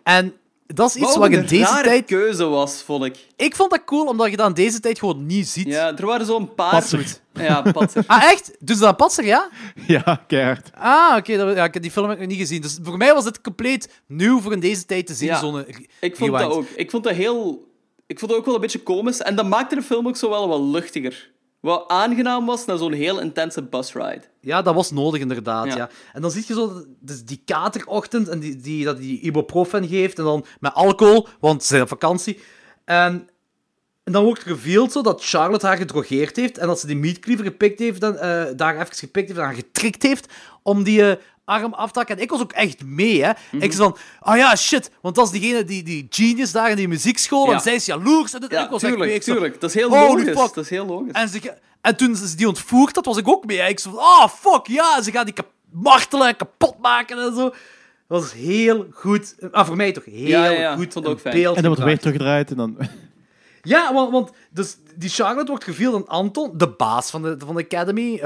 En dat is iets Wat wat ook ik in een deze rare tijd... keuze was, vond ik. Ik vond dat cool, omdat je dat in deze tijd gewoon niet ziet. Ja, er waren zo'n paar... Patser. Ja, patser. Ah, echt? Ze dat patser, ja? Ja, keihard. Ah, oké. ja, ik heb die film heb ik nog niet gezien. Dus voor mij was het compleet nieuw voor in deze tijd te zien, Ja, zo'n re- Ik vond rewind. dat ook. Ik vond dat heel... Ik vond dat ook wel een beetje komisch. En dat maakte de film ook zo wel wat luchtiger. Wat aangenaam was na zo'n heel intense busride. Ja, dat was nodig inderdaad. Ja. Ja. En dan zie je zo dus die katerochtend en die, die, dat die ibuprofen geeft en dan met alcohol, want ze zijn op vakantie. En, en dan wordt revealed zo dat Charlotte haar gedrogeerd heeft en dat ze die meatcleaver gepikt heeft en eh, daar even gepikt heeft en haar getrikt heeft om die eh, arm af te hakken. En ik was ook echt mee, hè. Mhm. Ik was van, ah ja, shit, want dat is diegene, die, die genius daar in die muziekschool Ja. en zij is jaloers. En dit, en Ja, ik was echt mee. tuurlijk, zo, tuurlijk. Dat is heel logisch. fuck. Dat is heel logisch. En, ze, en toen ze die ontvoerd had, was ik ook mee. hè. Ik zo van, ah, fuck, ja. Ze gaan die kap- martelen en kapot maken en zo. Dat was heel goed. Ah, voor mij toch heel Ja, ja, ja. goed. Vond ook fijn. beeld En dan wordt weer teruggedraaid en dan... Ja, want, want dus die Charlotte wordt gevield aan Anton, de baas van de, van de Academy. Eh,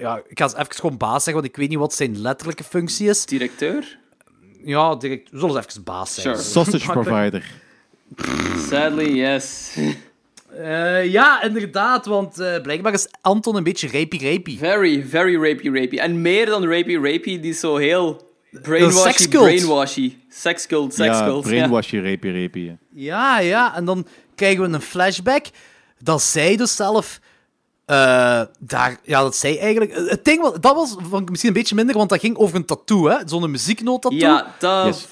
ja, ik ga eens even gewoon baas zeggen, want ik weet niet wat zijn letterlijke functie is. Directeur? Ja, direct, we zullen eens even baas zeggen. Sure. Sausage provider. Sadly, yes. Eh, ja, inderdaad, want eh, blijkbaar is Anton een beetje rapey-rapey. Very, very rapey, rapey. En meer dan rapey, rapey, die is zo heel brainwashy, sekscult. brainwashy. Sexcult, Ja, sexcult. brainwash je, repie, repie. Ja, ja. En dan krijgen we een flashback dat zij dus zelf eh, daar, ja, dat zei eigenlijk... Het ding, was- dat was vond ik misschien een beetje minder, want dat ging over een tattoo, hè? Zo'n muzieknoot-tattoo. Ja, dat... Yes.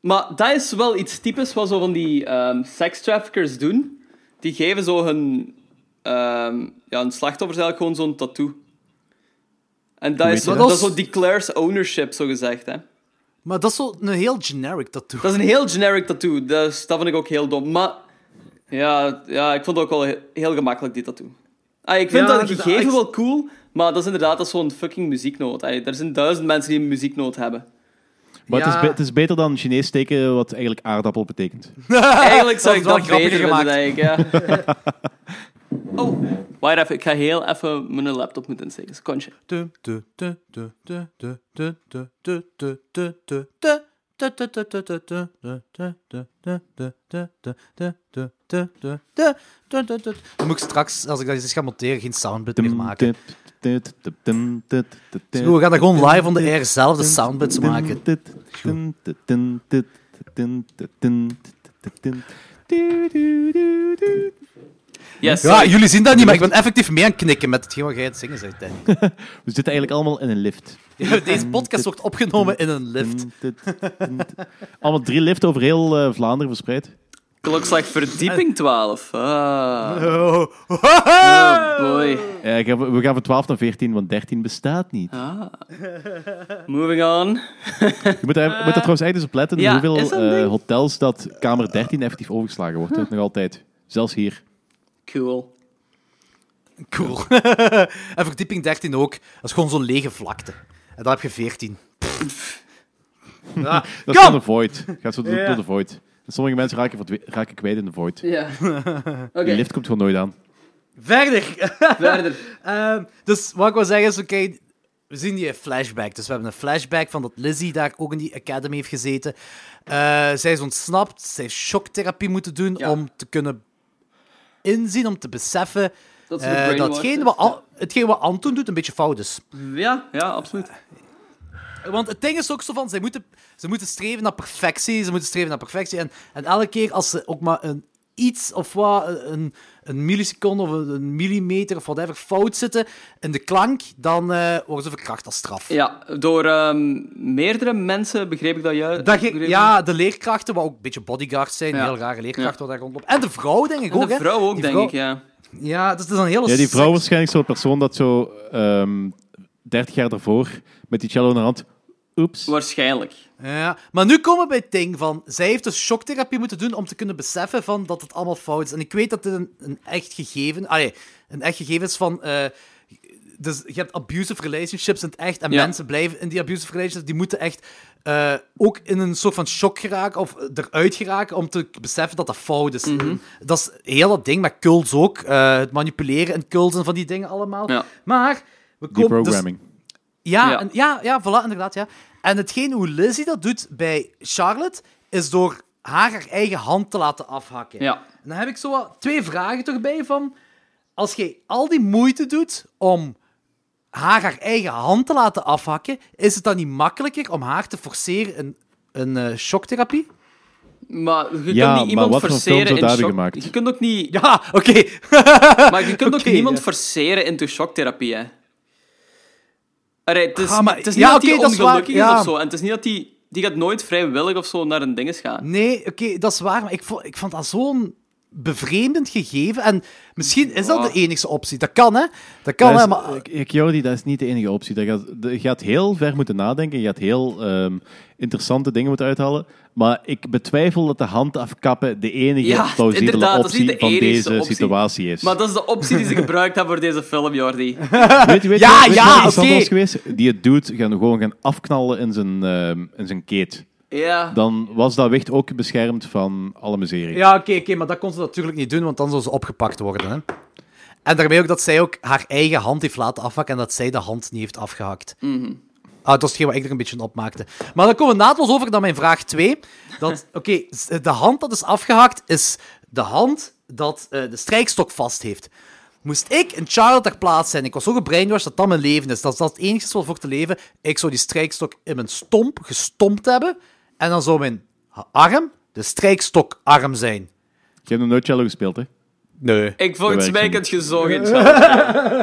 Maar dat is wel iets typisch wat zo van die ehm sekstraffickers doen. Die geven zo hun... ehm ja, hun slachtoffers eigenlijk gewoon zo'n tattoo. En dat is, zo, dat dat? is zo declares ownership, zo gezegd. Hè. Maar dat is zo een heel generic tattoo. Dat is een heel generic tattoo. Dus dat vond ik ook heel dom. Maar ja, ja ik vond het ook wel he- heel gemakkelijk, die tattoo. Ah, ik vind Ja, dat gegeven ik- wel cool, maar dat is inderdaad dat is zo'n fucking muzieknoot. Ah, er zijn duizend mensen die een muzieknoot hebben. Maar het, is Ja. be- het is beter dan Chinees teken, wat eigenlijk aardappel betekent. Eigenlijk zou ik Dat dat is wel beter grappiger vinden, denk ik. Ja. oh, wacht even. Ik ga heel even mijn laptop moeten insteken. Secondje. Dan moet ik straks, als ik dat eens ga monteren, geen soundbit meer maken. We gaan dat gewoon live on the air zelf de soundbits maken. Yes. Ja, jullie zien dat niet, maar ik ben effectief mee aan het knikken met hetgeen wat jij het zingen zegt, We zitten eigenlijk allemaal in een lift. Deze podcast wordt opgenomen in een lift. allemaal drie liften over heel Vlaanderen verspreid. Klokslag verdieping 12. Ah. Oh. Oh boy. Ja, ik heb- we gaan van 12 naar 14, want 13 bestaat niet. Ah. Moving on. Je moet, daar, moet daar trouwens echt eens op letten Ja, hoeveel is dat een eh, ding? hotels dat kamer 13 effectief overgeslagen wordt. hè. Nog altijd. Zelfs hier. Cool. Cool. en verdieping 13 ook. Dat is gewoon zo'n lege vlakte. En dan heb je 14. Ja, Dat is kom! gewoon de void. Gaat zo door, door de void. Sommige mensen raken, verdwe- raken kwijt in de void. Ja. Oké, Die lift komt gewoon nooit aan. Verder. verder. Ehm, dus wat ik wil zeggen is, oké, we zien die flashback. Dus we hebben een flashback van dat Lizzie daar ook in die academy heeft gezeten. Eh, zij is ontsnapt, zij heeft shocktherapie moeten doen Ja. om te kunnen inzien, om te beseffen Dat ze eh, gebrainwashed is. wat, An- hetgeen wat Anton doet een beetje fout is. Ja, ja, absoluut. Want het ding is ook zo van, zij moeten, ze moeten streven naar perfectie, ze moeten streven naar perfectie. En, en elke keer als ze ook maar een iets of wat, een, een milliseconde of een, millimeter of whatever fout zitten in de klank, dan eh, worden ze verkracht als straf. Ja, door ehm, meerdere mensen begreep ik dat juist. Dat ge- ja, de leerkrachten, wat ook een beetje bodyguards zijn, Ja. heel rare leerkrachten wat daar rondlopen. En de vrouw, denk ik En ook. de hè. vrouw ook, Die denk vrouw- ik, ja. Ja, het is een hele... Ja, die vrouw seks- waarschijnlijk zo'n persoon dat zo ehm 30 jaar daarvoor met die cello in de hand. Oeps. Waarschijnlijk. Ja, maar nu komen we bij het ding van... Zij heeft dus shocktherapie moeten doen om te kunnen beseffen van dat het allemaal fout is. En ik weet dat dit een, een echt gegeven... Allee, een echt gegeven is van... eh, dus je hebt abusive relationships in het echt. En Ja. mensen blijven in die abusive relationships. Die moeten echt eh, ook in een soort van shock geraken. Of eruit geraken om te beseffen dat dat fout is. Mhm. Dat is heel dat ding met cults ook. eh, het manipuleren in cults en van die dingen allemaal. Ja. Maar... We komen, dus. Ja, Ja. en- ja, ja, voilà, inderdaad, ja. En hetgeen hoe Lizzie dat doet bij Charlotte, is door haar haar eigen hand te laten afhakken. Ja. En dan heb ik zo wat twee vragen toch bij van... Als jij al die moeite doet om haar haar eigen hand te laten afhakken, is het dan niet makkelijker om haar te forceren in een eh, shocktherapie? Maar je Ja, kunt niet maar iemand wat voor een film forceren in shock... gemaakt? Je kunt ook niet... Ja, oké. Maar je kunt ook niemand ja. forceren into shocktherapie, hè. Allee, het is, Ah, maar- het is niet ja, dat hij is waar, ongelukkig is ja. of zo. En het is niet dat hij... Die gaat nooit vrijwillig of zo naar een dinges gaan. Nee, oké, dat is waar, maar ik vond, ik vond dat zo'n bevreemdend gegeven. En misschien is dat de enige optie. Dat kan, hè. Dat kan, Dat hè, maar... ik- ik, Jordi, dat is niet de enige optie. Dat gaat, de- je gaat heel ver moeten nadenken. Je gaat heel ehm, interessante dingen moeten uithalen. Maar ik betwijfel dat de hand afkappen de enige Ja, plausibele inderdaad, dat is niet optie de van enige deze optie. situatie is. Maar dat is de optie die ze gebruikt hebben voor deze film, Jordi. weet je, weet Ja, je, weet ja, oké. was geweest? Die het doet, gaan gewoon gaan afknallen in zijn, ehm, in zijn keet. Ja. Dan was dat wicht ook beschermd van alle miserie. Ja, oké, oké, maar dat kon ze natuurlijk niet doen, want dan zou ze opgepakt worden, hè. En daarmee ook dat zij ook haar eigen hand heeft laten afhakken en dat zij de hand niet heeft afgehakt. Ah, dat is hetgeen wat ik er een beetje op maakte. Maar dan komen we naadloos over naar mijn vraag 2. Dat, oké, s- de hand dat is afgehakt, is de hand dat eh, de strijkstok vast heeft. Moest ik in Charlotte ter plaats zijn, ik was zo gebrainwashed dat dat mijn leven is, dat is dat het enige wat voor te leven, ik zou die strijkstok in mijn stomp gestompt hebben, en dan zou mijn arm de strijkstokarm zijn. Je hebt nog nooit cello gespeeld, hè? Nee. Ik, volgens mij werkt kun je zo geen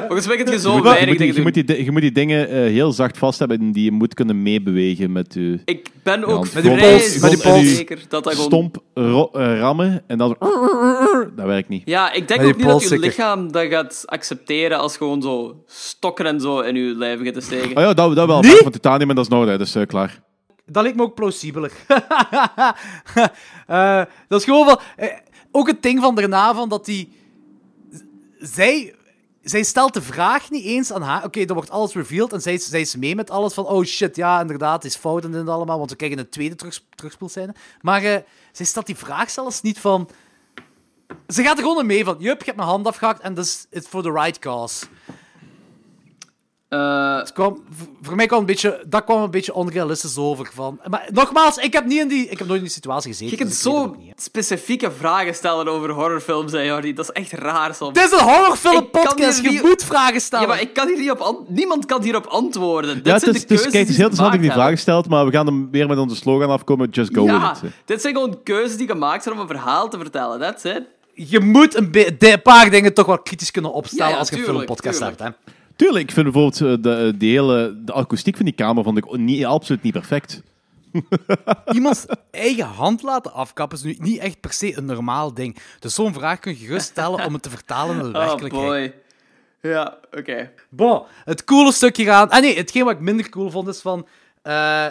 Volgens mij kun je Je zo weinig dingen je, moet die, di- je moet die dingen eh, heel zacht vast hebben en die je moet kunnen meebewegen met je Ik ben ook Met die vrij pols- met die pols- zeker dat dat gewoon... stomp ro- eh, rammen en dan Dat werkt niet. Ja, ik denk ook niet dat je lichaam dat gaat accepteren als gewoon zo stokken en zo in je lijf gaat te steken. Oh ja, dat, dat wel. Nee? Van titanium en dat is nog, dus eh, klaar. Dat lijkt me ook plausibeler. Eh, dat is gewoon wel... eh, ook het ding van daarna, van dat die... Zij... Zij stelt de vraag niet eens aan haar. Oké, dan wordt alles revealed en zij, is- zij is mee met alles van... Oh shit, ja, inderdaad, het is fout en dit allemaal. Want we krijgen een tweede terug. Maar eh, zij stelt die vraag zelfs niet van... Ze gaat er gewoon mee van... Jup, je hebt mijn hand afgehakt en dus it's for the right cause. Eh, Het kwam, voor mij kwam een beetje, dat kwam een beetje onrealistisch over. Van. Maar nogmaals, ik heb, niet in die, ik heb nooit in die situatie gezeten. je kunt dus ik zo niet, specifieke vragen stellen over horrorfilms, hè, Jordi. Dat is echt raar soms. Dit is een horrorfilm Ik kan podcast. hier Je niet- moet vragen stellen. Ja, maar ik kan hier niet op an- niemand kan hierop antwoorden. Dit Ja, het zijn is, de dus, keuzes kijk, het is heel interessant dat je die vragen stelt, maar we gaan hem weer met onze slogan afkomen. Just go hebben. with Ja, it. dit zijn gewoon keuzes die gemaakt zijn om een verhaal te vertellen. That's it. Je moet een, paar dingen toch wel kritisch kunnen opstellen Ja, ja, als je een filmpodcast hebt. Hè. Tuurlijk, ik vind bijvoorbeeld eh, de, de hele de akoestiek van die kamer vond ik niet, absoluut niet perfect. Iemands eigen hand laten afkappen is nu niet echt per se een normaal ding. Dus zo'n vraag kun je gerust stellen om het te vertalen naar de Oh werkelijkheid. boy. Ja, oké. Bon, het coole stukje gaan. Ah nee, hetgeen wat ik minder cool vond is van. eh,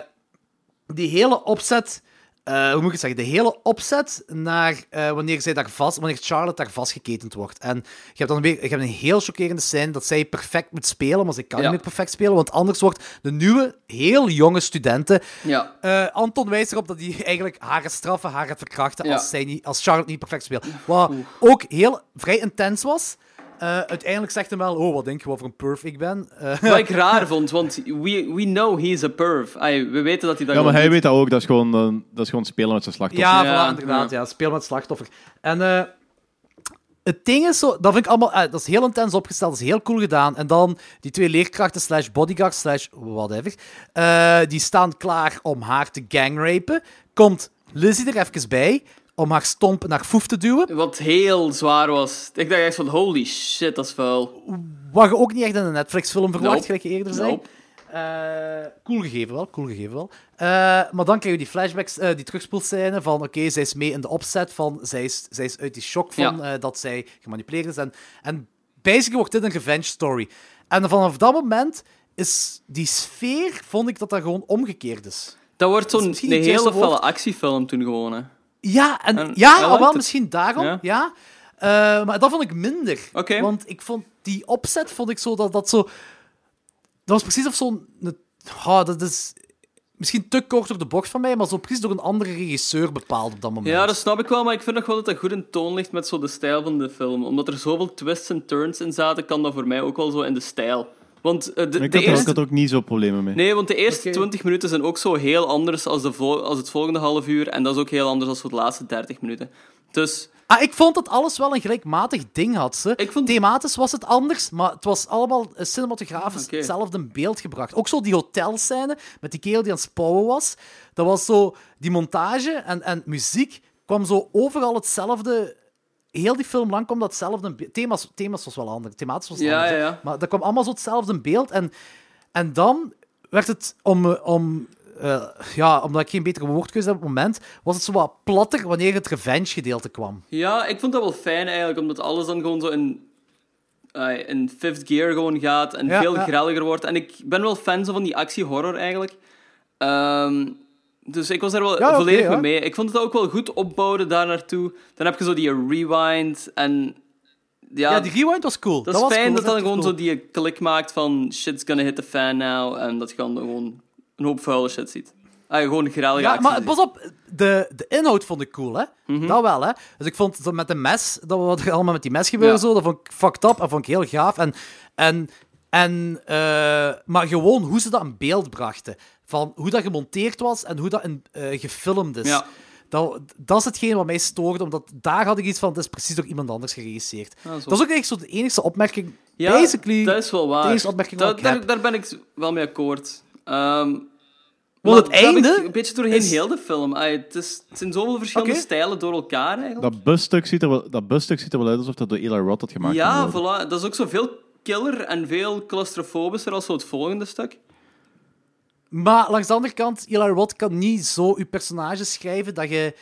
die hele opzet. Eh, hoe moet ik het zeggen? De hele opzet naar eh, wanneer, zij daar vast, wanneer Charlotte daar vastgeketend wordt. En je hebt dan weer je hebt een heel chockerende scène dat zij perfect moet spelen, maar ze kan Ja. niet meer perfect spelen, want anders wordt de nieuwe, heel jonge studenten. Ja. eh, Anton wijst erop dat hij eigenlijk haar gaat straffen, haar gaat verkrachten Ja. als, zij niet, als Charlotte niet perfect speelt. Wat ook heel vrij intens was. Eh, uiteindelijk zegt hij wel: Oh, wat denk je wat voor een perf ik ben? Eh, Wat ik raar vond, want we, we know he's a perv. Ay, we weten dat hij dat Ja, maar hij doet. weet dat ook. Dat is gewoon, eh, dat is gewoon spelen met zijn slachtoffer. Ja, Ja, voilà, inderdaad. ja. Ja. speel met slachtoffer. En eh, het ding is zo, dat vind ik allemaal, dat is heel intens opgesteld, dat is heel cool gedaan. En dan die twee leerkrachten slash bodyguards slash whatever, eh, die staan klaar om haar te gangrapen. Komt Lizzie er even bij om haar stomp naar Foef te duwen. Wat heel zwaar was. Ik dacht echt van, holy shit, dat is vuil. Wat je ook niet echt in een Netflix-film verwacht, Nope. gelijk je eerder zei. Nope. Eh, cool gegeven wel, cool gegeven wel. Eh, maar dan krijg je die flashbacks, eh, die terugspoelscène van oké, zij is mee in de opzet van, zij is, zij is uit die shock van Ja. dat zij gemanipuleerd is. En, en basically wordt dit een revenge story. En vanaf dat moment is die sfeer, vond ik dat dat gewoon omgekeerd is. Dat wordt is zo'n hele felle actiefilm toen gewoon. Hè. Ja, en, En ja al wel, misschien daarom, ja. Ja. Eh, maar dat vond ik minder. Want ik vond die opzet, vond ik zo dat dat zo... Dat was precies of zo'n... Oh, dat is misschien te kort door de bocht van mij, maar zo precies door een andere regisseur bepaald op dat moment. Ja, dat snap ik wel, maar ik vind nog wel dat dat goed in toon ligt met zo de stijl van de film. Omdat er zoveel twists en turns in zaten, kan dat voor mij ook wel zo in de stijl. Want eh, de, ik, de had er, ik eerste... had er ook niet zo problemen mee. Nee, want de eerste Oké. 20 minuten zijn ook zo heel anders als, de vol- als het volgende half uur. En dat is ook heel anders als voor de laatste 30 minuten. Dus Ah, ik vond dat alles wel een gelijkmatig ding had. Ze. Ik vond- Thematisch was het anders, maar het was allemaal eh, cinematografisch Oké. hetzelfde in beeld gebracht. Ook zo die hotelscène met die kerel die aan het spouwen was. Dat was zo... Die montage en, en muziek kwam zo overal hetzelfde... Heel die film lang kwam dat hetzelfde in beeld. Thema's, thema's was wel anders. Thematisch was Ja, anders, ja. Maar dat kwam allemaal zo hetzelfde beeld. En, en dan werd het om... om eh, ja, omdat ik geen betere woordkeuze heb op het moment, was het zo wat platter wanneer het revenge-gedeelte kwam. ja, ik vond dat wel fijn eigenlijk, omdat alles dan gewoon zo in, eh, in fifth gear gewoon gaat en Ja, veel ja. grelliger wordt. En ik ben wel fan zo van die actie-horror eigenlijk. Ehm, dus ik was daar wel Ja, volledig mee mee. Ik vond het ook wel goed opbouwen daar naartoe. Dan heb je zo die rewind en... Ja, Ja, die rewind was cool. dat is was fijn cool, dat dan gewoon cool. zo die klik maakt van shit's gonna hit the fan now. En dat je dan gewoon een hoop vuile shit ziet. Ah, gewoon grellige Ja, maar ziet. pas op, de, de inhoud vond ik cool, hè. Mhm. Dat wel, hè. Dus ik vond zo met de mes, dat wat er allemaal met die mes gebeurde, Ja. zo, dat vond ik fucked up en vond ik heel gaaf. En, en, en, eh, maar gewoon hoe ze dat in beeld brachten. Van hoe dat gemonteerd was en hoe dat in, eh, gefilmd is. Ja. Dat, dat is hetgeen wat mij stoorde, omdat daar had ik iets van, het is precies door iemand anders geregisseerd. Dat is ook echt zo de enige opmerking, Ja, basically... dat is wel waar. de enige opmerking Da- wat ik daar, heb. daar ben ik wel mee akkoord. Ehm, Want het dat heb ik einde Een beetje doorheen is- heel de film. Het, is, het zijn zoveel verschillende stijlen door elkaar eigenlijk. Dat busstuk ziet, er wel, dat busstuk ziet er wel uit alsof dat door Eli Roth had gemaakt. ja, voilà. Dat is ook zo veel killer en veel claustrofobischer als zo het volgende stuk. Maar langs de andere kant, Eli Roth kan niet zo je personage schrijven dat je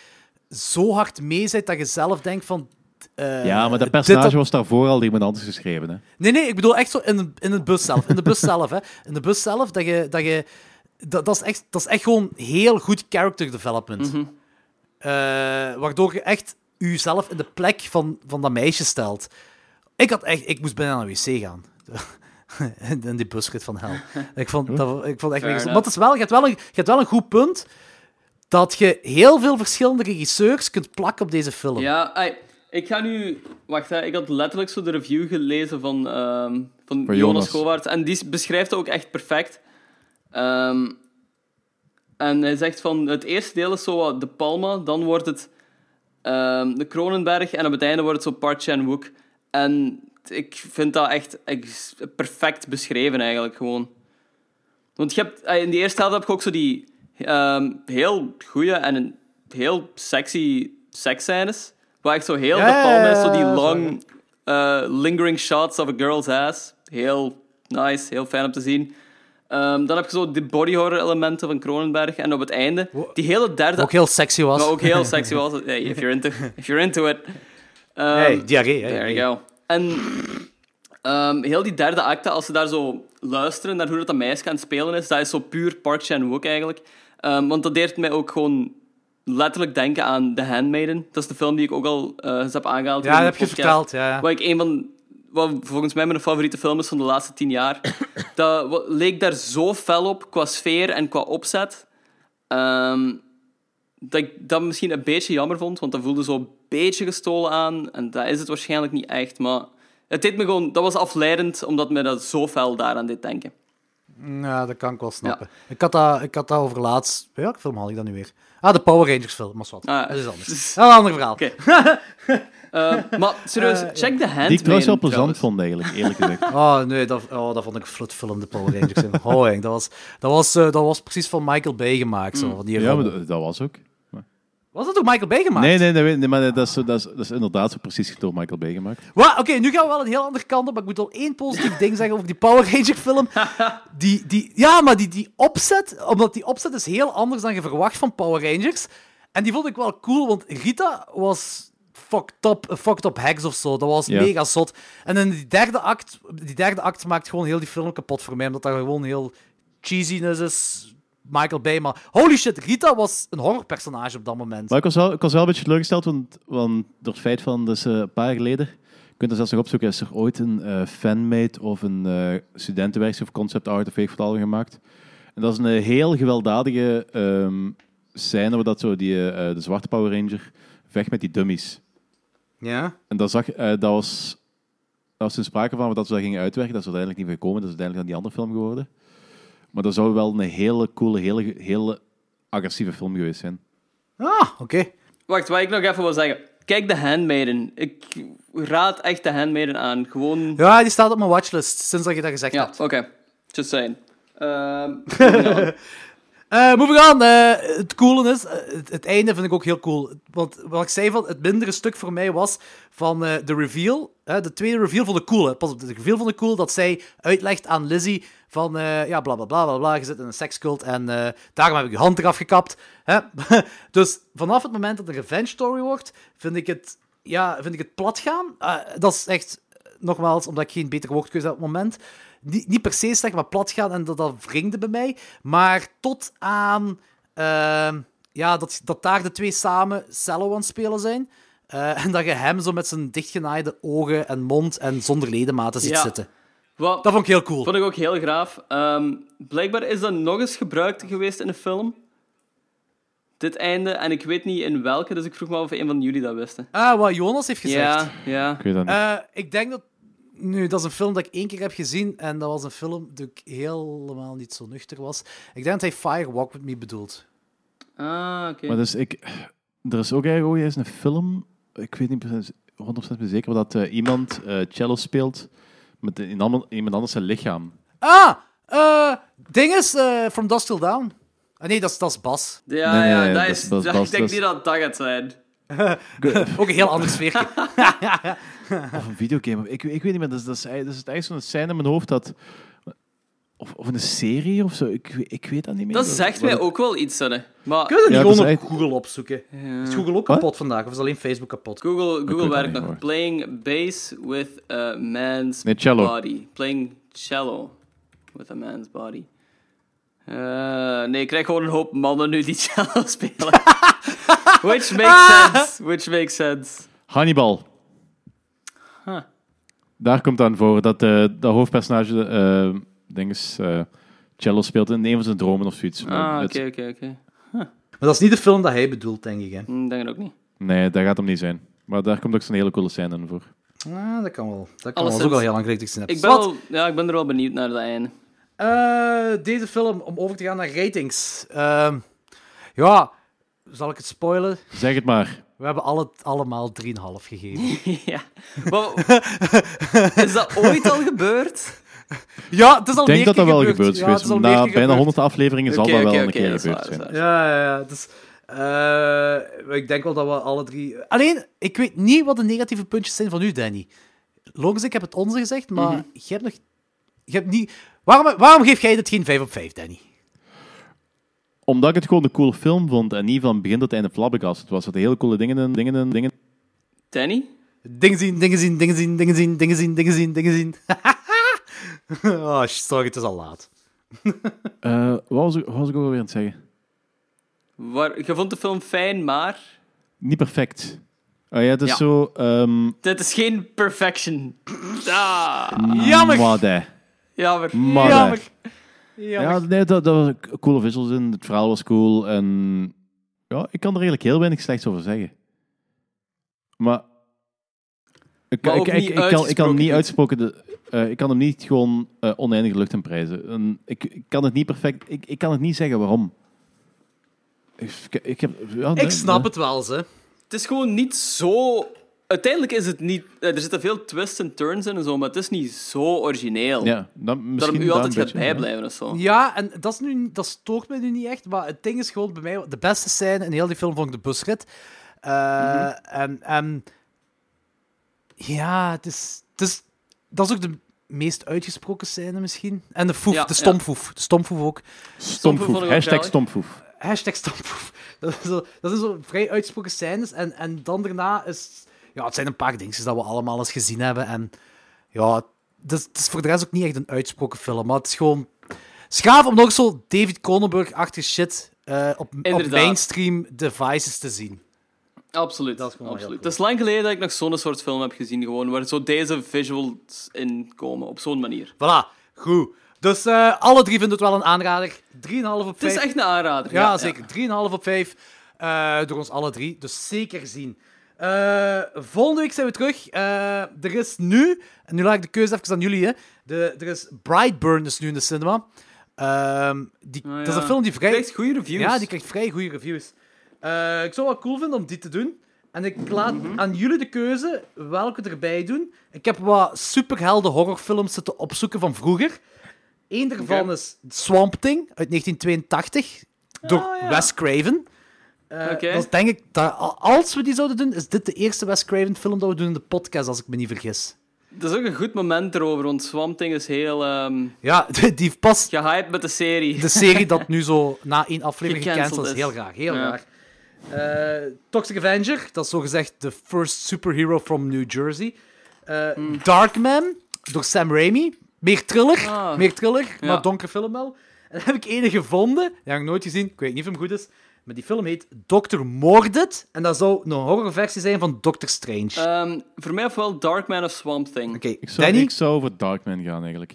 zo hard mee bent dat je zelf denkt van... eh, Ja, maar dat personage was daarvoor al iemand anders geschreven. Hè. Nee, nee, ik bedoel echt zo in de, in de bus zelf. In de bus zelf, hè. In de bus zelf, dat je... Dat, je, dat, dat, is echt, dat is echt gewoon heel goed character development. Mhm. Eh, waardoor je echt jezelf in de plek van, van dat meisje stelt. Ik had echt... Ik moest bijna naar de wc gaan. in die busrit van hel. Ik vond, dat, ik vond echt... Maar het is wel, je, hebt wel een, je hebt wel een goed punt dat je heel veel verschillende regisseurs kunt plakken op deze film. Ja, ik ga nu... Wacht, hè, ik had letterlijk zo de review gelezen van, ehm, van Van Jonas Jonas. En die beschrijft het ook echt perfect. Ehm, en hij zegt van... Het eerste deel is zo wat De Palma. Dan wordt het ehm, de Kronenberg. En op het einde wordt het zo Park Chan-wook. En ik vind dat echt perfect beschreven eigenlijk, gewoon. Want je hebt, eh, in die eerste helft heb je ook zo die ehm, heel goede en een heel sexy seksscènes. Waar echt zo heel Ja, de palm is, zo die long eh, lingering shots of a girl's ass. Heel nice, heel fijn om te zien. Ehm, dan heb je zo de body horror elementen van Cronenberg. En op het einde, die hele derde... Ook heel sexy was. Maar ook heel sexy was. Hey, if you're into, if you're into it. Ehm, Hey, diarree, hè. There you go. En ehm, heel die derde acte, als ze daar zo luisteren naar hoe dat, dat meisje aan het spelen is, dat is zo puur Park Chan-wook eigenlijk. Ehm, want dat deed mij ook gewoon letterlijk denken aan The Handmaiden. Dat is de film die ik ook al eh, eens heb aangehaald. Ja, in de dat heb je podcast. verteld, ja, ja. Wat ik een van... Wat volgens mij mijn favoriete film is van de laatste tien jaar. dat leek daar zo fel op, qua sfeer en qua opzet. ehm, dat ik dat misschien een beetje jammer vond, want dat voelde zo beetje gestolen aan. En dat is het waarschijnlijk niet echt, maar... Het deed me gewoon... Dat was afleidend, omdat me dat zo fel daaraan deed denken. Ja, dat kan ik wel snappen. Ik, had dat, ik had dat over laatst... Welke film had ik dat nu weer? Ah, de Power Rangers film, maar wat. Ah, dat is anders. Dat is een ander verhaal. Oké. Eh, maar serieus, Eh, check de hand. Die ik trouwens wel plezant vond, eigenlijk, eerlijk gezegd. Oh, nee, dat, oh, dat vond ik een flutfilm, de Power Rangers. oh, Henk, dat, was, dat, was, eh, dat was precies van Michael Bay gemaakt. Zo, van die Ja, maar dat was ook. Was dat door Michael Bay gemaakt? Nee, nee, nee, nee, maar dat is, zo- dat, is, dat is inderdaad zo precies door Michael Bay gemaakt. Oké, nu gaan we wel een heel andere kant op, maar ik moet wel één positief ding zeggen over die Power Ranger film. Die, die, ja, maar die, die opzet, omdat die opzet is heel anders dan je verwacht van Power Rangers. En die vond ik wel cool, want Rita was fucked up, fucked up heks of zo. Dat was mega zot. En in die derde act, die derde act maakt gewoon heel die film kapot voor mij, omdat dat gewoon heel cheesiness is. Michael Bay, maar holy shit, Rita was een horrorpersonage op dat moment. Maar ik was wel, ik was wel een beetje teleurgesteld, want, want door het feit van, dus eh, een paar jaar geleden, je kunt er zelfs nog opzoeken, is er ooit een eh, fanmade of een eh studentenwerkje of concept art of al gemaakt. En dat is een heel gewelddadige ehm, scène waar dat zo die, eh, de zwarte Power Ranger vecht met die dummies. Ja? En dat, zag, eh, dat was, dat was toen sprake van dat ze dat gingen uitwerken. Dat is uiteindelijk niet gekomen. Dat is uiteindelijk dan die andere film geworden. Maar dat zou wel een hele coole, hele, hele agressieve film geweest zijn. Ah, oké. Wacht, wat ik nog even wil zeggen. Kijk The Handmaiden. Ik raad echt The Handmaiden aan. Gewoon... Ja, die staat op mijn watchlist, sinds dat je dat gezegd Ja, hebt. oké. Just saying. Ehm, Eh moving on. eh, het coole is, eh, het, einde vind ik ook heel cool. Want wat ik zei, van, het mindere stuk voor mij was van de reveal. de tweede reveal vond ik cool. Pas op, de reveal vond ik cool dat zij uitlegt aan Lizzie van, ja, bla bla bla bla je zit in een sekscult en daarom heb ik je hand eraf gekapt. Hè? dus vanaf het moment dat het een revenge story wordt, vind ik het, ja, vind ik het plat gaan. Dat is echt, nogmaals, omdat ik geen beter woordkeuze heb op het moment niet, niet per se slecht, maar plat gaan en dat, dat wringde bij mij. Maar tot aan ehm, ja, dat, dat daar de twee samen cello aan het spelen zijn. Eh, en dat je hem zo met zijn dichtgenaaide ogen en mond en zonder ledematen ziet Ja. zitten. Wat Dat vond ik heel cool. vond ik ook heel graaf. Ehm, blijkbaar is dat nog eens gebruikt geweest in een film. Dit einde. En ik weet niet in welke, dus ik vroeg me af of een van jullie dat wisten. Ah, wat Jonas heeft gezegd. Ja, ja. Ik weet dat niet. Eh, ik denk dat... Nu, dat is een film dat ik één keer heb gezien. En dat was een film dat ik helemaal niet zo nuchter was. Ik denk dat hij Fire Walk With Me bedoelt. Ah, oké. Maar dus ik... Er is ook eigenlijk ook eens een film, ik weet niet precies- 100% zeker, dat eh, iemand eh, cello speelt met een iemand anders zijn lichaam. Ah! eh ding is, From Dusk Till Down. Ah, nee, dat is, dat is Bas. Ja, Nee, nee, ja, nee, dat dat is, dat is dat- Bas, ik denk niet dat dat gaat zijn. Ook een heel ander sfeertje. Of een videogame. Ik, ik weet niet meer. Dat is, dat is, dat is eigenlijk zo'n scène in mijn hoofd dat... Of, of een serie of zo. Ik, weet- ik weet dat niet meer. Dat zegt mij ook wel iets, hè. Maar Kun je dat niet Ja, gewoon op echt- Google opzoeken? Ja. Is Google ook Wat? kapot vandaag? Of is alleen Facebook kapot? Google, Google werkt nog. Playing bass with a man's Nee, cello. body. Playing cello with a man's body. Eh, nee, ik krijg gewoon een hoop mannen nu die cello spelen. Which makes sense. Which makes sense. Hannibal. Huh. Daar komt dan voor dat eh dat hoofdpersonage eh eh, cello speelt in een van zijn dromen of zoiets. Ah, oké, oké, oké. Maar dat is niet de film dat hij bedoelt, denk ik. Hè? Ik denk het ook niet. Nee, dat gaat hem niet zijn. Maar daar komt ook zo'n hele coole scène in voor. Ah, dat kan wel. Dat kan wel. Dat Alleszins, is ook al heel lang geleden dat ik. Ik ben, wel, ja, ik ben er wel benieuwd naar het einde. Eh, deze film, om over te gaan naar ratings. Ehm, ja, zal ik het spoilen? Zeg het maar. We hebben alle, allemaal 3,5 gegeven. ja. Maar, is dat ooit al gebeurd? ja, het is al Ik denk dat dat keer wel gebeurd. gebeurd is Ja, geweest. is Na bijna gebeurd. 100 afleveringen zal Oké, dat wel een keer gebeurd waar, zijn. Ja, ja, ja. Dus, eh, ik denk wel dat we alle drie... Alleen, ik weet niet wat de negatieve puntjes zijn van u, Danny. Logisch, ik heb het onze gezegd, maar je hebt nog... Je hebt niet... Waarom, waarom geef jij dit geen 5 op 5, Danny? Omdat ik het gewoon een coole film vond en niet van begin tot einde flabbergast. Het was wat hele coole dingen in, dingen in, dingen. Danny? Dingen zien, dingen zien, dingen zien, dingen zien, dingen zien, dingen zien, dingen zien. oh, sorry, het is al laat. Eh, wat, was ik, wat was ik ook alweer aan het zeggen? Waar, je vond de film fijn, maar... Niet perfect. Oh ja, het is Ja. zo... ehm Dit is geen perfection. Ah, Jammer. Madde. jammer. Madde. Jammer. Ja, nee, dat, dat was een coole visuals in. Het verhaal was cool. En ja, ik kan er eigenlijk heel weinig slechts over zeggen. Maar ik, Maar ik, kan, ik kan hem niet uitsproken. De, eh, ik kan hem niet gewoon eh, oneindige lucht in prijzen. En ik, ik kan het niet perfect. Ik, ik kan het niet zeggen waarom. Ik, ik, heb, ja, nee, Ik snap nee. het wel, ze. Het is gewoon niet zo... Uiteindelijk is het niet... eh, Er zitten veel twists en turns in en zo, maar het is niet zo origineel. Ja, dan, misschien Daarom u altijd gaat beetje, ja. bijblijven of zo. Ja, en dat, is nu, dat stoort me nu niet echt, maar het ding is gewoon bij mij... De beste scène in heel die film vond ik de busrit. Eh, en, en... Ja, het is, het is... Dat is ook de meest uitgesproken scène misschien. En de foef, Ja, de ja. stomfoef. De stomfoef ook. Stomfoef Stompfoef. Hashtag geil. stompfoef. Hashtag stomfoef. Dat, is zo, dat zijn zo vrij uitgesproken scènes. En, en dan daarna is... Ja, het zijn een paar dingetjes dat we allemaal eens gezien hebben. En ja, het is, het is voor de rest ook niet echt een uitgesproken film. Maar het is gewoon... Schaaf om nog zo David Cronenberg-achtige shit eh, op, op mainstream devices te zien. Absoluut. Dat is absoluut. Het is lang geleden dat ik nog zo'n soort film heb gezien, gewoon, waar zo deze visuals in komen, op zo'n manier. Voilà, goed. Dus eh, alle drie vinden het wel een aanrader. 3,5 op 5. Het is echt een aanrader. Ja, zeker. 3,5 op 5. eh, door ons alle drie. Dus zeker zien. Eh, volgende week zijn we terug. Eh, er is nu, en nu laat ik de keuze even aan jullie, hè. De, er is Brightburn is nu in de cinema. Ehm, die, Ah, Dat is een film die vrij... Krijgt goede reviews. Ja, die krijgt vrij goede reviews. Eh, ik zou het wel cool vinden om die te doen. En ik laat aan jullie de keuze welke erbij doen. Ik heb wat superhelden horrorfilms zitten opzoeken van vroeger. Eén daarvan is Swamp Thing uit 1982 door Ah, ja. Wes Craven. Eh. Dat denk ik, dat, als we die zouden doen, is dit de eerste Wes Craven film dat we doen in de podcast, als ik me niet vergis. Dat is ook een goed moment erover, want Swamp Thing is heel ehm Ja, die heeft pas gehyped met de serie. de serie dat nu zo na één aflevering Gecanceld is. is. Heel graag, heel Ja. graag. Eh, Toxic Avenger, dat is zogezegd de first superhero from New Jersey. Eh, Darkman, door Sam Raimi. Meer thriller, Hmm. Ah. meer thriller, Ja. maar donker film wel. En dan heb ik ene gevonden, die heb ik nooit gezien, ik weet niet of hem goed is, maar die film heet Dr. Morded. En dat zou een horrorversie zijn van Doctor Strange. Ehm, voor mij ofwel Darkman of Swamp Thing. Oké, Ik zou, Danny? ik zou voor Darkman gaan eigenlijk.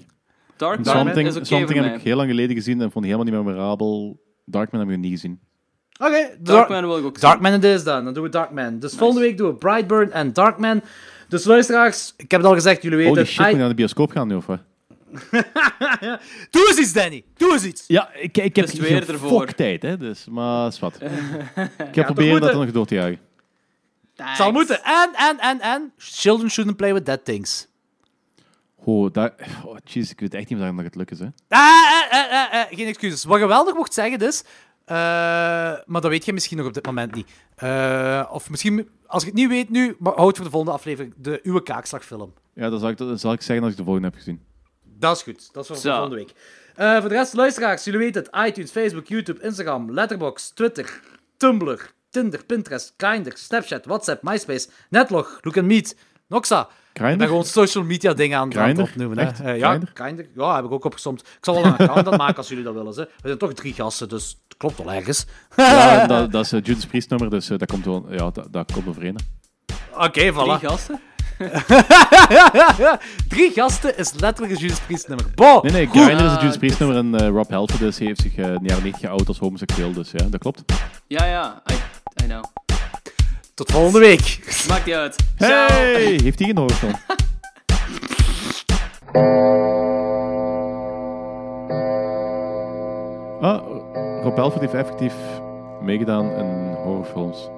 Darkman Swamp Thing, is oké Swamp voor Thing mij. heb ik heel lang geleden gezien en vond ik helemaal niet memorabel. Darkman heb ik niet gezien. Oké, Dark- Darkman wil ik ook zien. Darkman en is dan. Dan doen we Darkman. Dus volgende week doen we Brightburn en Darkman. Dus luisteraars, ik heb het al gezegd, jullie weten... Holy shit, Ai- moet je naar de bioscoop gaan nu of wat? Doe eens iets, Danny. Doe eens iets. Ja, ik, ik heb Het is weer geen ervoor. tijd, hè, dus, maar is wat. ik ga toch proberen dat er nog door te jagen. Het zal moeten. En, en, en, en... Children shouldn't play with dead things. Oh, daar, oh, jeez, ik weet echt niet of dat nog gaat lukken, hè. Ah, eh, eh, eh, eh, geen excuses. Wat geweldig mocht zeggen is... Eh, maar dat weet je misschien nog op dit moment niet. Eh, of misschien, als je het niet weet nu, maar houd voor de volgende aflevering de uw kaakslagfilm. Ja, dat zal, ik, dat zal ik zeggen als ik de volgende heb gezien. Dat is goed. Dat is voor Zo. volgende week. Eh, voor de rest, luisteraars, jullie weten het. iTunes, Facebook, YouTube, Instagram, Letterboxd, Twitter, Tumblr, Tinder, Pinterest, Grindr, Snapchat, WhatsApp, MySpace, Netlog, Look and Meet, Noxa. Grindr? Ik ben gewoon social media dingen aan, aan het opnoemen. Hè. Echt? Eh, ja, Grindr? Grindr. Ja, heb ik ook opgesomd. Ik zal wel een account maken als jullie dat willen. Hè. We zijn toch drie gasten, dus het klopt wel ergens. Ja, dat, dat is uh, Judas Priest nummer, dus dat komt wel, ja, dat, dat komt overeen. Oké, Drie voilà. gasten? drie gasten is letterlijk een Judas Priest nummer. Bo, Nee, nee, goed. Grindr is een Judas Priest nummer en eh, Rob Halford dus, heeft zich eh, in de jaren 90 geout als homoseksueel, dus ja, dat klopt. Ja, ja, I, I know. Tot volgende week. Maakt niet uit. Ciao. Hey, heeft hij geen horrorfilm? Ah, Rob Halford heeft effectief meegedaan in horrorfilms.